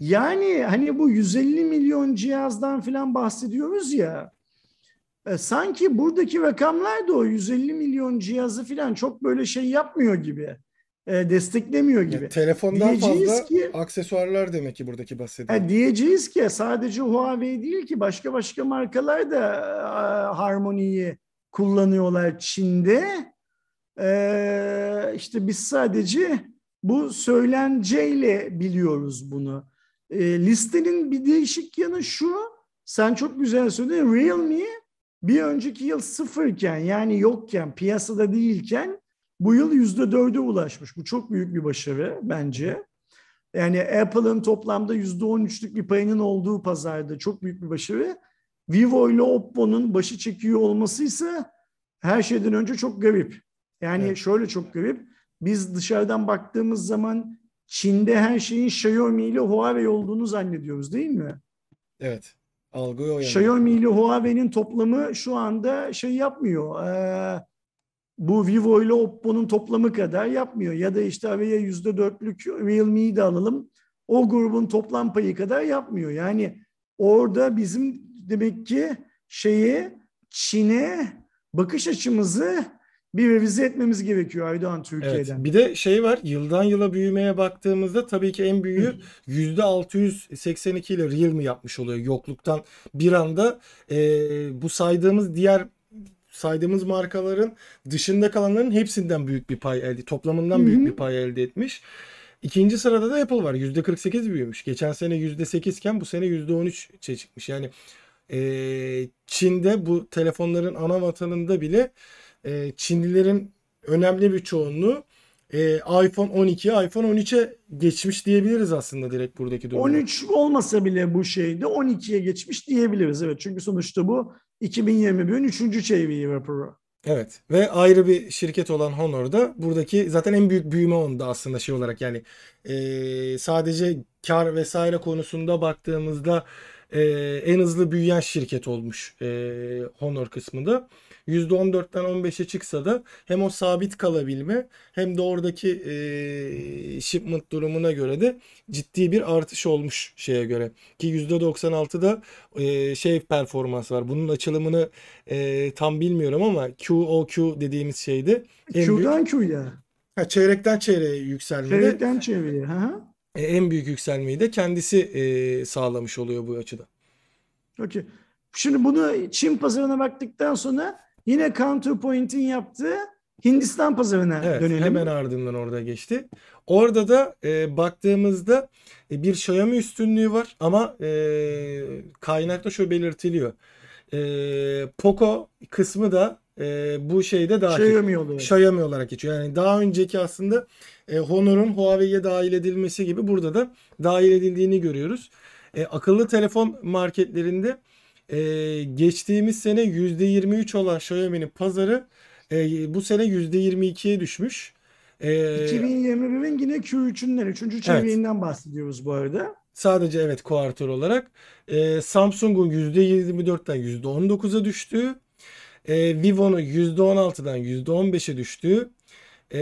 Yani hani bu 150 milyon cihazdan falan bahsediyoruz ya. E, sanki buradaki rakamlar da o 150 milyon cihazı falan çok böyle şey yapmıyor gibi. E, desteklemiyor gibi. Yani telefondan diyeceğiz fazla ki, aksesuarlar demek ki buradaki bahsediyor. E, diyeceğiz ki sadece Huawei değil ki başka başka markalar da Harmony'yi kullanıyorlar Çin'de. Ee, işte biz sadece bu söylenceyle biliyoruz bunu. Ee, listenin bir değişik yanı şu, sen çok güzel söyledin, Realme bir önceki yıl sıfırken yani yokken, piyasada değilken bu yıl yüzde dörde ulaşmış. Bu çok büyük bir başarı bence. Yani Apple'ın toplamda yüzde on üçlük bir payının olduğu pazarda çok büyük bir başarı. Vivo ile Oppo'nun başı çekiyor olması ise her şeyden önce çok garip. Yani evet. şöyle çok garip. Biz dışarıdan baktığımız zaman Çin'de her şeyin Xiaomi ile Huawei olduğunu zannediyoruz değil mi? Evet. Algı o yani. Xiaomi ile Huawei'nin toplamı şu anda şey yapmıyor. Ee, bu Vivo ile Oppo'nun toplamı kadar yapmıyor. Ya da işte araya yüzde dörtlük Realme'yi de alalım. O grubun toplam payı kadar yapmıyor. Yani orada bizim demek ki şeyi Çin'e bakış açımızı bir revize etmemiz gerekiyor Aydoğan Evet. Türkiye'den. Bir de şey var. Yıldan yıla büyümeye baktığımızda tabii ki en büyüğü %682 ile Realme yapmış oluyor. Yokluktan bir anda e, bu saydığımız diğer saydığımız markaların dışında kalanların hepsinden büyük bir pay elde, toplamından büyük bir pay elde etmiş. İkinci sırada da Apple var. %48 büyümüş. Geçen sene %8 iken bu sene %13'e çıkmış. Yani e, Çin'de bu telefonların ana vatanında bile e, Çinlilerin önemli bir çoğunluğu e, iPhone 12'ye iPhone 13'e geçmiş diyebiliriz aslında direkt buradaki durumda. 13 olmasa bile bu şeyde 12'ye geçmiş diyebiliriz. Evet çünkü sonuçta bu 2021'in 3. çeyreği raporu. Evet ve ayrı bir şirket olan Honor'da buradaki zaten en büyük büyüme onda aslında şey olarak yani e, sadece kar vesaire konusunda baktığımızda e, en hızlı büyüyen şirket olmuş e, Honor kısmında. %14'ten 15'e çıksa da hem o sabit kalabilme hem de oradaki e, shipment durumuna göre de ciddi bir artış olmuş şeye göre. Ki %96'da e, şey performans var. Bunun açılımını e, tam bilmiyorum ama QOQ dediğimiz şeyde en büyük Q'dan Q'ya. ha, çeyrekten çeyreğe yükselmede Çeyrekten çevreye. Hı hı. E, en büyük yükselmeyi de kendisi e, sağlamış oluyor bu açıdan. Okey. Şimdi bunu Çin pazarına baktıktan sonra yine Counterpoint'in yaptığı Hindistan pazarına Evet, dönelim. hemen ardından orada geçti. Orada da e, baktığımızda e, bir Xiaomi üstünlüğü var ama e, kaynakta şu belirtiliyor. E, Poco kısmı da e, bu şeyde dahil. Xiaomi. Xiaomi olarak geçiyor. Yani daha önceki aslında e, Honor'un Huawei'ye dahil edilmesi gibi burada da dahil edildiğini görüyoruz. E, akıllı telefon marketlerinde e, geçtiğimiz sene %23 olan Xiaomi'nin pazarı e, bu sene %22'ye düşmüş. E, 2021'in yine Q3'ünden, 3. çeyreğinden bahsediyoruz bu arada. sadece evet kuartör olarak. E, Samsung'un %24'ten %19'a düştüğü, e, Vivo'nun %16'dan %15'e düştüğü, e,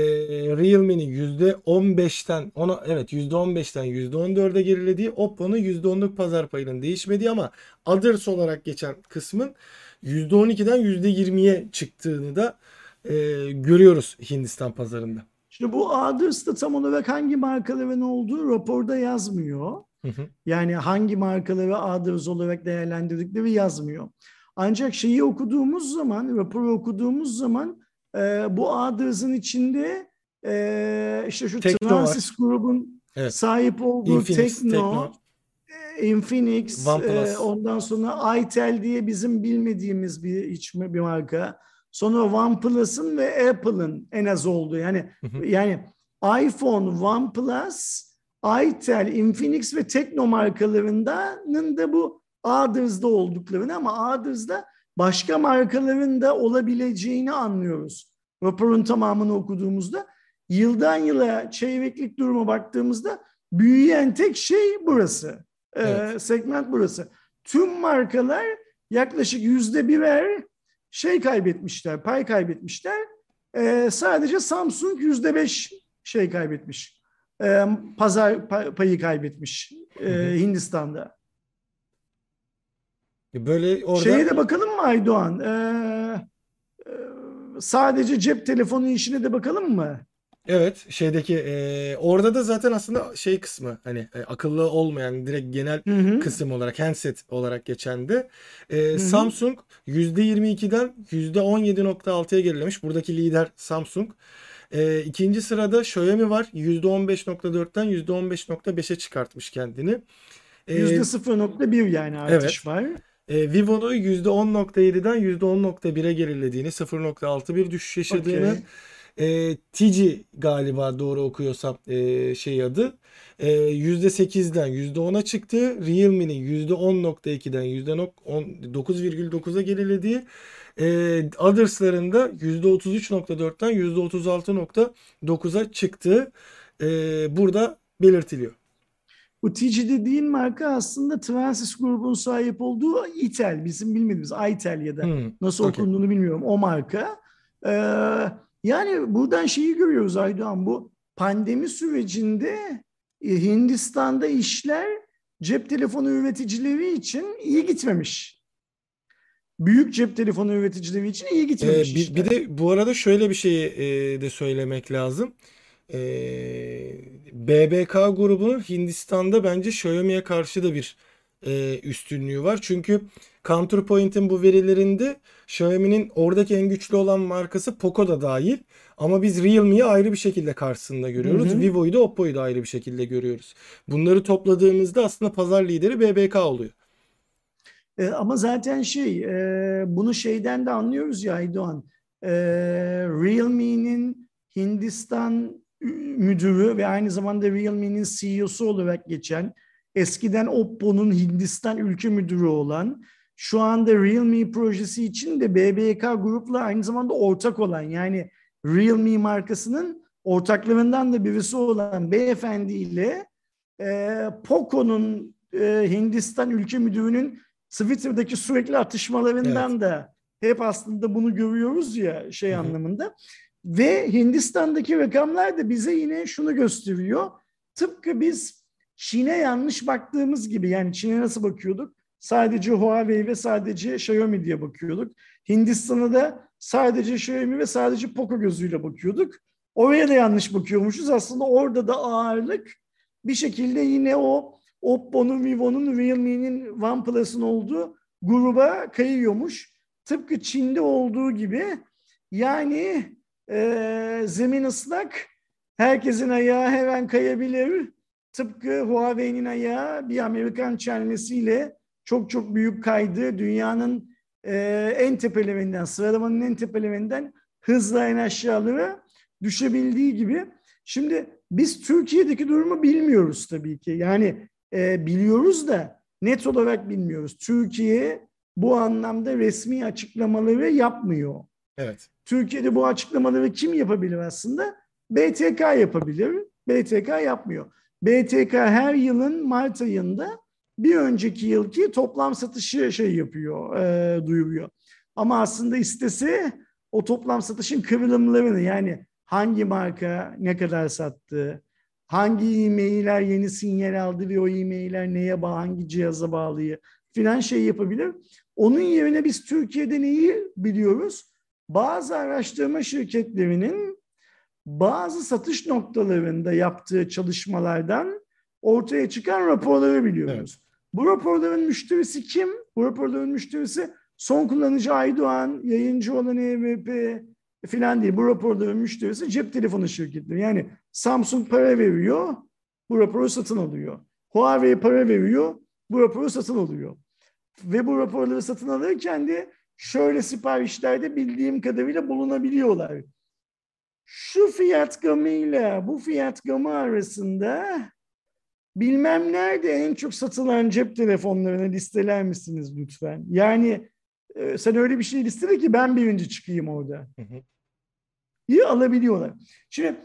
Realme'nin %15'ten ona evet %15'ten %14'e gerilediği, Oppo'nun %10'luk pazar payının değişmediği ama Others olarak geçen kısmın %12'den %20'ye çıktığını da e, görüyoruz Hindistan pazarında. Şimdi bu Others'ta tam olarak hangi markaların olduğu raporda yazmıyor. Hı hı. Yani hangi markaları Others olarak değerlendirdikleri yazmıyor. Ancak şeyi okuduğumuz zaman, raporu okuduğumuz zaman e, bu Others'ın içinde e, işte şu Tekno var. Transys grubun Evet. sahip olduğu Infinix, Tekno, Tekno. e, Infinix, OnePlus. e, ondan sonra Itel diye bizim bilmediğimiz bir hiç bir marka. Sonra OnePlus'ın ve Apple'ın en az olduğu. Yani Hı hı. yani iPhone, OnePlus, Itel, Infinix ve Tekno markalarının da bu Others'da olduklarını ama Others'da başka markaların da olabileceğini anlıyoruz. Raporun tamamını okuduğumuzda yıldan yıla çeyreklik duruma baktığımızda büyüyen tek şey burası. Ee, Evet. segment burası. Tüm markalar yaklaşık yüzde birer şey kaybetmişler, pay kaybetmişler. Ee, sadece Samsung yüzde beş şey kaybetmiş. Ee, pazar pa- payı kaybetmiş e. Hindistan'da. Böyle orada Şeye de bakalım mı Aydoğan? Ee, e, sadece cep telefonu işine de bakalım mı? Evet şeydeki e, orada da zaten aslında şey kısmı hani e, akıllı olmayan direkt genel Hı hı. kısım olarak handset olarak geçen de e, hı. Samsung %22'den %17.6'ya gerilemiş. Buradaki lider Samsung. E, ikinci sırada Xiaomi var. %15.4'ten %15.5'e çıkartmış kendini. E, Yüzde 0.1 yani artış var. E, Vivo'nun %10.7'den %10.1'e gerilediğini, 0.6 bir düşüş yaşadığını, Okey. e, Tigi galiba doğru okuyorsam e, şey adı, e, %8'den %10'a çıktı. Realme'nin %10.2'den %9,9'a gerilediği, e, Others'ların da %33.4'ten %36.9'a çıktığı e, burada belirtiliyor. Bu TG dediğin marka aslında Transys grubun sahip olduğu Itel. Bizim bilmediğimiz Itel ya da Hmm, nasıl okey. okunduğunu bilmiyorum. O marka. Ee, yani buradan şeyi görüyoruz Aydoğan. Bu pandemi sürecinde e, Hindistan'da işler cep telefonu üreticileri için iyi gitmemiş. büyük cep telefonu üreticileri için iyi Ee, gitmemiş bir, işler. bir de bu arada şöyle bir şeyi e, de söylemek lazım. Ee, BBK grubu Hindistan'da bence Xiaomi'ye karşı da bir e, üstünlüğü var. Çünkü Counterpoint'in bu verilerinde Xiaomi'nin oradaki en güçlü olan markası Poco da dahil. Ama biz Realme'yi ayrı bir şekilde karşısında görüyoruz. Hı hı. Vivo'yu da Oppo'yu da ayrı bir şekilde görüyoruz. Bunları topladığımızda aslında pazar lideri BBK oluyor. E, ama zaten şey, e, bunu şeyden de anlıyoruz ya Aydoğan. E, Realme'nin Hindistan müdürü ve aynı zamanda Realme'nin CEO'su olarak geçen, eskiden Oppo'nun Hindistan ülke müdürü olan, şu anda Realme projesi için de BBK grupla aynı zamanda ortak olan, yani Realme markasının ortaklarından da birisi olan beyefendiyle e, Poco'nun e, Hindistan ülke müdürünün Twitter'daki sürekli atışmalarından da hep aslında bunu görüyoruz ya şey anlamında. Ve Hindistan'daki rakamlar da bize yine şunu gösteriyor. Tıpkı biz Çin'e yanlış baktığımız gibi yani Çin'e nasıl bakıyorduk? Sadece Huawei ve sadece Xiaomi diye bakıyorduk. Hindistan'a da sadece Xiaomi ve sadece Poco gözüyle bakıyorduk. Oraya da yanlış bakıyormuşuz. Aslında orada da ağırlık bir şekilde yine o Oppo'nun, Vivo'nun, Realme'nin, OnePlus'ın olduğu gruba kayıyormuş. Tıpkı Çin'de olduğu gibi yani e, zemin ıslak herkesin ayağı her an kayabilir. Tıpkı Huawei'nin ayağı bir Amerikan çelmesiyle çok çok büyük kaydı. Dünyanın e, en tepelerinden, sıralamanın en tepelerinden hızla en aşağılara düşebildiği gibi. Şimdi biz Türkiye'deki durumu bilmiyoruz tabii ki. Yani e, biliyoruz da net olarak bilmiyoruz. Türkiye bu anlamda resmi açıklamaları yapmıyor. Evet. Türkiye'de bu açıklamaları kim yapabilir aslında? BTK yapabilir. BTK yapmıyor. BTK her yılın Mart ayında bir önceki yılki toplam satışı şey yapıyor, e, duyuruyor. Ama aslında istese o toplam satışın kıvrımlarını yani hangi marka ne kadar sattı, hangi e-mailler yeni sinyal aldı ve o e-mailler neye bağlı, hangi cihaza bağlı filan şey yapabilir. Onun yerine biz Türkiye'de neyi biliyoruz? Bazı araştırma şirketlerinin bazı satış noktalarında yaptığı çalışmalardan ortaya çıkan raporları biliyoruz. Bu raporların müşterisi kim? Bu raporların müşterisi son kullanıcı Aydoğan, yayıncı olan EVP filan değil. Bu raporların müşterisi cep telefonu şirketleri. Yani Samsung para veriyor, bu raporu satın alıyor. Huawei para veriyor, bu raporu satın alıyor. Ve bu raporları satın alırken de şöyle siparişlerde bildiğim kadarıyla bulunabiliyorlar. Şu fiyat gamıyla bu fiyat gamı arasında bilmem nerede en çok satılan cep telefonlarını listeler misiniz lütfen? Yani e, sen öyle bir şey listele ki ben birinci çıkayım orada. İyi alabiliyorlar. Şimdi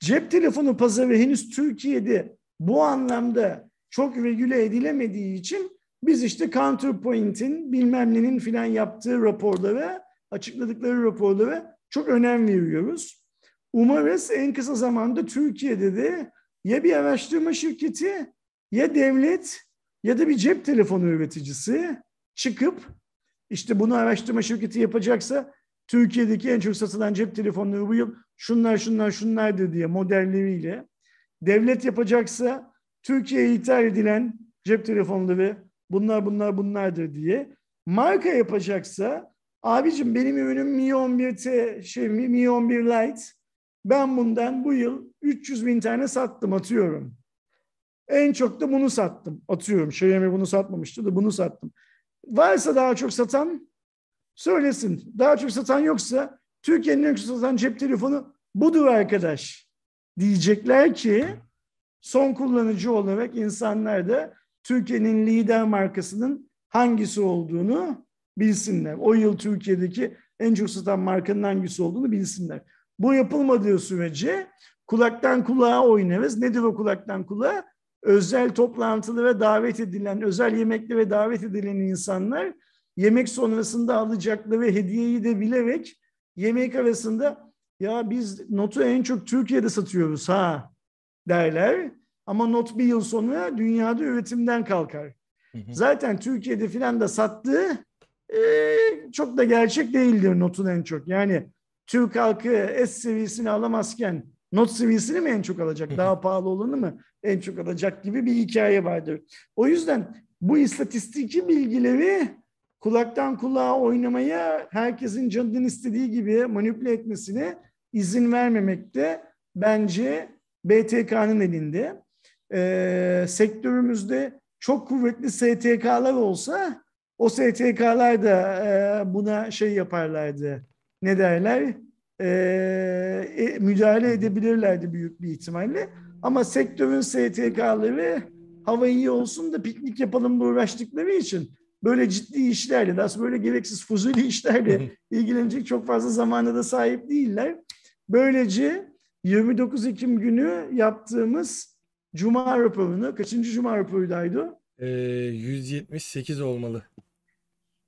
cep telefonu pazarı henüz Türkiye'de bu anlamda çok regüle edilemediği için biz işte Counterpoint'in bilmem nenin filan yaptığı raporlara, açıkladıkları raporlara çok önem veriyoruz. Umarız en kısa zamanda Türkiye'de de ya bir araştırma şirketi ya devlet ya da bir cep telefonu üreticisi çıkıp işte bunu araştırma şirketi yapacaksa Türkiye'deki en çok satılan cep telefonları bu yıl şunlar şunlar şunlardır diye modelleriyle devlet yapacaksa Türkiye'ye ithal edilen cep telefonları bunlar bunlar bunlardır diye marka yapacaksa abicim benim ürünüm Mi 11T şey Mi 11 Lite ben bundan bu yıl 300 bin tane sattım atıyorum. En çok da bunu sattım atıyorum. Xiaomi bunu satmamıştı da bunu sattım. Varsa daha çok satan söylesin. Daha çok satan yoksa Türkiye'nin en çok satan cep telefonu budur arkadaş diyecekler ki son kullanıcı olarak insanlar da Türkiye'nin lider markasının hangisi olduğunu bilsinler. O yıl Türkiye'deki en çok satan markanın hangisi olduğunu bilsinler. Bu yapılmadığı sürece kulaktan kulağa oynarız. Nedir o kulaktan kulağa? Özel toplantılara davet edilen, özel yemeklere davet edilen insanlar yemek sonrasında alacakları hediyeyi de bilerek yemek arasında ya biz notu en çok Türkiye'de satıyoruz ha derler. Ama not bir yıl sonra dünyada üretimden kalkar. Hı hı. Zaten Türkiye'de filan da sattığı e, çok da gerçek değildir notun en çok. Yani Türk halkı S seviyesini alamazken not seviyesini mi en çok alacak? Daha pahalı olanı mı en çok alacak gibi bir hikaye vardır. O yüzden bu istatistiki bilgileri kulaktan kulağa oynamaya herkesin canının istediği gibi manipüle etmesine izin vermemekte bence BTK'nın elinde. Ee, sektörümüzde çok kuvvetli STK'lar olsa o STK'lar da e, buna şey yaparlardı. Ne derler? Ee, e, müdahale edebilirlerdi büyük bir ihtimalle. Ama sektörün STK'ları hava iyi olsun da piknik yapalım da uğraştıkları için böyle ciddi işlerle, daha böyle gereksiz fuzuli işlerle ilgilenecek çok fazla zamana da sahip değiller. Böylece 29 Ekim günü yaptığımız Cuma raporunu, kaçıncı Cuma raporuydu? Ee, 178 olmalı.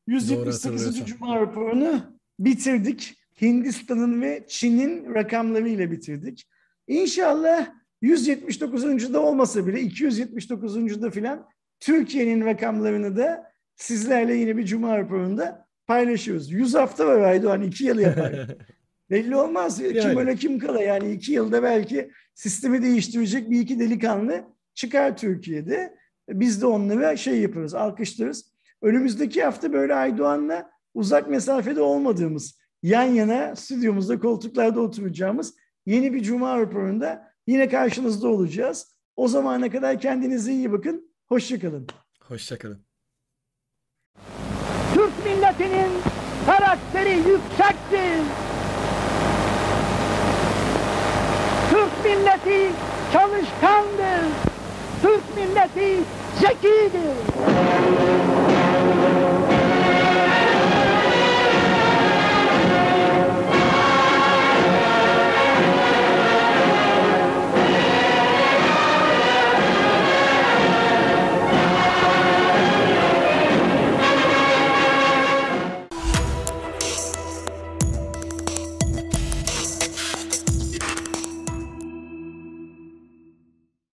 178. hatırlıyorsam. Cuma raporunu bitirdik. Hindistan'ın ve Çin'in rakamlarıyla bitirdik. İnşallah 179. da olmasa bile 279. da filan Türkiye'nin rakamlarını da sizlerle yine bir Cuma raporunda paylaşıyoruz. 100 hafta var Aydoğan, 2 yıl yapar. Belli olmaz. Kim Yani. öyle kim kala yani iki yılda belki sistemi değiştirecek bir iki delikanlı çıkar Türkiye'de. Biz de onlara şey yaparız, alkışlarız. Önümüzdeki hafta böyle Aydoğan'la uzak mesafede olmadığımız, yan yana stüdyomuzda koltuklarda oturacağımız yeni bir Cuma raporunda yine karşınızda olacağız. O zamana kadar kendinize iyi bakın. Hoşçakalın. Hoşçakalın. Türk milletinin karakteri yüksektir. Türk milleti çalışkandır. Türk milleti zekidir.